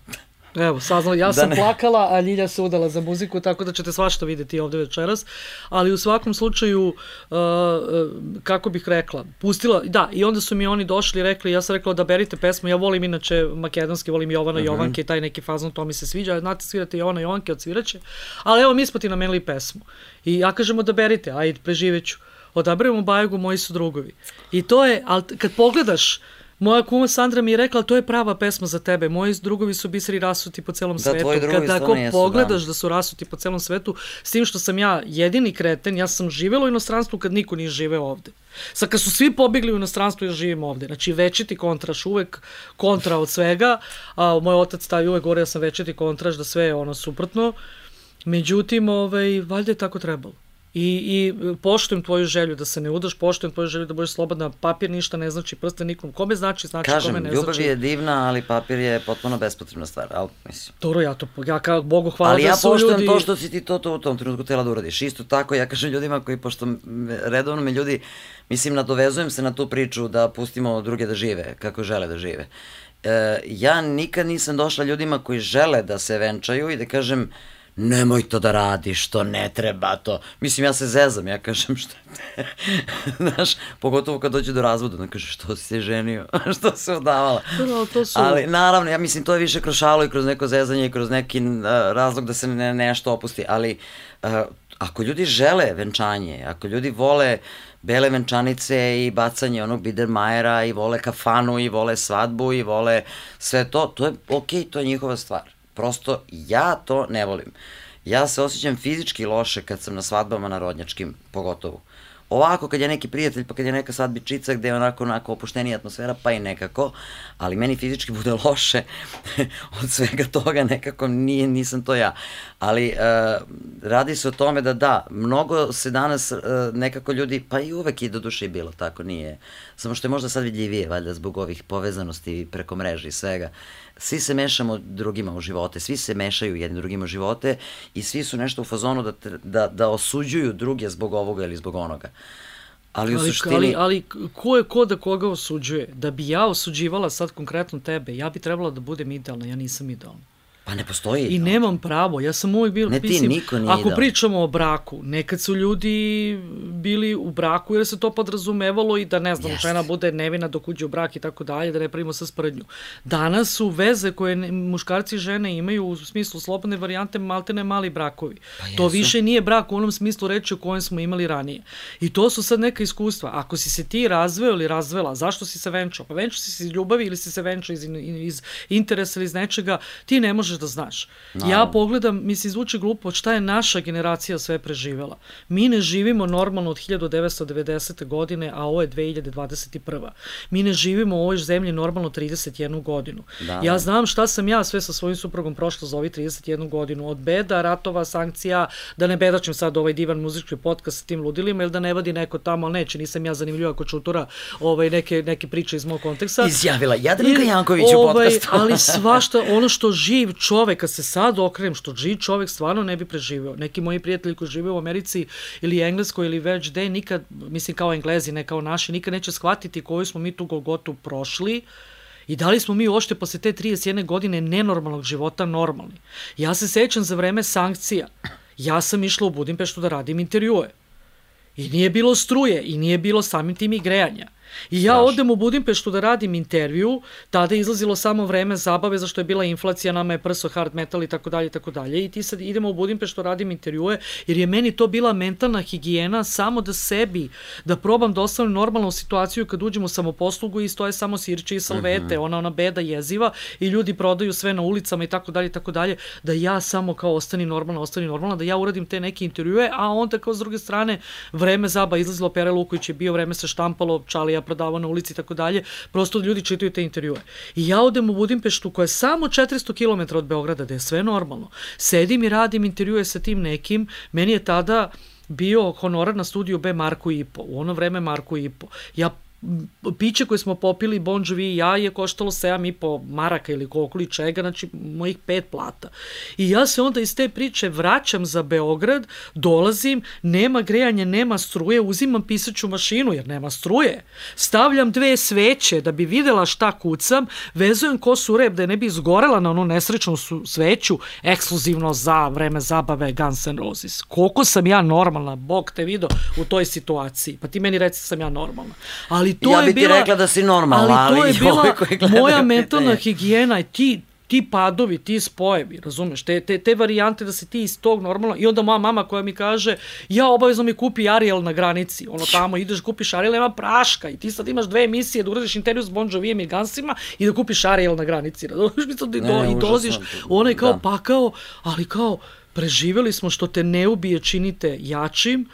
Evo, saznala, ja da sam ne... plakala, a Ljilja se udala za muziku, tako da ćete svašta videti ovde večeras, ali u svakom slučaju, uh, uh, kako bih rekla, pustila, da, i onda su mi oni došli i rekli, ja sam rekla da berite pesmu, ja volim inače makedonski, volim Jovana uh mhm. -huh. Jovanke, taj neki fazon, to mi se sviđa, znate svirate Jovana Jovanke, odsviraće, ali evo mi smo ti namenili pesmu. I ja kažemo da berite, ajde, preživeću. Odabremo Bajagu, moji su drugovi. I to je, ali kad pogledaš, Moja kuma Sandra mi je rekla, to je prava pesma za tebe. Moji drugovi su biseri rasuti po celom da, svetu. Kada ako jesu, pogledaš da. da su rasuti po celom svetu, s tim što sam ja jedini kreten, ja sam živela u inostranstvu kad niko nije živeo ovde. Sad kad su svi pobegli u inostranstvo, ja živim ovde. Znači večiti kontraš, uvek kontra od svega, a moj otac stavi uvek gore, ja sam večiti kontraš, da sve je ono suprotno. Međutim, ovaj, valjda je tako trebalo. I, I poštujem tvoju želju da se ne udaš, poštujem tvoju želju da budeš slobodna. Papir ništa ne znači, prste nikom. Kome znači, znači Kažem, kome ne znači. Kažem, ljubav je divna, ali papir je potpuno bespotrebna stvar, ali mislim. Dobro, ja to, ja kao Bogu hvala ali da ja su ljudi... Ali ja poštujem to što si ti to, to u tom trenutku tela da uradiš. Isto tako, ja kažem ljudima koji, pošto redovno me ljudi, mislim, nadovezujem se na tu priču da pustimo druge da žive, kako žele da žive. E, ja nikad nisam došla ljudima koji žele da se venčaju i da kažem, nemoj to da radiš, to ne treba to. Mislim, ja se zezam, ja kažem što <laughs> Znaš, pogotovo kad dođe do razvoda, da kaže što si se ženio, <laughs> što se odavala. No, to su... Ali naravno, ja mislim, to je više kroz šalo i kroz neko zezanje i kroz neki uh, razlog da se ne, nešto opusti, ali uh, ako ljudi žele venčanje, ako ljudi vole bele venčanice i bacanje onog Biedermajera i vole kafanu i vole svadbu i vole sve to, to je okej, okay, to je njihova stvar. Prosto ja to ne volim. Ja se osjećam fizički loše kad sam na svadbama narodnjačkim, pogotovo. Ovako kad je neki prijatelj, pa kad je neka svadbičica gde je onako, onako opuštenija atmosfera, pa i nekako, ali meni fizički <laughs> bude loše <laughs> od svega toga, nekako nije, nisam to ja. Ali uh, radi se o tome da da, mnogo se danas uh, nekako ljudi, pa i uvek i do duše bilo tako, nije. Samo što je možda sad vidljivije, valjda, zbog ovih povezanosti preko mreže i svega. Svi se mešamo drugima u živote, svi se mešaju jedni drugima u živote i svi su nešto u fazonu da, da, da osuđuju druge zbog ovoga ili zbog onoga. Ali, u ali, suštini... ali, ali ko je ko da koga osuđuje? Da bi ja osuđivala sad konkretno tebe, ja bi trebala da budem idealna, ja nisam idealna. Pa ne postoji. I nemam pravo, ja sam uvijek bil, ne ti, mislim, niko nije ako dao. pričamo o braku, nekad su ljudi bili u braku jer se to podrazumevalo i da ne znam, žena bude nevina dok uđe u brak i tako dalje, da ne pravimo sa sprednju. Danas su veze koje muškarci i žene imaju u smislu slobodne varijante maltene mali brakovi. Pa to više nije brak u onom smislu reči u kojem smo imali ranije. I to su sad neka iskustva. Ako si se ti razveo ili razvela, zašto si se venčao? Pa venčao si se iz ljubavi ili si se venčao iz, iz interesa ili iz nečega, ti ne možeš da znaš. Ja Naravno. pogledam, mi se izvuče glupo, šta je naša generacija sve preživela. Mi ne živimo normalno od 1990. godine, a ovo je 2021. Mi ne živimo u ovoj zemlji normalno 31 godinu. Da, ja znam šta sam ja sve sa svojim suprugom prošla za ovih 31 godinu. Od beda, ratova, sankcija, da ne bedačim sad ovaj divan muzički podcast sa tim ludilima, ili da ne vadi neko tamo, ali neće, nisam ja zanimljiva ko čutura ovaj, neke, neke priče iz mog konteksta. Izjavila Jadranka Janković u ovaj, podcastu. ali svašta, <laughs> ono što živ čovek, kad se sad okrenem, što živ čovek stvarno ne bi preživeo. Neki moji prijatelji koji žive u Americi ili Engleskoj ili već gde, nikad, mislim kao Englezi, ne kao naši, nikad neće shvatiti koju smo mi tu Golgotu prošli I da li smo mi uopšte posle te 31 godine nenormalnog života normalni? Ja se sećam za vreme sankcija. Ja sam išla u Budimpeštu da radim intervjue. I nije bilo struje, i nije bilo samim tim i grejanja. I ja Strašno. odem u Budimpeštu da radim intervju, tada je izlazilo samo vreme zabave, zašto je bila inflacija, nama je prso hard metal i tako dalje i tako dalje. I ti sad idemo u Budimpeštu, radim intervjue, jer je meni to bila mentalna higijena samo da sebi, da probam da ostavim normalnu situaciju kad uđem u samoposlugu i stoje samo sirče i salvete, ona ona beda jeziva i ljudi prodaju sve na ulicama i tako dalje i tako dalje, da ja samo kao ostani normalna, ostani normalna, da ja uradim te neke intervjue, a onda kao s druge strane vreme zaba izlazilo Pere Luković je bio, vreme se štampalo, Čalija prodavao na ulici i tako dalje, prosto ljudi čitaju te intervjue. I ja odem u Budimpeštu koja je samo 400 km od Beograda, da je sve normalno. Sedim i radim intervjue sa tim nekim, meni je tada bio honorar na studiju B Marko i po, u ono vreme Marko i po. Ja piće koje smo popili Bon Jovi i ja je koštalo 7 i po maraka ili koliko li čega, znači mojih pet plata. I ja se onda iz te priče vraćam za Beograd, dolazim, nema grejanja, nema struje, uzimam pisaću mašinu jer nema struje. Stavljam dve sveće da bi videla šta kucam, vezujem kosu rep da ne bi izgorela na onu nesrećnu sveću, ekskluzivno za vreme zabave Guns N' Roses. Koliko sam ja normalna, Bog te video u toj situaciji. Pa ti meni reci sam ja normalna. Ali to Ja je bi ti bila, rekla da si normalna, ali to ali je i bila moja mentalna higijena ti ti padovi, ti spojevi, razumeš, te, te, te varijante da se ti iz tog normalno, i onda moja mama koja mi kaže, ja obavezno mi kupi Ariel na granici, ono tamo ideš kupiš Ariel, nema praška i ti sad imaš dve emisije da uradiš intervju s Bon Jovijem i Gansima i da kupiš Ariel na granici, razumeš, mi sad i, Ne, do, ne, i dolaziš, je kao Da. pakao, ali kao, preživeli smo što te ne ubije činite jačim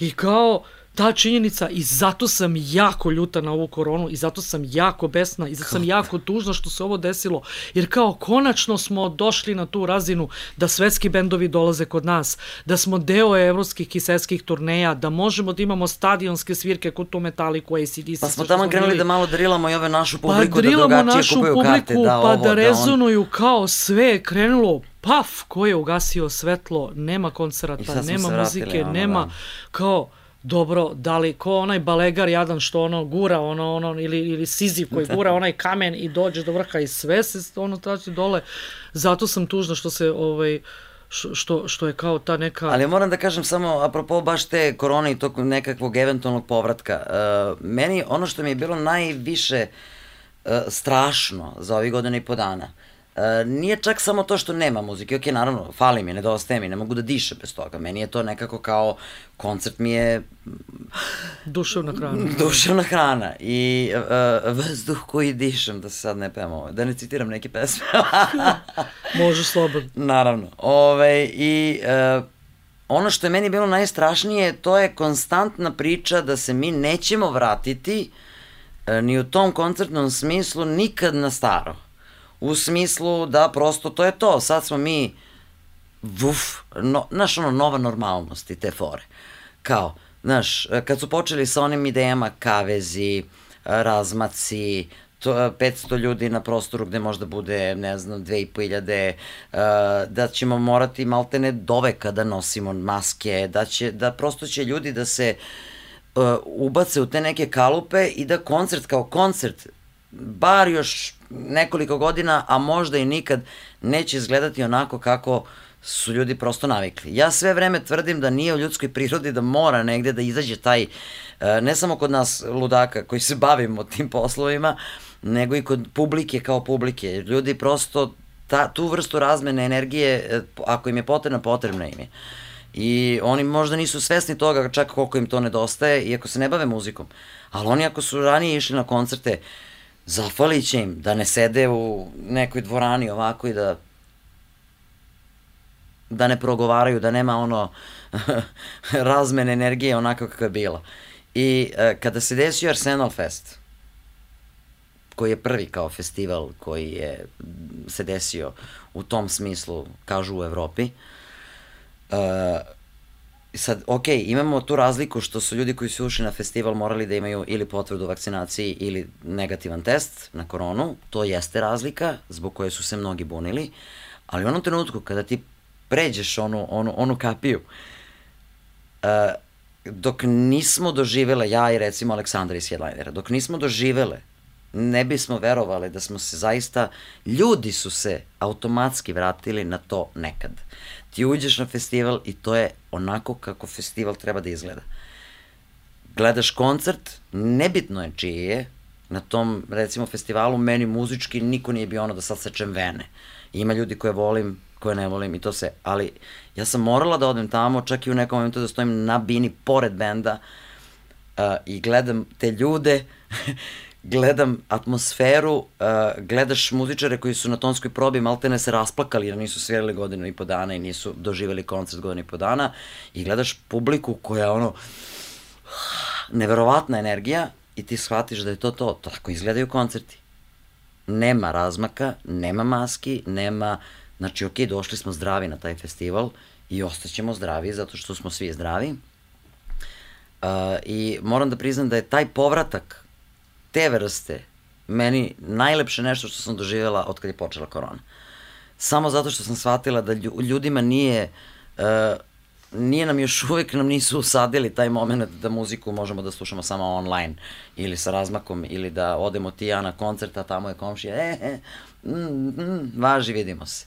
i kao, ta činjenica i zato sam jako ljuta na ovu koronu i zato sam jako besna i zato sam jako tužna što se ovo desilo jer kao konačno smo došli na tu razinu da svetski bendovi dolaze kod nas, da smo deo evropskih i svetskih turneja, da možemo da imamo stadionske svirke kod tu Metaliku, ACDC. Pa smo tamo krenuli bili. da malo drilamo i ove našu Pa publiku da drilamo drugačije našu kupuju publiku, karte, da pa ovo, da on- rezonuju kao sve je krenulo paf, ko je ugasio svetlo, nema koncerata, nema vratili, muzike, ono, nema, da. kao, dobro, da li, ko onaj balegar jadan što ono gura, ono, ono, ili, ili Sizif koji <laughs> gura onaj kamen i dođe do vrha i sve se ono traži dole, zato sam tužna što se, ovaj, što, što je kao ta neka... Ali moram da kažem samo, apropo baš te korone i tog nekakvog eventualnog povratka, uh, meni ono što mi je bilo najviše uh, strašno za ovih godina i po dana, uh, nije čak samo to što nema muzike, ok, naravno, fali mi, nedostaje mi, ne mogu da dišem bez toga, meni je to nekako kao, koncert mi je Duševna hrana. <laughs> duševna hrana i uh, vazduh koji dišem, da se sad ne pevam ovo, da ne citiram neke pesme. <laughs> Može slobodno. Naravno. Ove, I e, ono što je meni bilo najstrašnije, to je konstantna priča da se mi nećemo vratiti e, ni u tom koncertnom smislu nikad na staro. U smislu da prosto to je to. Sad smo mi vuf, no, znaš ono, nova normalnost i te fore. Kao, znaš, kad su počeli sa onim idejama kavezi, razmaci, to, 500 ljudi na prostoru gde možda bude, ne znam, 2500, uh, da ćemo morati maltene doveka da nosimo maske, da, će, da prosto će ljudi da se uh, ubace u te neke kalupe i da koncert kao koncert bar još nekoliko godina, a možda i nikad, neće izgledati onako kako su ljudi prosto navikli. Ja sve vreme tvrdim da nije u ljudskoj prirodi da mora negde da izađe taj, e, ne samo kod nas ludaka koji se bavimo tim poslovima, nego i kod publike kao publike. Ljudi prosto ta, tu vrstu razmene energije, e, ako im je potrebna, potrebna im je. I oni možda nisu svesni toga čak koliko im to nedostaje, iako se ne bave muzikom. Ali oni ako su ranije išli na koncerte, zafalit će im da ne sede u nekoj dvorani ovako i da da ne progovaraju, da nema ono <laughs> razmene energije onako kako je bila. I e, kada se desio Arsenal Fest, koji je prvi kao festival koji je se desio u tom smislu, kažu u Evropi, uh, sad, ok, imamo tu razliku što su ljudi koji su ušli na festival morali da imaju ili potvrdu vakcinaciji ili negativan test na koronu, to jeste razlika zbog koje su se mnogi bunili, ali u onom trenutku kada ti pređeš onu, onu, onu kapiju, uh, dok nismo doživele, ja i recimo Aleksandra iz Headlinera, dok nismo doživele ne bismo verovali da smo se zaista, ljudi su se automatski vratili na to nekad. Ti uđeš na festival i to je onako kako festival treba da izgleda. Gledaš koncert, nebitno je čiji je, na tom, recimo, festivalu, meni muzički niko nije bio ono da sad sečem vene. Ima ljudi koje volim, koje ne volim i to se, ali ja sam morala da odem tamo, čak i u nekom momentu da stojim na bini pored benda uh, i gledam te ljude gledam atmosferu, uh, gledaš muzičare koji su na tonskoj probi maltene se rasplakali jer nisu svirali godinu i po dana i nisu doživeli koncert godinu i po dana i gledaš publiku koja je ono neverovatna energija i ti shvatiš da je to to, tako izgledaju koncerti. Nema razmaka, nema maski, nema, znači ok, došli smo zdravi na taj festival i ostaćemo zdravi zato što smo svi zdravi. Uh, I moram da priznam da je taj povratak te vrste meni najlepše nešto što sam doživjela od kad je počela korona. Samo zato što sam shvatila da ljudima nije uh, nije nam još uvek nam nisu usadili taj moment da muziku možemo da slušamo samo online ili sa razmakom ili da odemo ti ja na koncert, a tamo je komšija, e, e, mm, mm, važi, vidimo se.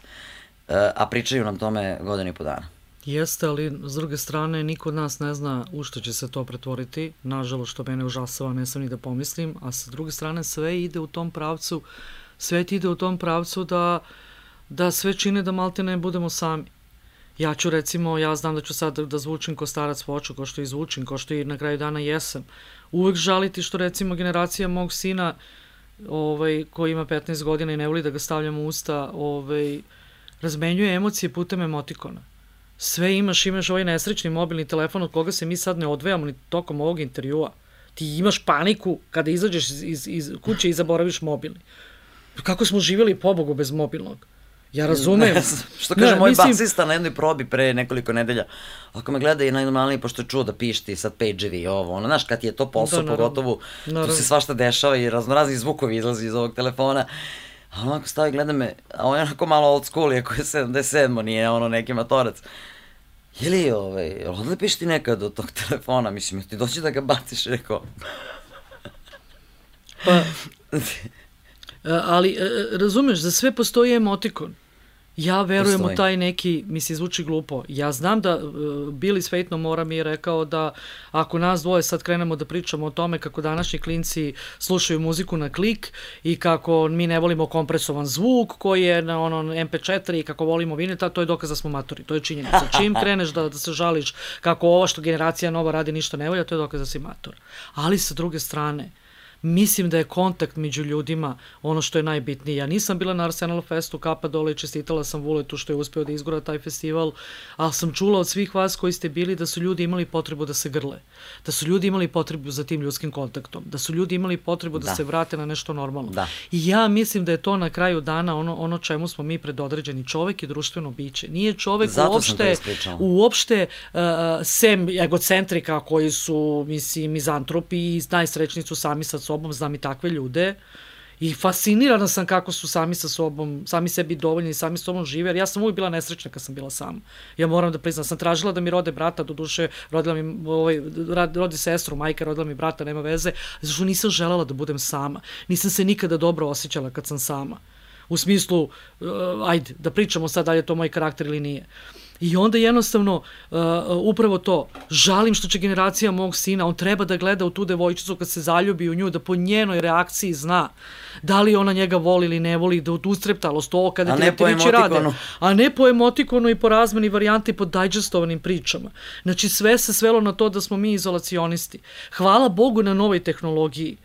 Uh, a pričaju nam tome godinu i po dana. Jeste, ali s druge strane niko od nas ne zna u što će se to pretvoriti. Nažalost, što mene užasava, ne sam ni da pomislim. A sa druge strane sve ide u tom pravcu, sve ide u tom pravcu da, da sve čine da malte ne budemo sami. Ja ću recimo, ja znam da ću sad da zvučim ko starac voču, ko što i zvučim, ko što i na kraju dana jesam. Uvek žaliti što recimo generacija mog sina ovaj, koji ima 15 godina i ne voli da ga stavljam u usta, ovaj, razmenjuje emocije putem emotikona sve imaš, imaš ovaj nesrećni mobilni telefon od koga se mi sad ne odvejamo ni tokom ovog intervjua. Ti imaš paniku kada izađeš iz, iz, iz kuće i zaboraviš mobilni. Kako smo živjeli pobogu bez mobilnog? Ja razumem. <laughs> Ne, što kaže ne, moj mislim... basista na jednoj probi pre nekoliko nedelja, ako me gleda i najnormalnije, pošto je čuo da pišti sad page-evi i ovo, ono, znaš, kad je to posao, da, pogotovo, naravno. tu se svašta dešava i raznorazni zvukovi izlazi iz ovog telefona. A onako stavi gleda me, a on je onako malo old school, iako je 77, nije ono neki matorac. Je li, ovaj, odlepiš ti nekad od tog <laughs> telefona? Mislim, ti doći da ga baciš, rekao. pa, <laughs> ali, e, razumeš, za sve postoji emotikon. Ja verujem Postoji. u taj neki, mi se zvuči glupo, ja znam da uh, Billy Sveitno mora mi je rekao da ako nas dvoje sad krenemo da pričamo o tome kako današnji klinci slušaju muziku na klik i kako mi ne volimo kompresovan zvuk koji je na ono MP4 i kako volimo vineta, to je dokaz da smo matori, to je činjenica. Čim kreneš da, da se žališ kako ova što generacija nova radi ništa ne volja, to je dokaz da si mator. Ali sa druge strane, Mislim da je kontakt među ljudima ono što je najbitnije. Ja nisam bila na Arsenal Festu, kapa dole i čestitala sam Vuletu što je uspeo da izgora taj festival, ali sam čula od svih vas koji ste bili da su ljudi imali potrebu da se grle, da su ljudi imali potrebu za tim ljudskim kontaktom, da su ljudi imali potrebu da, da. se vrate na nešto normalno. Da. I ja mislim da je to na kraju dana ono, ono čemu smo mi predodređeni. Čovek i društveno biće. Nije čovek Zato uopšte, uopšte uh, sem egocentrika koji su, mislim, mizantropi i najsrećni su sami sa sobom, znam i takve ljude, I fascinirana sam kako su sami sa sobom, sami sebi dovoljni sami sa sobom žive, jer ja sam uvijek bila nesrećna kad sam bila sama. Ja moram da priznam, sam tražila da mi rode brata, do duše rodila mi, ovaj, rodi sestru, majka rodila mi brata, nema veze, zašto nisam želela da budem sama. Nisam se nikada dobro osjećala kad sam sama. U smislu, uh, ajde, da pričamo sad da li je to moj karakter ili nije. Uh, I onda jednostavno uh, upravo to, žalim što će generacija mog sina, on treba da gleda u tu devojčicu kad se zaljubi u nju, da po njenoj reakciji zna da li ona njega voli ili ne voli, da ustreptalost to kada ti reptilići rade. A ne po emotikonu i po razmeni varijanti po dajđestovanim pričama. Znači sve se svelo na to da smo mi izolacionisti. Hvala Bogu na novoj tehnologiji.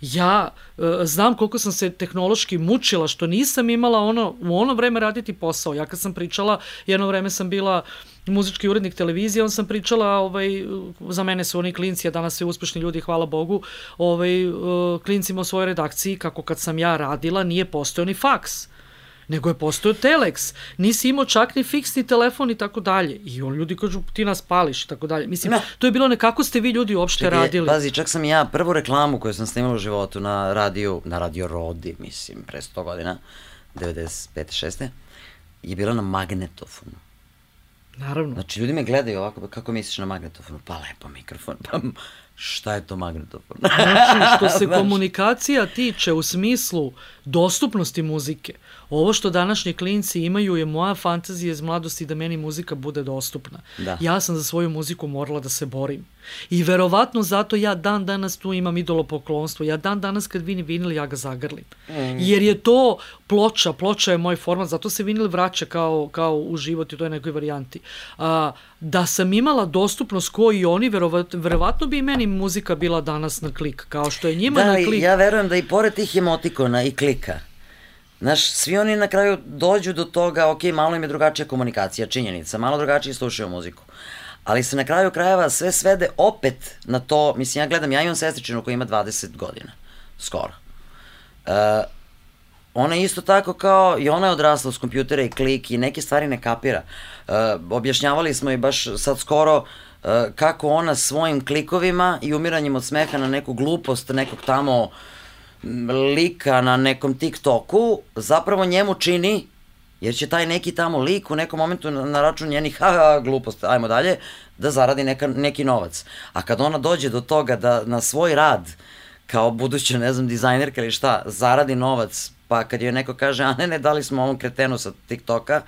Ja e, znam koliko sam se tehnološki mučila, što nisam imala ono, u ono vreme raditi posao. Ja kad sam pričala, jedno vreme sam bila muzički urednik televizije, on sam pričala, ovaj, za mene su oni klinci, a danas sve uspešni ljudi, hvala Bogu, ovaj, e, klincima u svojoj redakciji, kako kad sam ja radila, nije postojao ni faks nego je postao Telex. Nisi imao čak ni fiksni telefon i tako dalje. I on ljudi kažu ti nas pališ i tako dalje. Mislim, ne. to je bilo nekako ste vi ljudi uopšte Čekaj, radili. Pazi, čak sam ja prvu reklamu koju sam snimala u životu na radiju, na radio Rodi, mislim, pre 100 godina, 95. 6. je bila na magnetofonu. Naravno. Znači, ljudi me gledaju ovako, kako misliš na magnetofonu? Pa lepo mikrofon, pa šta je to magnetofon? Znači, što se <laughs> komunikacija tiče u smislu dostupnosti muzike, Ovo što današnji klinci imaju je moja fantazija iz mladosti da meni muzika bude dostupna. Da. Ja sam za svoju muziku morala da se borim. I verovatno zato ja dan danas tu imam idolopoklonstvo. Ja dan danas kad vidim vinil, ja ga zagrlim. Mm. Jer je to ploča, ploča je moj format, zato se vinil vraća kao, kao u život u toj nekoj varijanti. A, da sam imala dostupnost ko i oni, verovatno, verovatno bi i meni muzika bila danas na klik, kao što je njima da, na klik. Da, ja verujem da i pored tih emotikona i klika, Znaš, svi oni na kraju dođu do toga, ok, malo im je drugačija komunikacija, činjenica, malo drugačije slušaju muziku. Ali se na kraju krajeva sve svede opet na to, mislim, ja gledam, ja imam sestričinu koja ima 20 godina, skoro. Uh, ona je isto tako kao, i ona je odrasla uz kompjutere i klik i neke stvari ne kapira. Uh, objašnjavali smo i baš sad skoro uh, kako ona svojim klikovima i umiranjem od smeha na neku glupost nekog tamo uh, lika na nekom TikToku zapravo njemu čini jer će taj neki tamo lik u nekom momentu na, račun njenih ha, ha, glupost, ajmo dalje, da zaradi neka, neki novac. A kad ona dođe do toga da na svoj rad, kao buduća, ne znam, dizajnerka ili šta, zaradi novac, pa kad joj neko kaže, a ne, ne, dali smo ovom kretenu sa TikToka,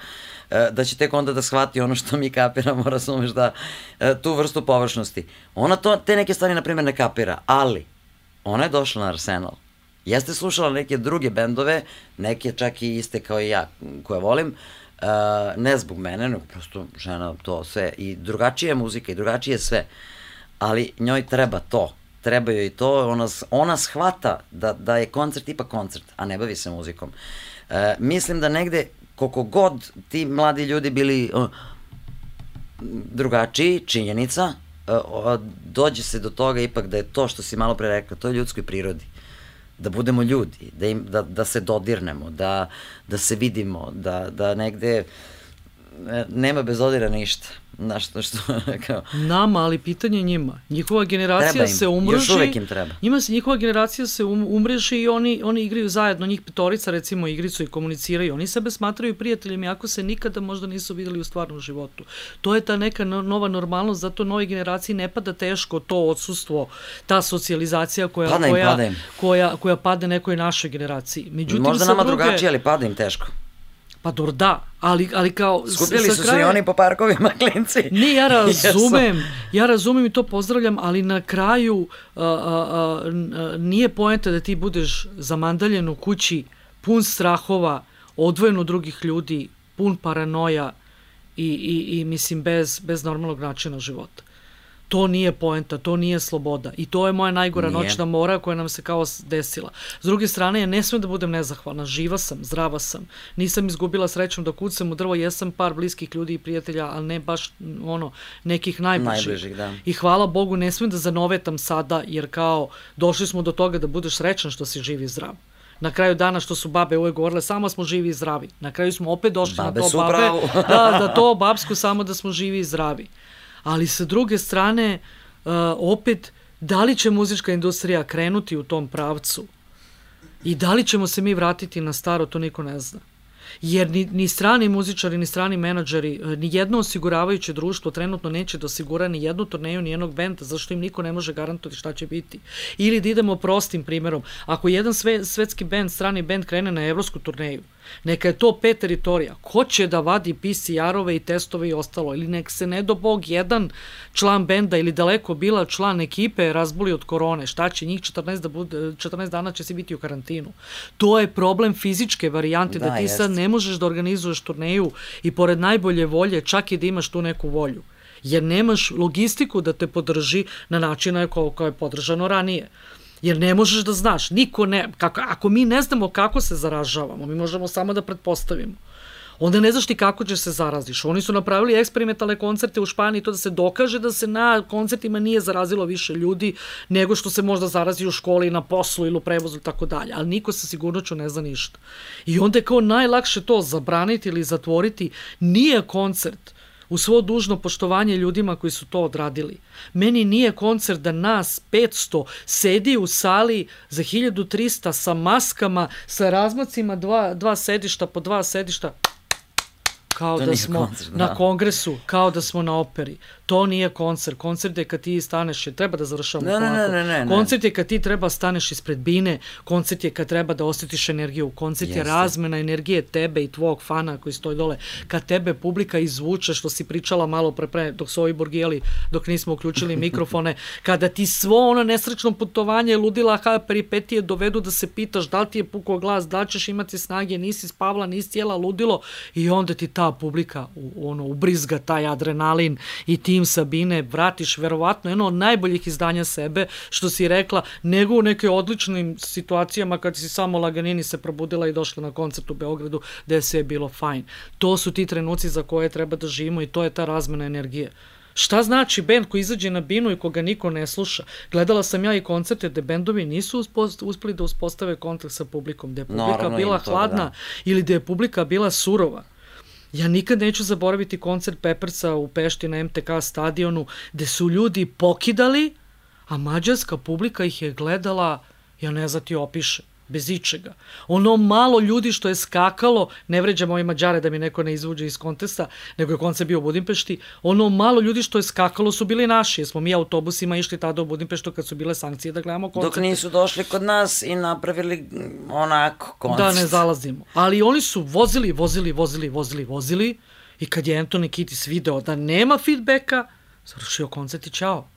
e, da će tek onda da shvati ono što mi kapiramo, <laughs> razumeš, da e, tu vrstu površnosti. Ona to, te neke stvari, na primjer, ne kapira, ali ona je došla na Arsenal Jeste slušala neke druge bendove, neke čak i iste kao i ja, koje volim, uh, ne zbog mene, nego prosto žena to sve, i drugačija je muzika i drugačije je sve, ali njoj treba to, treba joj to, ona, ona shvata da, da je koncert ipak koncert, a ne bavi se muzikom. Uh, mislim da negde, koliko god ti mladi ljudi bili uh, drugačiji, činjenica, uh, dođe se do toga ipak da je to što si malo pre rekla, to je ljudskoj prirodi da budemo ljudi, da, im, da, da se dodirnemo, da, da se vidimo, da, da negde e, nema bez odira ništa. Znaš, što, što, <laughs> kao... Nama, ali pitanje njima. Njihova generacija se umreži. Još uvek im treba. Njima se, njihova generacija se um, umreži i oni, oni igraju zajedno, njih petorica recimo igricu i komuniciraju. Oni sebe smatraju prijateljima, ako se nikada možda nisu videli u stvarnom životu. To je ta neka nova normalnost, zato novoj generaciji ne pada teško to odsustvo, ta socijalizacija koja, pada im, koja, pada im. koja, koja pade nekoj našoj generaciji. Međutim, možda nama druge... drugačije, ali pada im teško. Pa dobro, da, ali, ali kao... Skupili su kraja... se i oni po parkovima, <laughs> klinci. Ne, ja <laughs> razumem, ja razumem i to pozdravljam, ali na kraju a, a, a, nije poenta da ti budeš zamandaljen u kući, pun strahova, odvojen od drugih ljudi, pun paranoja i, i, i mislim, bez, bez normalnog načina života to nije poenta, to nije sloboda. I to je moja najgora nije. noćna mora koja nam se kao desila. S druge strane, ja ne smem da budem nezahvalna. Živa sam, zdrava sam. Nisam izgubila srećom da kucam u drvo. Jesam par bliskih ljudi i prijatelja, ali ne baš ono, nekih najbližih. Najbližih, da. I hvala Bogu, ne smem da zanovetam sada, jer kao došli smo do toga da budeš srećan što si živ i zdrav na kraju dana što su babe uvek govorile, samo smo živi i zdravi. Na kraju smo opet došli babe na to babe, da, da to babsko samo da smo živi i zdravi ali sa druge strane, uh, opet, da li će muzička industrija krenuti u tom pravcu? I da li ćemo se mi vratiti na staro, to niko ne zna jer ni, ni strani muzičari, ni strani menadžeri, e, ni jedno osiguravajuće društvo trenutno neće da osigura ni jednu turneju, ni jednog benda, zašto im niko ne može garantovati šta će biti. Ili da idemo prostim primerom, ako jedan sve, svetski bend, strani bend krene na evropsku turneju, Neka je to pet teritorija. Ko će da vadi PCR-ove i testove i ostalo? Ili nek se ne do bog jedan član benda ili daleko bila član ekipe razboli od korone. Šta će njih 14, da bude, 14 dana će se biti u karantinu. To je problem fizičke varijante, da, da ti jest. sad ne možeš da organizuješ turneju i pored najbolje volje čak i da imaš tu neku volju jer nemaš logistiku da te podrži na načina koje je podržano ranije. Jer ne možeš da znaš, niko ne, kako, ako mi ne znamo kako se zaražavamo, mi možemo samo da pretpostavimo onda ne znaš ti kako ćeš se zaraziš. Oni su napravili eksperimentalne koncerte u Španiji, to da se dokaže da se na koncertima nije zarazilo više ljudi nego što se možda zarazi u školi, na poslu ili u prevozu i tako dalje. Ali niko sa sigurnoću ne zna ništa. I onda je kao najlakše to zabraniti ili zatvoriti. Nije koncert u svo dužno poštovanje ljudima koji su to odradili. Meni nije koncert da nas 500 sedi u sali za 1300 sa maskama, sa razmacima dva, dva sedišta po dva sedišta, kao to da smo koncert, da. na kongresu, kao da smo na operi. To nije koncert. Koncert je kad ti staneš, treba da završamo ne, ne, ne, ne, ne. Koncert je kad ti treba staneš ispred bine, koncert je kad treba da osjetiš energiju, koncert Jeste. je razmena energije tebe i tvog fana koji stoji dole. Kad tebe publika izvuče, što si pričala malo pre, pre dok su ovi borgijeli, dok nismo uključili <laughs> mikrofone, kada ti svo ono nesrećno putovanje ludila ha peripetije dovedu da se pitaš da li ti je pukao glas, da li ćeš imati snage, nisi spavla, nisi jela ludilo i onda ti ta publika u, ono, ubrizga taj adrenalin i tim Sabine vratiš verovatno jedno od najboljih izdanja sebe, što si rekla, nego u neke odličnim situacijama kad si samo laganini se probudila i došla na koncert u Beogradu gde je sve bilo fajn. To su ti trenuci za koje treba da živimo i to je ta razmena energije. Šta znači bend koji izađe na binu i koga niko ne sluša? Gledala sam ja i koncerte gde bendovi nisu uspeli da uspostave kontakt sa publikom, gde je publika Naravno, bila hladna da. ili gde je publika bila surova. Ja nikad neću zaboraviti koncert Peppersa u Pešti na MTK stadionu, gde su ljudi pokidali, a mađarska publika ih je gledala, ja ne znam ti opiše bez ičega. Ono malo ljudi što je skakalo, ne vređam ove Mađare da mi neko ne izvuđe iz kontesta, nego je koncert bio u Budimpešti, ono malo ljudi što je skakalo su bili naši, jer smo mi autobusima išli tada u Budimpeštu kad su bile sankcije da gledamo koncert. Dok nisu došli kod nas i napravili onako koncert. Da ne zalazimo. Ali oni su vozili, vozili, vozili, vozili, vozili i kad je Anthony Kitis video da nema feedbacka, završio koncert i čao.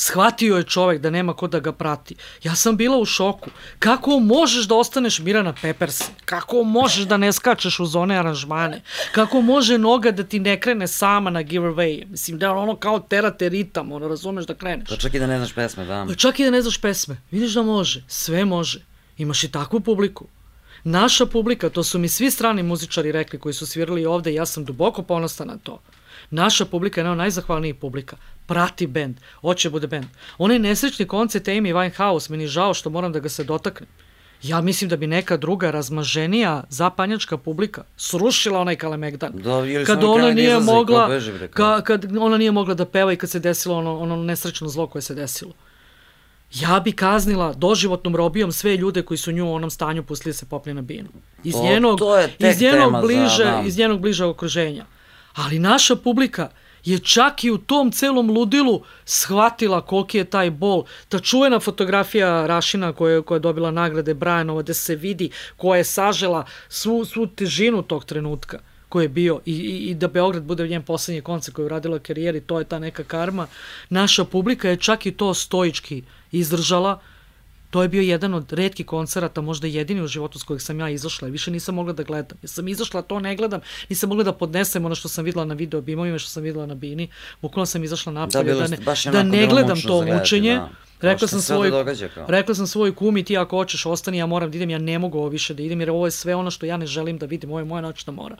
Shvatio je čovek da nema ko da ga prati. Ja sam bila u šoku. Kako možeš da ostaneš Mirana Peperse? Kako možeš da ne skačeš u zone aranžmane? Kako može noga da ti ne krene sama na giveaway? Mislim da ono kao terate ritam, ono razumeš da kreneš. Pa čak i da ne znaš pesme, da. Pa čak i da ne znaš pesme. Vidiš da može. Sve može. Imaš i takvu publiku. Naša publika, to su mi svi strani muzičari rekli koji su svirali ovde ja sam duboko ponosna na to. Naša publika je jedna najzahvalnijih publika prati bend, hoće bude bend. Onaj nesrećni koncert Amy Winehouse, meni žao što moram da ga se dotaknem. Ja mislim da bi neka druga razmaženija zapanjačka publika srušila onaj Kalemegdan. Da, kad ona nije mogla ka, kad ona nije mogla da peva i kad se desilo ono ono nesrećno zlo koje se desilo. Ja bi kaznila doživotnom robijom sve ljude koji su nju u onom stanju pustili se popne na binu. Iz njenog, iz njenog bliže, za, da. iz njenog bliže okruženja. Ali naša publika je čak i u tom celom ludilu shvatila koliki je taj bol. Ta čuvena fotografija Rašina koja, koja je dobila nagrade Brianova, gde se vidi koja je sažela svu, svu težinu tog trenutka koji je bio i, i, i da Beograd bude njen poslednji koncert koji je uradila karijeri, to je ta neka karma. Naša publika je čak i to stoički izdržala To je bio jedan od redkih koncerata, možda jedini u životu s kojeg sam ja izašla i više nisam mogla da gledam. Ja sam izašla, to ne gledam, nisam mogla da podnesem ono što sam videla na video bimovima, što sam videla na bini. Bukvalno sam izašla napolje da, da, ne, da ne gledam to mučenje. Da. Rekla sam, svoj, kao. rekla sam svoj kumi, ti ako hoćeš ostani, ja moram da idem, ja ne mogu ovo više da idem, jer ovo je sve ono što ja ne želim da vidim, ovo je moja noćna mora.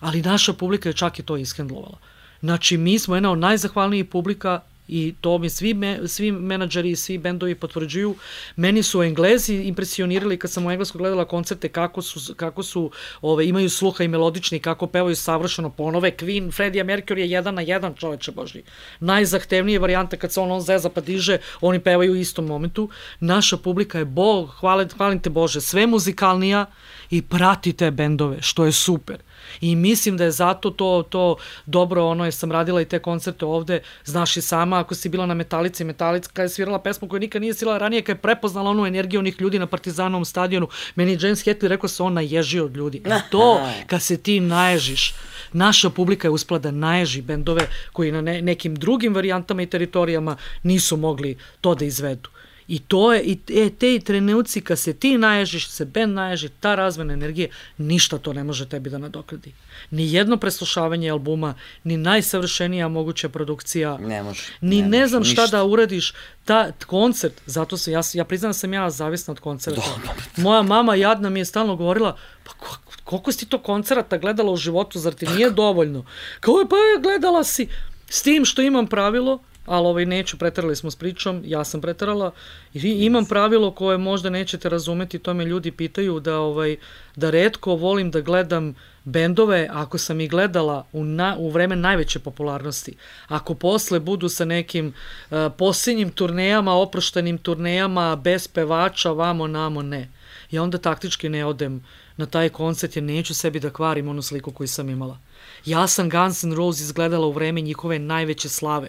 Ali naša publika je čak i to ishendlovala. Znači, mi smo jedna od najzahvalnijih publika i to mi svi, me, svi menadžeri i svi bendovi potvrđuju. Meni su Englezi impresionirali kad sam u Englesku gledala koncerte kako su, kako su ove, imaju sluha i melodični, kako pevaju savršeno ponove. Queen, Freddie Mercury je jedan na jedan čoveče božji. Najzahtevnije varijante kad se on, on zeza pa diže, oni pevaju u istom momentu. Naša publika je bog, hvala, hvalim te Bože, sve muzikalnija i prati te bendove, što je super. I mislim da je zato to, to dobro, ono je sam radila i te koncerte ovde, znaš i sama, ako si bila na Metalici, Metalica je svirala pesmu koju nikad nije svirala ranije, kad je prepoznala onu energiju onih ljudi na Partizanovom stadionu, meni James Hetfield rekao da se on naježio od ljudi. I to, kad se ti naježiš, naša publika je uspela da naježi bendove koji na ne, nekim drugim varijantama i teritorijama nisu mogli to da izvedu. I to je, i e, te trenuci kad se ti naježiš, se Ben naježi, ta razvena energije, ništa to ne može tebi da nadokradi. Ni jedno preslušavanje albuma, ni najsavršenija moguća produkcija. Ne može. Ni ne, ne može, znam šta ništa. da uradiš. Ta koncert, zato se, ja, ja priznam da sam ja zavisna od koncerta. Dobro. Moja mama jadna mi je stalno govorila, pa ko, koliko si ti to koncerata gledala u životu, zar ti nije dovoljno? Kao je, pa gledala si. S tim što imam pravilo, ali ovaj, neću, preterali smo s pričom, ja sam preterala, i imam pravilo koje možda nećete razumeti, to me ljudi pitaju, da, ovaj, da redko volim da gledam bendove, ako sam ih gledala u, na, u vreme najveće popularnosti, ako posle budu sa nekim uh, posljednjim turnejama, oproštenim turnejama, bez pevača, vamo, namo, ne. Ja onda taktički ne odem na taj koncert jer neću sebi da kvarim onu sliku koju sam imala. Ja sam Guns N' Roses gledala u vreme njihove najveće slave.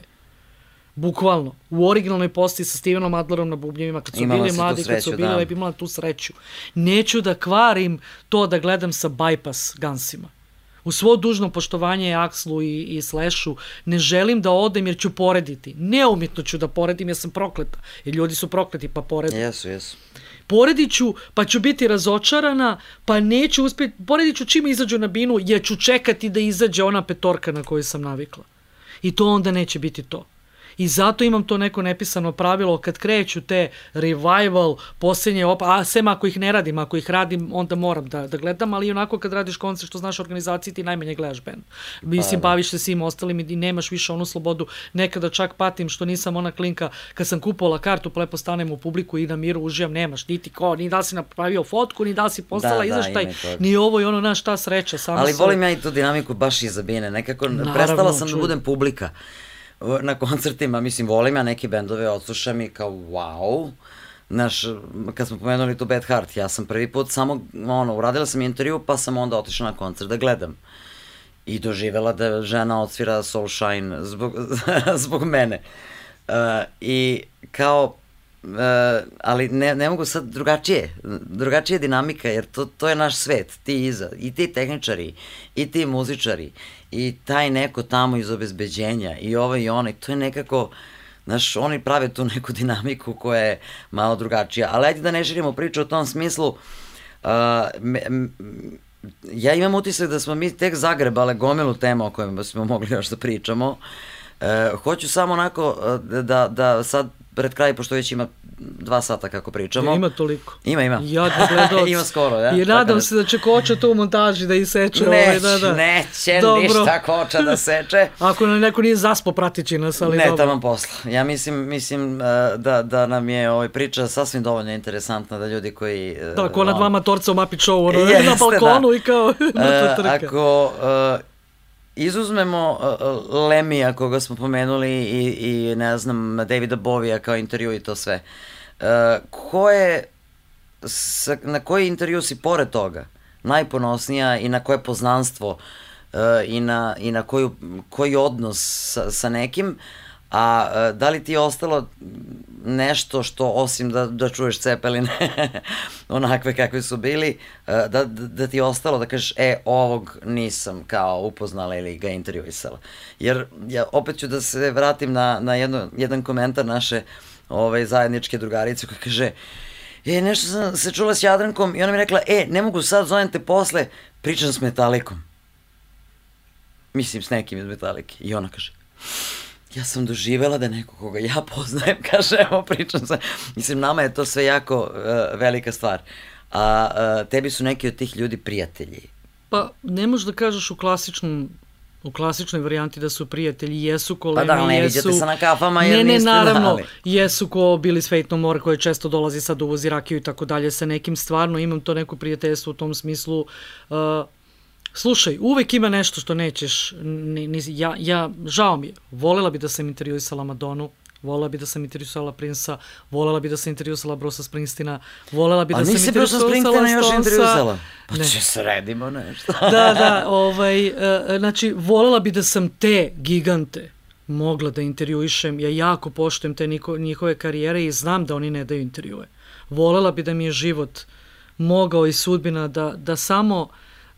Bukvalno, u originalnoj posti sa Stevenom Adlerom na bubnjevima, kad su Imala bili mladi, kad sreću, su bili da. lepi, imala tu sreću. Neću da kvarim to da gledam sa bypass Gunsima. U svo dužno poštovanje Akslu i, i Slashu ne želim da odem jer ću porediti. Neumitno ću da poredim jer sam prokleta. Jer ljudi su prokleti pa porede. Jesu, jesu. Poredit ću, pa ću biti razočarana, pa neću uspjeti, poredit ću čim izađu na binu, jer ću čekati da izađe ona petorka na koju sam navikla. I to onda neće biti to. I zato imam to neko nepisano pravilo kad kreću te revival, posljednje opa, a sem ako ih ne radim, ako ih radim, onda moram da, da gledam, ali onako kad radiš koncert što znaš organizaciji, ti najmanje gledaš band. Mislim, Pa, da. baviš se svim ostalim i nemaš više onu slobodu. Nekada čak patim što nisam ona klinka, kad sam kupovala kartu, lepo stanem u publiku i na miru uživam, nemaš, niti ko, ni da si napravio fotku, ni da si poslala Da, da, izveštaj, ima i toga. ni ovo i ono, naš, ta sreća. Samo Ali volim ja i tu dinamiku baš iza bine. Nekako Naravno, prestala sam da čujem. budem publika na koncertima. Mislim, volim ja neke bendove, odslušam i kao wow. Znaš, kad smo pomenuli tu Bad Heart, ja sam prvi put samo, ono, uradila sam intervju, pa sam onda otišla na koncert da gledam. I doživela da žena odsvira Soul Shine zbog, <laughs> zbog mene. Uh, I kao, uh, ali ne, ne mogu sad drugačije, drugačija dinamika, jer to, to je naš svet, ti iza, i ti tehničari, i ti muzičari, i taj neko tamo iz obezbeđenja, i ovo i ono, i to je nekako, znaš, oni prave tu neku <laughs> dinamiku koja je malo drugačija. Ali ajde da ne širimo priču o tom smislu, uh, me, m, ja imam utisak da smo mi tek zagrebale gomilu tema o kojima smo mogli još da pričamo. E, hoću samo onako da, da sad pred kraj, pošto već ima dva sata kako pričamo. Ima toliko. Ima, ima. Jadni gledaoci. <laughs> ima skoro, ja. I nadam da- se da će koča to u montaži da iseče. ovaj, Neće, da, da. neće Dobro. ništa koča da seče. <laughs> Ako nam neko nije zaspo, pratit će nas, ali ne, dobro. tamo posla. Ja mislim, mislim e, da, da nam je ovaj priča sasvim dovoljno interesantna da ljudi koji... e, Da, ko na dva matorca u Mapi Show, ono, <laughs> Jeste, na balkonu da. i kao E, trka. ako uh, izuzmemo uh, Lemija koga smo pomenuli i, i ne znam Davida Bovija kao intervju i to sve. Uh, ko je, na koji intervju si pored toga najponosnija i na koje poznanstvo uh, i na, i na koju, koji odnos sa, sa nekim, a uh, da li ti je ostalo nešto što osim da, da čuješ cepeline <laughs> onakve kakve su bili, uh, da, da, ti je ostalo da kažeš e, ovog nisam kao upoznala ili ga intervjuisala. Jer ja opet ću da se vratim na, na jedno, jedan komentar naše ovaj, zajedničke drugarice koja kaže e, nešto sam se čula s Jadrankom i ona mi rekla, e, ne mogu sad, zovem te posle, pričam s Metalikom. Mislim, s nekim iz Metalike. I ona kaže, ja sam doživela da neko koga ja poznajem, <laughs> kaže, evo pričam sa... Mislim, nama je to sve jako uh, velika stvar. A uh, tebi su neki od tih ljudi prijatelji. Pa ne možeš da kažeš u klasičnom u klasičnoj varijanti da su prijatelji, jesu kolemi, pa da, ne jesu... vidite se na kafama jer ne, ne, niste naravno, dali. jesu ko bili s More koji često dolazi sad uvozi rakiju i tako dalje sa nekim stvarno, imam to neko prijateljstvo u tom smislu. Uh, slušaj, uvek ima nešto što nećeš, ni, ni, ja, ja, žao mi je, volela bi da sam intervjuisala Madonu, Volela bi da sam intervjuisala Prinsa, volela bi da sam intervjuisala Brusa Springsteena, volela bi da sam intervjuisala Stonesa. A nisi Brusa Springsteena još intervjuisala? Pa ne. će sredimo nešto. <laughs> da, da, ovaj, uh, znači, volela bi da sam te gigante mogla da intervjuišem. Ja jako poštujem te niko, njihove karijere i znam da oni ne daju intervjue. Volela bi da mi je život mogao i sudbina da, da samo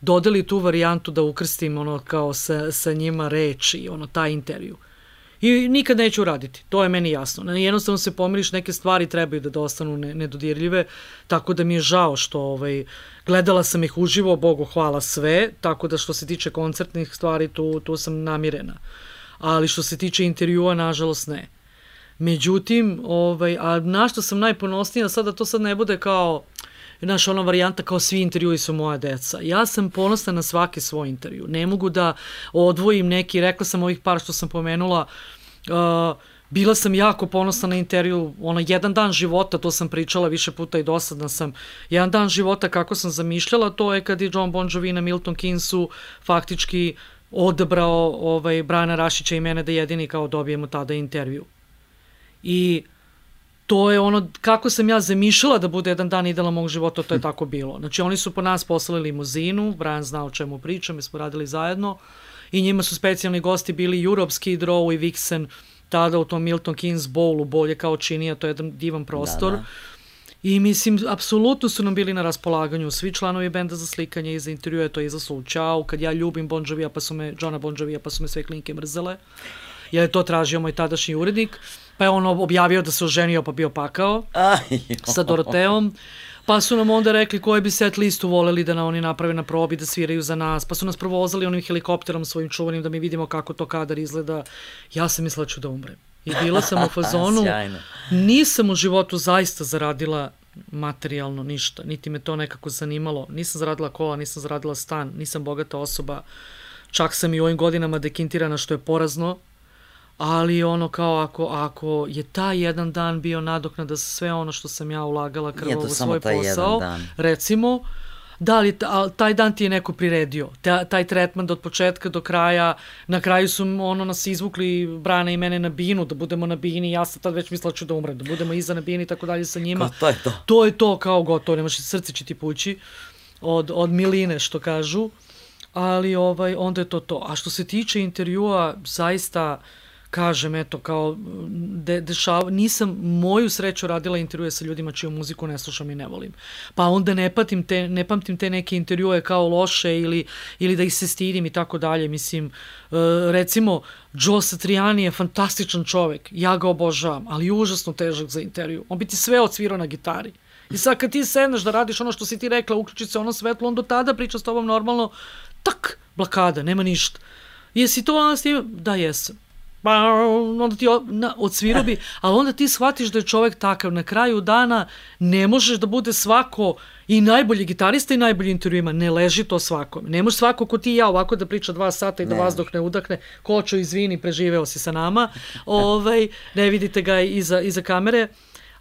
dodeli tu varijantu da ukrstim ono kao sa, sa njima reči, ono taj intervju. I nikad neću uraditi, to je meni jasno. Jednostavno se pomiriš, neke stvari trebaju da ostanu nedodirljive, tako da mi je žao što ovaj, gledala sam ih uživo, Bogu hvala sve, tako da što se tiče koncertnih stvari, tu, tu sam namirena. Ali što se tiče intervjua, nažalost ne. Međutim, ovaj, a na što sam najponosnija, sada to sad ne bude kao, znaš, ona varijanta kao svi intervjui su moja deca. Ja sam ponosna na svaki svoj intervju. Ne mogu da odvojim neki, rekla sam ovih par što sam pomenula, uh, bila sam jako ponosna na intervju, ono, jedan dan života, to sam pričala više puta i dosadna sam, jedan dan života kako sam zamišljala, to je kad je John Bon Jovi na Milton Keynesu faktički odabrao ovaj, Brana Rašića i mene da jedini kao dobijemo tada intervju. I to je ono, kako sam ja zamišljala da bude jedan dan idealan mog života, to je tako bilo. Znači, oni su po nas poslali limuzinu, Brian zna o čemu pričam, mi smo radili zajedno, i njima su specijalni gosti bili Europe Skid Row i Vixen, tada u tom Milton Keynes Bowlu, bolje kao činija, to je jedan divan prostor. Da, da. I mislim, apsolutno su nam bili na raspolaganju svi članovi benda za slikanje i za intervjue, to je za slučao, kad ja ljubim Bon Jovija, pa su me, Johna Bon Jovija, pa su me sve klinke mrzele, jer je to tražio moj tadašnji urednik, pa je on objavio da se oženio pa bio pakao sa Doroteom. Pa su nam onda rekli koji bi set listu voleli da na oni naprave na probi, da sviraju za nas. Pa su nas provozali onim helikopterom svojim čuvanim da mi vidimo kako to kadar izgleda. Ja sam mislila da ću da umrem. I bila sam u <laughs> fazonu. Nisam u životu zaista zaradila materijalno ništa, niti me to nekako zanimalo. Nisam zaradila kola, nisam zaradila stan, nisam bogata osoba. Čak sam i u ovim godinama dekintirana što je porazno, ali ono kao ako, ako je taj jedan dan bio nadoknada za sve ono što sam ja ulagala krvo u svoj posao, recimo, da li taj dan ti je neko priredio, taj, taj tretman od početka do kraja, na kraju su ono nas izvukli Brana i mene na binu, da budemo na bini, ja sam tad već mislila da ću da umrem, da budemo iza na bini i tako dalje sa njima. Ko, to je to. To je to kao gotovo, nemaš srce će ti pući od, od miline što kažu, ali ovaj, onda je to to. A što se tiče intervjua, zaista uh, kažem, eto, kao, de, dešava, nisam moju sreću radila intervjue sa ljudima čiju muziku ne slušam i ne volim. Pa onda ne, patim te, ne pamtim te neke intervjue kao loše ili, ili da ih se stidim i tako dalje. Mislim, uh, recimo, Joe Satriani je fantastičan čovek, ja ga obožavam, ali užasno težak za intervju. On bi ti sve odsvirao na gitari. I sad kad ti sedneš da radiš ono što si ti rekla, uključi se ono svetlo, on do tada priča s tobom normalno, tak, blokada, nema ništa. Jesi to ono s tim? Da, jesam pa onda ti na, odsvirao bi, ali onda ti shvatiš da je čovek takav. Na kraju dana ne možeš da bude svako i najbolji gitarista i najbolji intervjuima. Ne leži to svakom. Ne može svako ko ti i ja ovako da priča dva sata i da ne. vazduh ne udahne. Kočo, izvini, preživeo si sa nama. ovaj, ne vidite ga iza, iza kamere.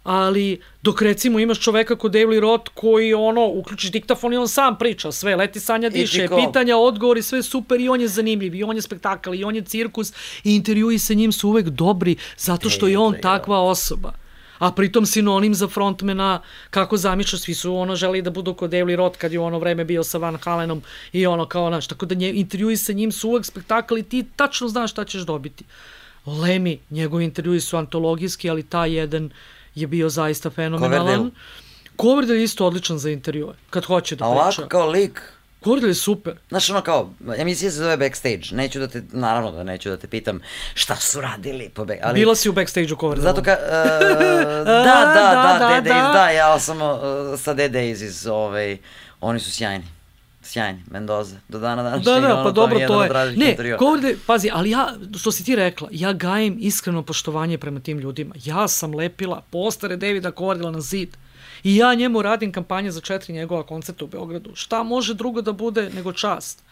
Ali dok recimo imaš čoveka kod Daily Roth koji ono, uključiš diktafon i on sam priča sve, leti sanja diše, pitanja, odgovori, sve super i on je zanimljiv i on je spektakl i on je cirkus i intervjui sa njim su uvek dobri zato što je on takva osoba. A pritom sinonim za frontmena kako zamišljaš, svi su ono želi da budu kod Daily Roth kad je ono vreme bio sa Van Halenom i ono kao naš, tako da nje, intervjui sa njim su uvek spektakl i ti tačno znaš šta ćeš dobiti. Lemi, njegovi intervjui su antologijski, ali taj jedan je bio zaista fenomenalan. Coverdale je isto odličan za intervjue, kad hoće da priča. A ovako kao lik, Coverdale je super. Znaš, ono kao, emisija se zove Backstage, neću da te, naravno da neću da te pitam šta su radili po back, ali... Bila si u Backstage-u Coverdale. Zato ka, uh, <laughs> da, da, da, da, da, da, da, ja sam uh, sa Dead Days iz, ovaj, oni su sjajni sjajni, Mendoza, do dana danas. Da, da, pa dobro, to je. Ne, Coverde, pazi, ali ja, što si ti rekla, ja gajem iskreno poštovanje prema tim ljudima. Ja sam lepila postare Davida Coverdela na zid. I ja njemu radim kampanje za četiri njegova koncerta u Beogradu. Šta može drugo da bude nego čast?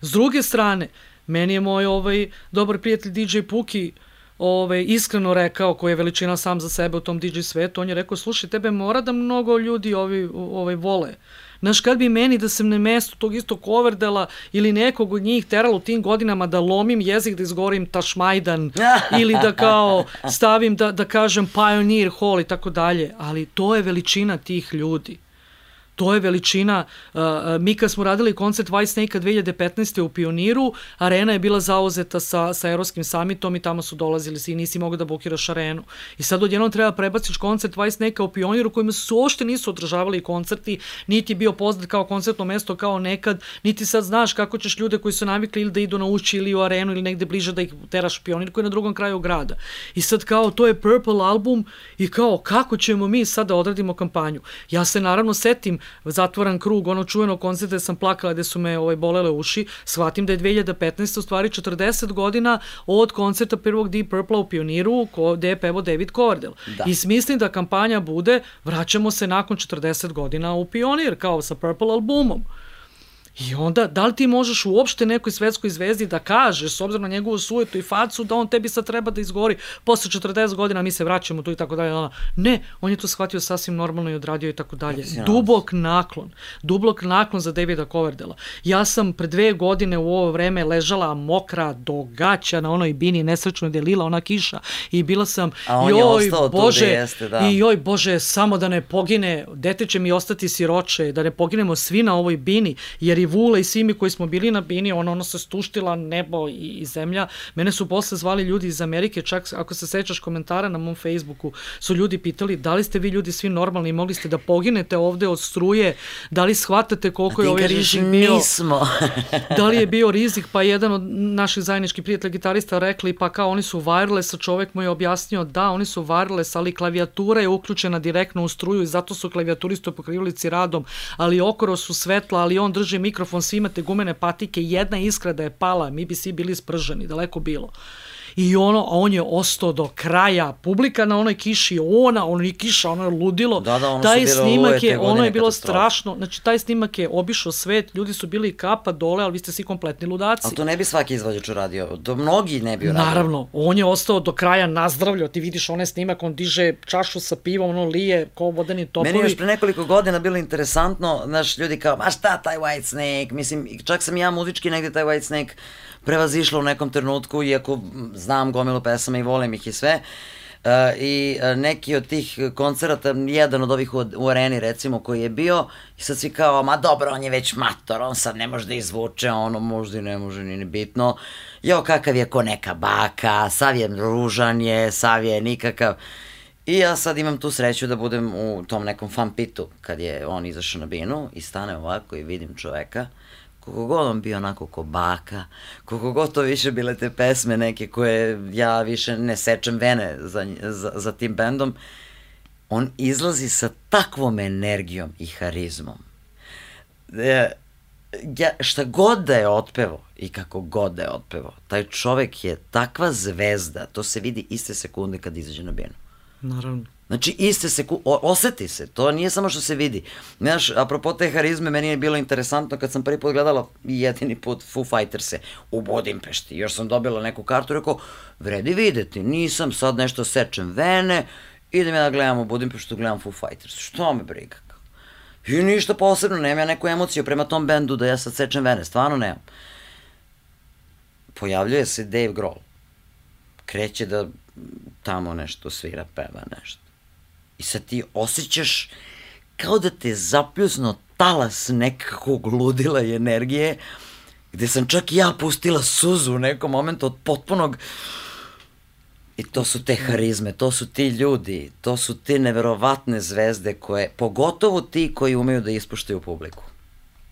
S druge strane, Meni je moj ovaj dobar prijatelj DJ Puki ovaj, iskreno rekao, koji je veličina sam za sebe u tom DJ svetu, on je rekao, slušaj, tebe mora da mnogo ljudi ovi, ovaj, vole. Znaš, kad bi meni da sam na mestu tog istog Koverdela ili nekog od njih teralo tim godinama da lomim jezik, da izgovorim Tašmajdan <laughs> ili da kao stavim da, da kažem Pioneer Hall i tako dalje, ali to je veličina tih ljudi. To je veličina, mi kad smo radili koncert White Snake-a 2015. u Pioniru, arena je bila zauzeta sa, sa Evropskim samitom i tamo su dolazili i nisi mogao da bukiraš arenu. I sad odjednom treba prebaciš koncert White Snake-a u Pioniru kojima su uopšte nisu održavali koncerti, niti bio poznat kao koncertno mesto kao nekad, niti sad znaš kako ćeš ljude koji su navikli ili da idu na ući ili u arenu ili negde bliže da ih teraš Pionir koji je na drugom kraju grada. I sad kao to je Purple album i kao kako ćemo mi sad da odradimo kampanju. Ja se naravno setim zatvoran krug, ono čujeno koncerte sam plakala gde su me ovaj, bolele uši, shvatim da je 2015. u stvari 40 godina od koncerta prvog Deep Purple u Pioniru, ko, gde je pevo David Coverdale. Da. I smislim da kampanja bude vraćamo se nakon 40 godina u Pionir, kao sa Purple albumom. I onda, da li ti možeš uopšte nekoj svetskoj zvezdi da kažeš, s obzirom na njegovu sujetu i facu, da on tebi sad treba da izgori posle 40 godina, mi se vraćamo tu i tako dalje. Ne, on je to shvatio sasvim normalno i odradio i tako dalje. Dubok naklon. Dubok naklon za Davida Coverdela. Ja sam pre dve godine u ovo vreme ležala mokra do gaća na onoj bini, nesrećno je lila ona kiša i bila sam, joj, je bože, jeste, da. i joj, bože, samo da ne pogine, dete će mi ostati siroče, da ne poginemo svi na ovoj bini, jer i Vula i svi mi koji smo bili na bini, ono, ono se stuštila nebo i, i zemlja. Mene su posle zvali ljudi iz Amerike, čak ako se sećaš komentara na mom Facebooku, su ljudi pitali da li ste vi ljudi svi normalni i mogli ste da poginete ovde od struje, da li shvatate koliko je ovaj rizik bio. Nismo. <laughs> da li je bio rizik, pa jedan od naših zajedničkih prijatelja gitarista rekli, pa kao oni su wireless, a čovek mu je objasnio da, oni su wireless, ali klavijatura je uključena direktno u struju i zato su klavijaturisto pokrivalici radom, ali okoro su svetla, ali on drži mikrofon mikrofon, svi imate gumene patike, jedna iskra da je pala, mi bi svi bili sprženi, daleko bilo i ono, a on je ostao do kraja, publika na onoj kiši, ona, ono i kiša, ono je ludilo. Da, da, ono taj snimak je, ono je bilo strašno, znači taj snimak je obišao svet, ljudi su bili kapa dole, ali vi ste svi kompletni ludaci. Ali to ne bi svaki izvođač uradio, to mnogi ne bi uradio. Naravno, on je ostao do kraja nazdravljao, ti vidiš onaj snimak, on diže čašu sa pivom, ono lije, ko vodeni topovi. Meni još pre nekoliko godina bilo interesantno, znaš, ljudi kao, ma šta taj White Snake, mislim, čak sam ja muzički negde taj White Snake prevazišla u nekom trenutku, iako znam gomilu pesama i volim ih i sve. Uh, I uh, neki od tih koncerata, jedan od ovih u, u areni recimo koji je bio, i sad svi kao, ma dobro, on je već mator, on sad ne može da izvuče, ono možda i ne može, ni bitno. Jo, kakav je ko neka baka, sav je ružan je, sav je nikakav. I ja sad imam tu sreću da budem u tom nekom fan pitu kad je on izašao na binu i stane ovako i vidim čoveka koliko god on bio onako ko baka, koliko god to više bile te pesme neke koje ja više ne sečem vene za, za, za tim bendom, on izlazi sa takvom energijom i harizmom. E, ja, šta god da je otpevo i kako god da je otpevo, taj čovek je takva zvezda, to se vidi iste sekunde kad izađe na binu. Naravno. Znači, iste se, oseti se, to nije samo što se vidi. Znaš, apropo te harizme, meni je bilo interesantno kad sam prvi put gledala jedini put Foo Fighters-e u Budimpešti. Još sam dobila neku kartu i rekao, vredi videti, nisam sad nešto sečem vene, idem ja da gledam u Budimpeštu, gledam Foo Fighters. Što me briga? I ništa posebno, nemam ja neku emociju prema tom bendu da ja sad sečem vene, stvarno nemam. Pojavljuje se Dave Grohl. Kreće da tamo nešto svira, peva nešto I sad ti osjećaš kao da te zapljusno talas nekakvog ludila i energije, gde sam čak i ja pustila suzu u nekom momentu od potpunog I to su te harizme, to su ti ljudi, to su te neverovatne zvezde koje, pogotovo ti koji umeju da ispuštaju publiku.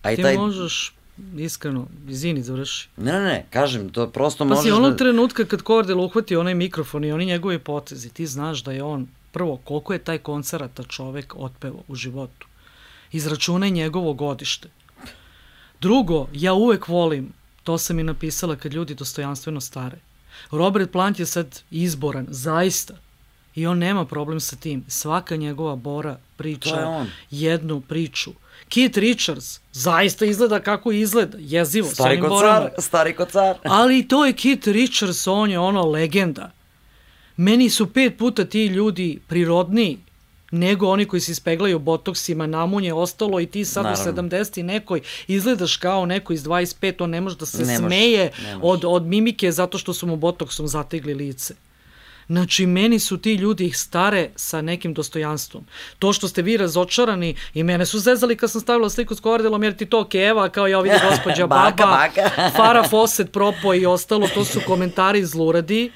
A i ti taj... možeš iskreno, izvini, završi. Ne, ne, ne, kažem, to prosto pa možeš da... Pa si onog trenutka kad Kordel uhvati onaj mikrofon i oni njegovi potezi, ti znaš da je on Prvo, koliko je taj koncerata čovek otpevo u životu. Izračunaj njegovo godište. Drugo, ja uvek volim, to sam i napisala kad ljudi dostojanstveno stare. Robert Plant je sad izboran, zaista. I on nema problem sa tim. Svaka njegova bora priča jednu priču. Kit Richards zaista izgleda kako izgleda, jezivo. Stari kocar, stari kocar. Ali to je Kit Richards, on je ono legenda. Meni su pet puta ti ljudi prirodniji nego oni koji se ispeglaju botoksima, namunje ostalo i ti sad Naravno. u 70 i nekoj izgledaš kao neko iz 25, on ne može da se ne smeje ne od, od mimike zato što su mu botoksom zategli lice. Znači, meni su ti ljudi ih stare sa nekim dostojanstvom. To što ste vi razočarani i mene su zezali kad sam stavila sliku s kordelom, jer ti to keva, kao ja vidim <laughs> gospođa baba, baka, baka. Fara Fawcett propo i ostalo, to su komentari zluradi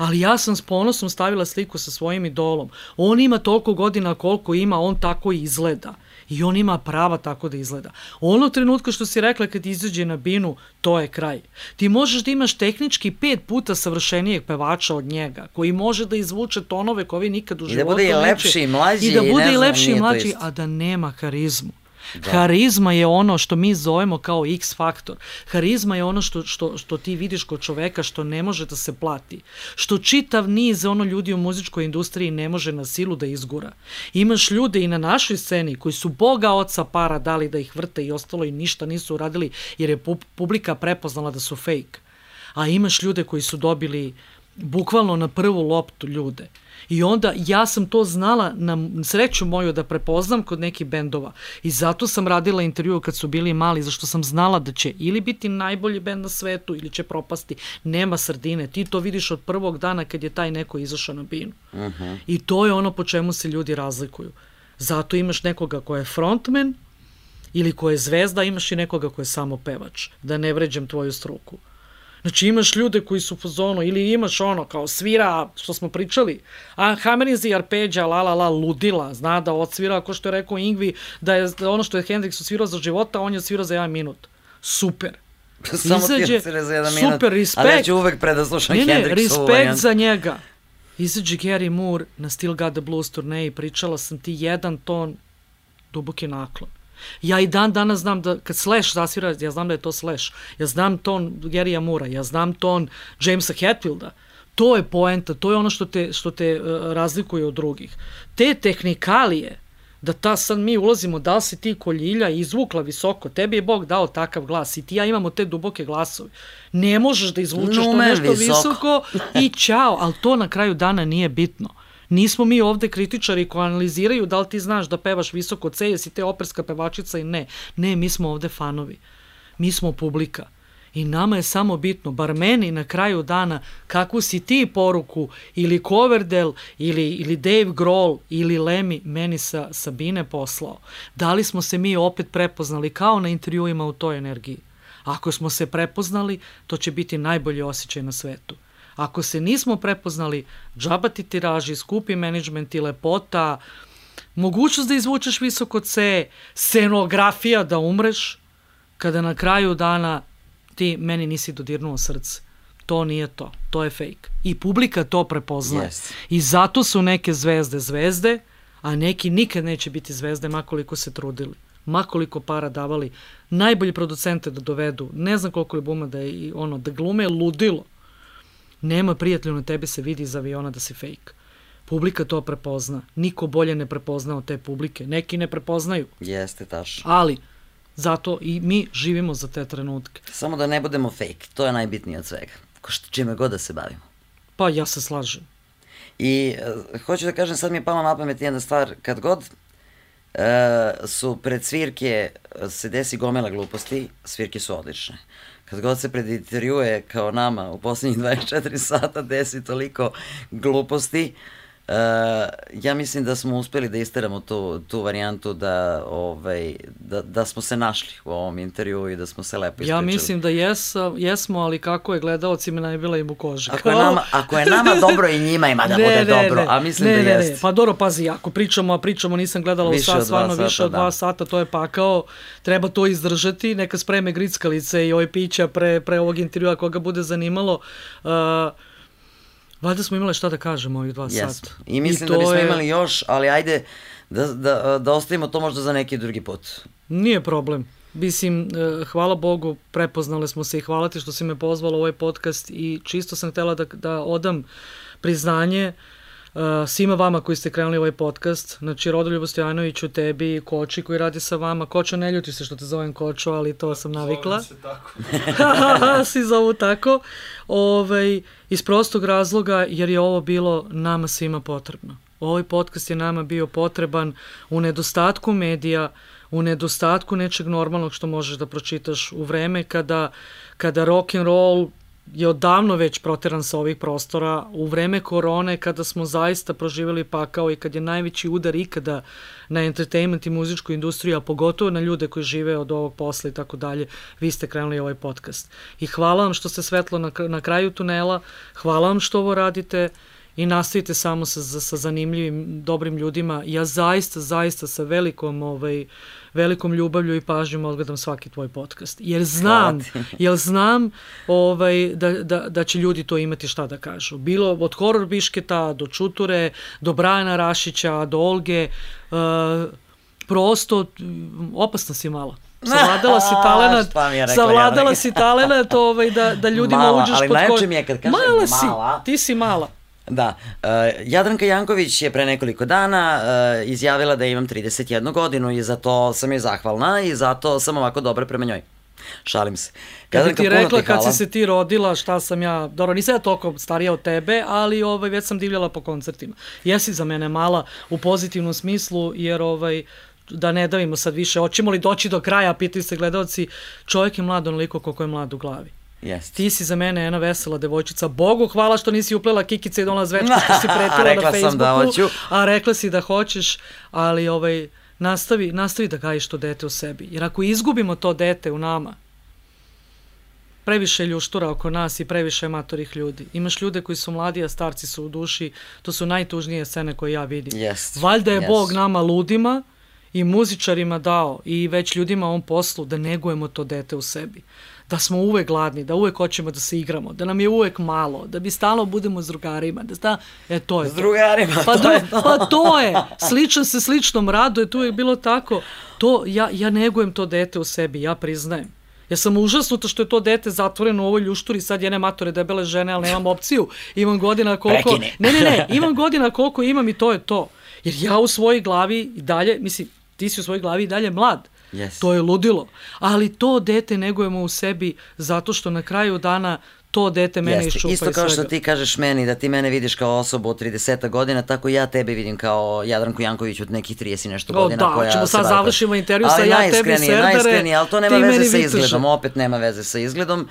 ali ja sam s ponosom stavila sliku sa svojim idolom. On ima toliko godina koliko ima, on tako i izgleda. I on ima prava tako da izgleda. Ono trenutka što si rekla kad izađe na binu, to je kraj. Ti možeš da imaš tehnički pet puta savršenijeg pevača od njega, koji može da izvuče tonove koje nikad u životu neće. I da bude i lepši i mlađi. I da bude i lepši i mlađi, a da nema karizmu. Da. Harizma je ono što mi zovemo kao X faktor. Harizma je ono što, što, što ti vidiš kod čoveka što ne može da se plati. Što čitav niz ono ljudi u muzičkoj industriji ne može na silu da izgura. Imaš ljude i na našoj sceni koji su boga oca para dali da ih vrte i ostalo i ništa nisu uradili jer je publika prepoznala da su fake. A imaš ljude koji su dobili bukvalno na prvu loptu ljude. I onda ja sam to znala na sreću moju da prepoznam kod nekih bendova. I zato sam radila intervju kad su bili mali, zašto sam znala da će ili biti najbolji bend na svetu ili će propasti. Nema sardine. Ti to vidiš od prvog dana kad je taj neko izašao na binu. Uh mhm. -huh. I to je ono po čemu se ljudi razlikuju. Zato imaš nekoga ko je frontman ili ko je zvezda, imaš i nekoga ko je samo pevač. Da ne vređem tvoju struku. Znači imaš ljude koji su u fazonu ili imaš ono kao svira što smo pričali, a Hamerinzi arpeđa la la la ludila, zna da odsvira ako što je rekao Ingvi da je da ono što je Hendrix osvirao za života, on je osvirao za jedan minut. Super. <laughs> Samo Izađe, ti za jedan minut. Super, respekt. Ali ja ću uvek pre da slušam ne, ne, respekt za njega. Izađe Gary Moore na Still Got the Blues turneji, pričala sam ti jedan ton duboki naklon. Ja i dan danas znam da kad Slash zasvira, ja znam da je to Slash. Ja znam ton Gary'a Mura, ja znam ton Jamesa Hetfielda. To je poenta, to je ono što te, što te uh, razlikuje od drugih. Te tehnikalije, da ta sad mi ulazimo, da li si ti koljilja izvukla visoko, tebi je Bog dao takav glas i ti ja imamo te duboke glasove. Ne možeš da izvučeš to nešto visoko, visoko i <laughs> čao, ali to na kraju dana nije bitno. Nismo mi ovde kritičari koji analiziraju da li ti znaš da pevaš visoko C, jesi te operska pevačica i ne. Ne, mi smo ovde fanovi. Mi smo publika. I nama je samo bitno, bar meni na kraju dana, kakvu si ti poruku ili Coverdale ili, ili Dave Grohl ili Lemmy meni sa Sabine poslao. Da li smo se mi opet prepoznali kao na intervjuima u toj energiji? Ako smo se prepoznali, to će biti najbolji osjećaj na svetu. Ako se nismo prepoznali, džabati tiraži, skupi menadžment i lepota, mogućnost da izvučeš visoko C, scenografija da umreš, kada na kraju dana ti meni nisi dodirnuo srce. To nije to, to je fake. I publika to prepoznaje. Yes. I zato su neke zvezde zvezde, a neki nikad neće biti zvezde makoliko se trudili makoliko para davali, najbolji producente da dovedu, ne znam koliko je buma da je ono, da glume ludilo. Nema prijatelju na tebi se vidi iz aviona da si fake. Publika to prepozna. Niko bolje ne prepozna od te publike. Neki ne prepoznaju. Jeste, taš. Ali, zato i mi živimo za te trenutke. Samo da ne budemo fake. To je najbitnije od svega. Ko što čime god da se bavimo. Pa ja se slažem. I uh, hoću da kažem, sad mi je pala na pamet jedna stvar. Kad god uh, su pred svirke se desi gomela gluposti, svirke su odlične kad god se pred intervjue kao nama u poslednjih <laughs> 24 sata desi toliko gluposti, Uh, ja mislim da smo uspeli da isteramo tu, tu varijantu da, ovaj, da, da smo se našli u ovom intervju i da smo se lepo ispričali. Ja mislim da jes, jesmo, ali kako je gledalcima najbila im u koži. Ako je, nama, ako je nama <laughs> dobro i njima ima da ne, bude ne, dobro, ne, a mislim ne, da ne, jest. Ne, pa dobro, pazi, ako pričamo, a pričamo, nisam gledala više u sat, stvarno više od dva da. sata, to je pakao, treba to izdržati, neka spreme grickalice i ove pića pre, pre ovog intervjua koga bude zanimalo. Uh, Valjda smo imali šta da kažemo ovih dva yes. sata. I mislim I da bismo je... imali još, ali ajde da, da, da ostavimo to možda za neki drugi put. Nije problem. Mislim, e, hvala Bogu, prepoznali smo se i hvala ti što si me pozvala u ovaj podcast i čisto sam htela da, da odam priznanje Uh, svima vama koji ste krenuli ovaj podcast, znači Rodoljubo Stojanoviću, tebi, Koči koji radi sa vama. Kočo, ne ljuti se što te zovem Kočo, ali to sam navikla. Zovem se tako. <laughs> Svi zovu tako. Ovaj, iz prostog razloga jer je ovo bilo nama svima potrebno. Ovaj podcast je nama bio potreban u nedostatku medija, u nedostatku nečeg normalnog što možeš da pročitaš u vreme kada, kada rock and roll je odavno već proteran sa ovih prostora u vreme korone kada smo zaista proživjeli pakao i kad je najveći udar ikada na entertainment i muzičku industriju, a pogotovo na ljude koji žive od ovog posla i tako dalje, vi ste krenuli ovaj podcast. I hvala vam što ste svetlo na, na kraju tunela, hvala vam što ovo radite, i nastavite samo sa, sa zanimljivim, dobrim ljudima. Ja zaista, zaista sa velikom, ovaj, velikom ljubavlju i pažnjom odgledam svaki tvoj podcast. Jer znam, jer znam ovaj, da, da, da će ljudi to imati šta da kažu. Bilo od horror bišketa do čuture, do Brajana Rašića, do Olge, uh, prosto opasna si malo. Savladala si <laughs> talenat, savladala si talenat ovaj, da, da ljudima mala, uđeš ali pod najče mi je kad kažem mala. mala. Si, ti si mala. Da, uh, Jadranka Janković je pre nekoliko dana uh, izjavila da imam 31 godinu i za to sam joj zahvalna i zato sam ovako dobra prema njoj. Šalim se. Kad ti rekla kad si se ti rodila, šta sam ja, dobro, nisam ja toliko starija od tebe, ali ovaj, već sam divljala po koncertima. Jesi za mene mala u pozitivnom smislu, jer ovaj, da ne davimo sad više, hoćemo li doći do kraja, pitaju se gledalci, čovjek je mlad onoliko koliko je mlad u glavi. Yes. Ti si za mene jedna vesela devojčica. Bogu hvala što nisi uplela kikice i donala zvečku što si <laughs> pretila na Facebooku. da hoću. A rekla si da hoćeš, ali ovaj, nastavi, nastavi da gajiš to dete u sebi. Jer ako izgubimo to dete u nama, previše ljuštura oko nas i previše matorih ljudi. Imaš ljude koji su mladi, a starci su u duši. To su najtužnije scene koje ja vidim. Yes. Valjda je yes. Bog nama ludima i muzičarima dao i već ljudima on poslu da negujemo to dete u sebi da smo uvek gladni, da uvek hoćemo da se igramo, da nam je uvek malo, da bi stalno budemo s drugarima, da sta, e to je S drugarima, pa to je to. Pa to je, slično se sličnom radu, je tu je bilo tako, to, ja, ja negujem to dete u sebi, ja priznajem. Ja sam užasnuta što je to dete zatvoreno u ovoj ljušturi, sad jene matore debele žene, ali nemam opciju. Imam godina koliko... Prekine. Ne, ne, ne, <laughs> imam godina koliko imam i to je to. Jer ja u svojoj glavi i dalje, mislim, ti si u svojoj glavi i dalje mlad. Yes. To je ludilo. Ali to dete negujemo u sebi zato što na kraju dana to dete mene Jeste. iščupa Isto kao što ti kažeš meni, da ti mene vidiš kao osobu od 30 godina, tako ja tebe vidim kao Jadranku Janković od nekih 30 i nešto o, godina. da, koja ćemo sad završimo intervju sa ja tebi serdare, najiskrenije, ali to nema veze sa izgledom, opet nema veze sa izgledom.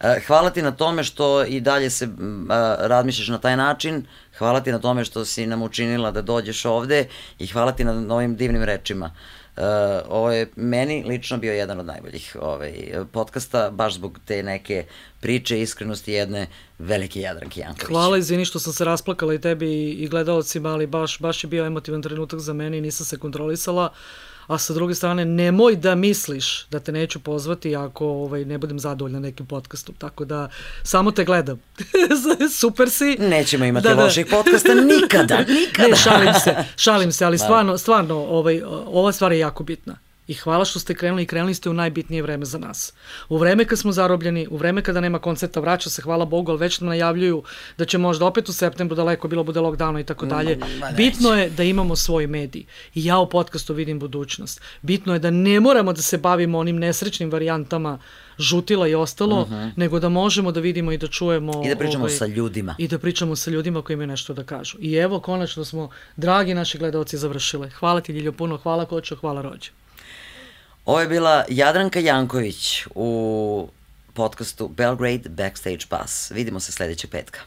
Eh, Hvala ti na tome što i dalje se m, a, razmišljaš na taj način, hvala ti na tome što si nam učinila da dođeš ovde i hvala ti na novim divnim rečima. Uh, ovo je meni lično bio jedan od najboljih ovaj, podcasta, baš zbog te neke priče, iskrenosti jedne velike Jadranke Janković. Hvala, izvini što sam se rasplakala i tebi i, gledalcima, ali baš, baš je bio emotivan trenutak za mene i nisam se kontrolisala. A sa druge strane, nemoj da misliš da te neću pozvati ako ovaj, ne budem zadovoljna nekim podcastom. Tako da, samo te gledam. <laughs> Super si. Nećemo imati Da, da. loših podcasta nikada, <laughs> nikada. Ne, šalim se, šalim se, ali stvarno, stvarno, ovaj, ova stvar je jako bitna. I hvala što ste krenuli i krenuli ste u najbitnije vreme za nas. U vreme kad smo zarobljeni, u vreme kada nema koncerta, vraća se, hvala Bogu, ali već nam najavljuju da će možda opet u septembru daleko bilo bude lockdowna i tako dalje. Bitno je da imamo svoj medij. I ja u podcastu vidim budućnost. Bitno je da ne moramo da se bavimo onim nesrećnim varijantama žutila i ostalo, nego da možemo da vidimo i da čujemo... Mhm. I da pričamo sa ljudima. I da pričamo sa ljudima koji imaju nešto da kažu. I evo, konačno smo, dragi naši gledalci, završile. Hvala ti, Ljiljo, puno. Hvala, Kočo, hvala, Rođe. Ovo je bila Jadranka Janković u podcastu Belgrade Backstage Pass. Vidimo se sledećeg petka.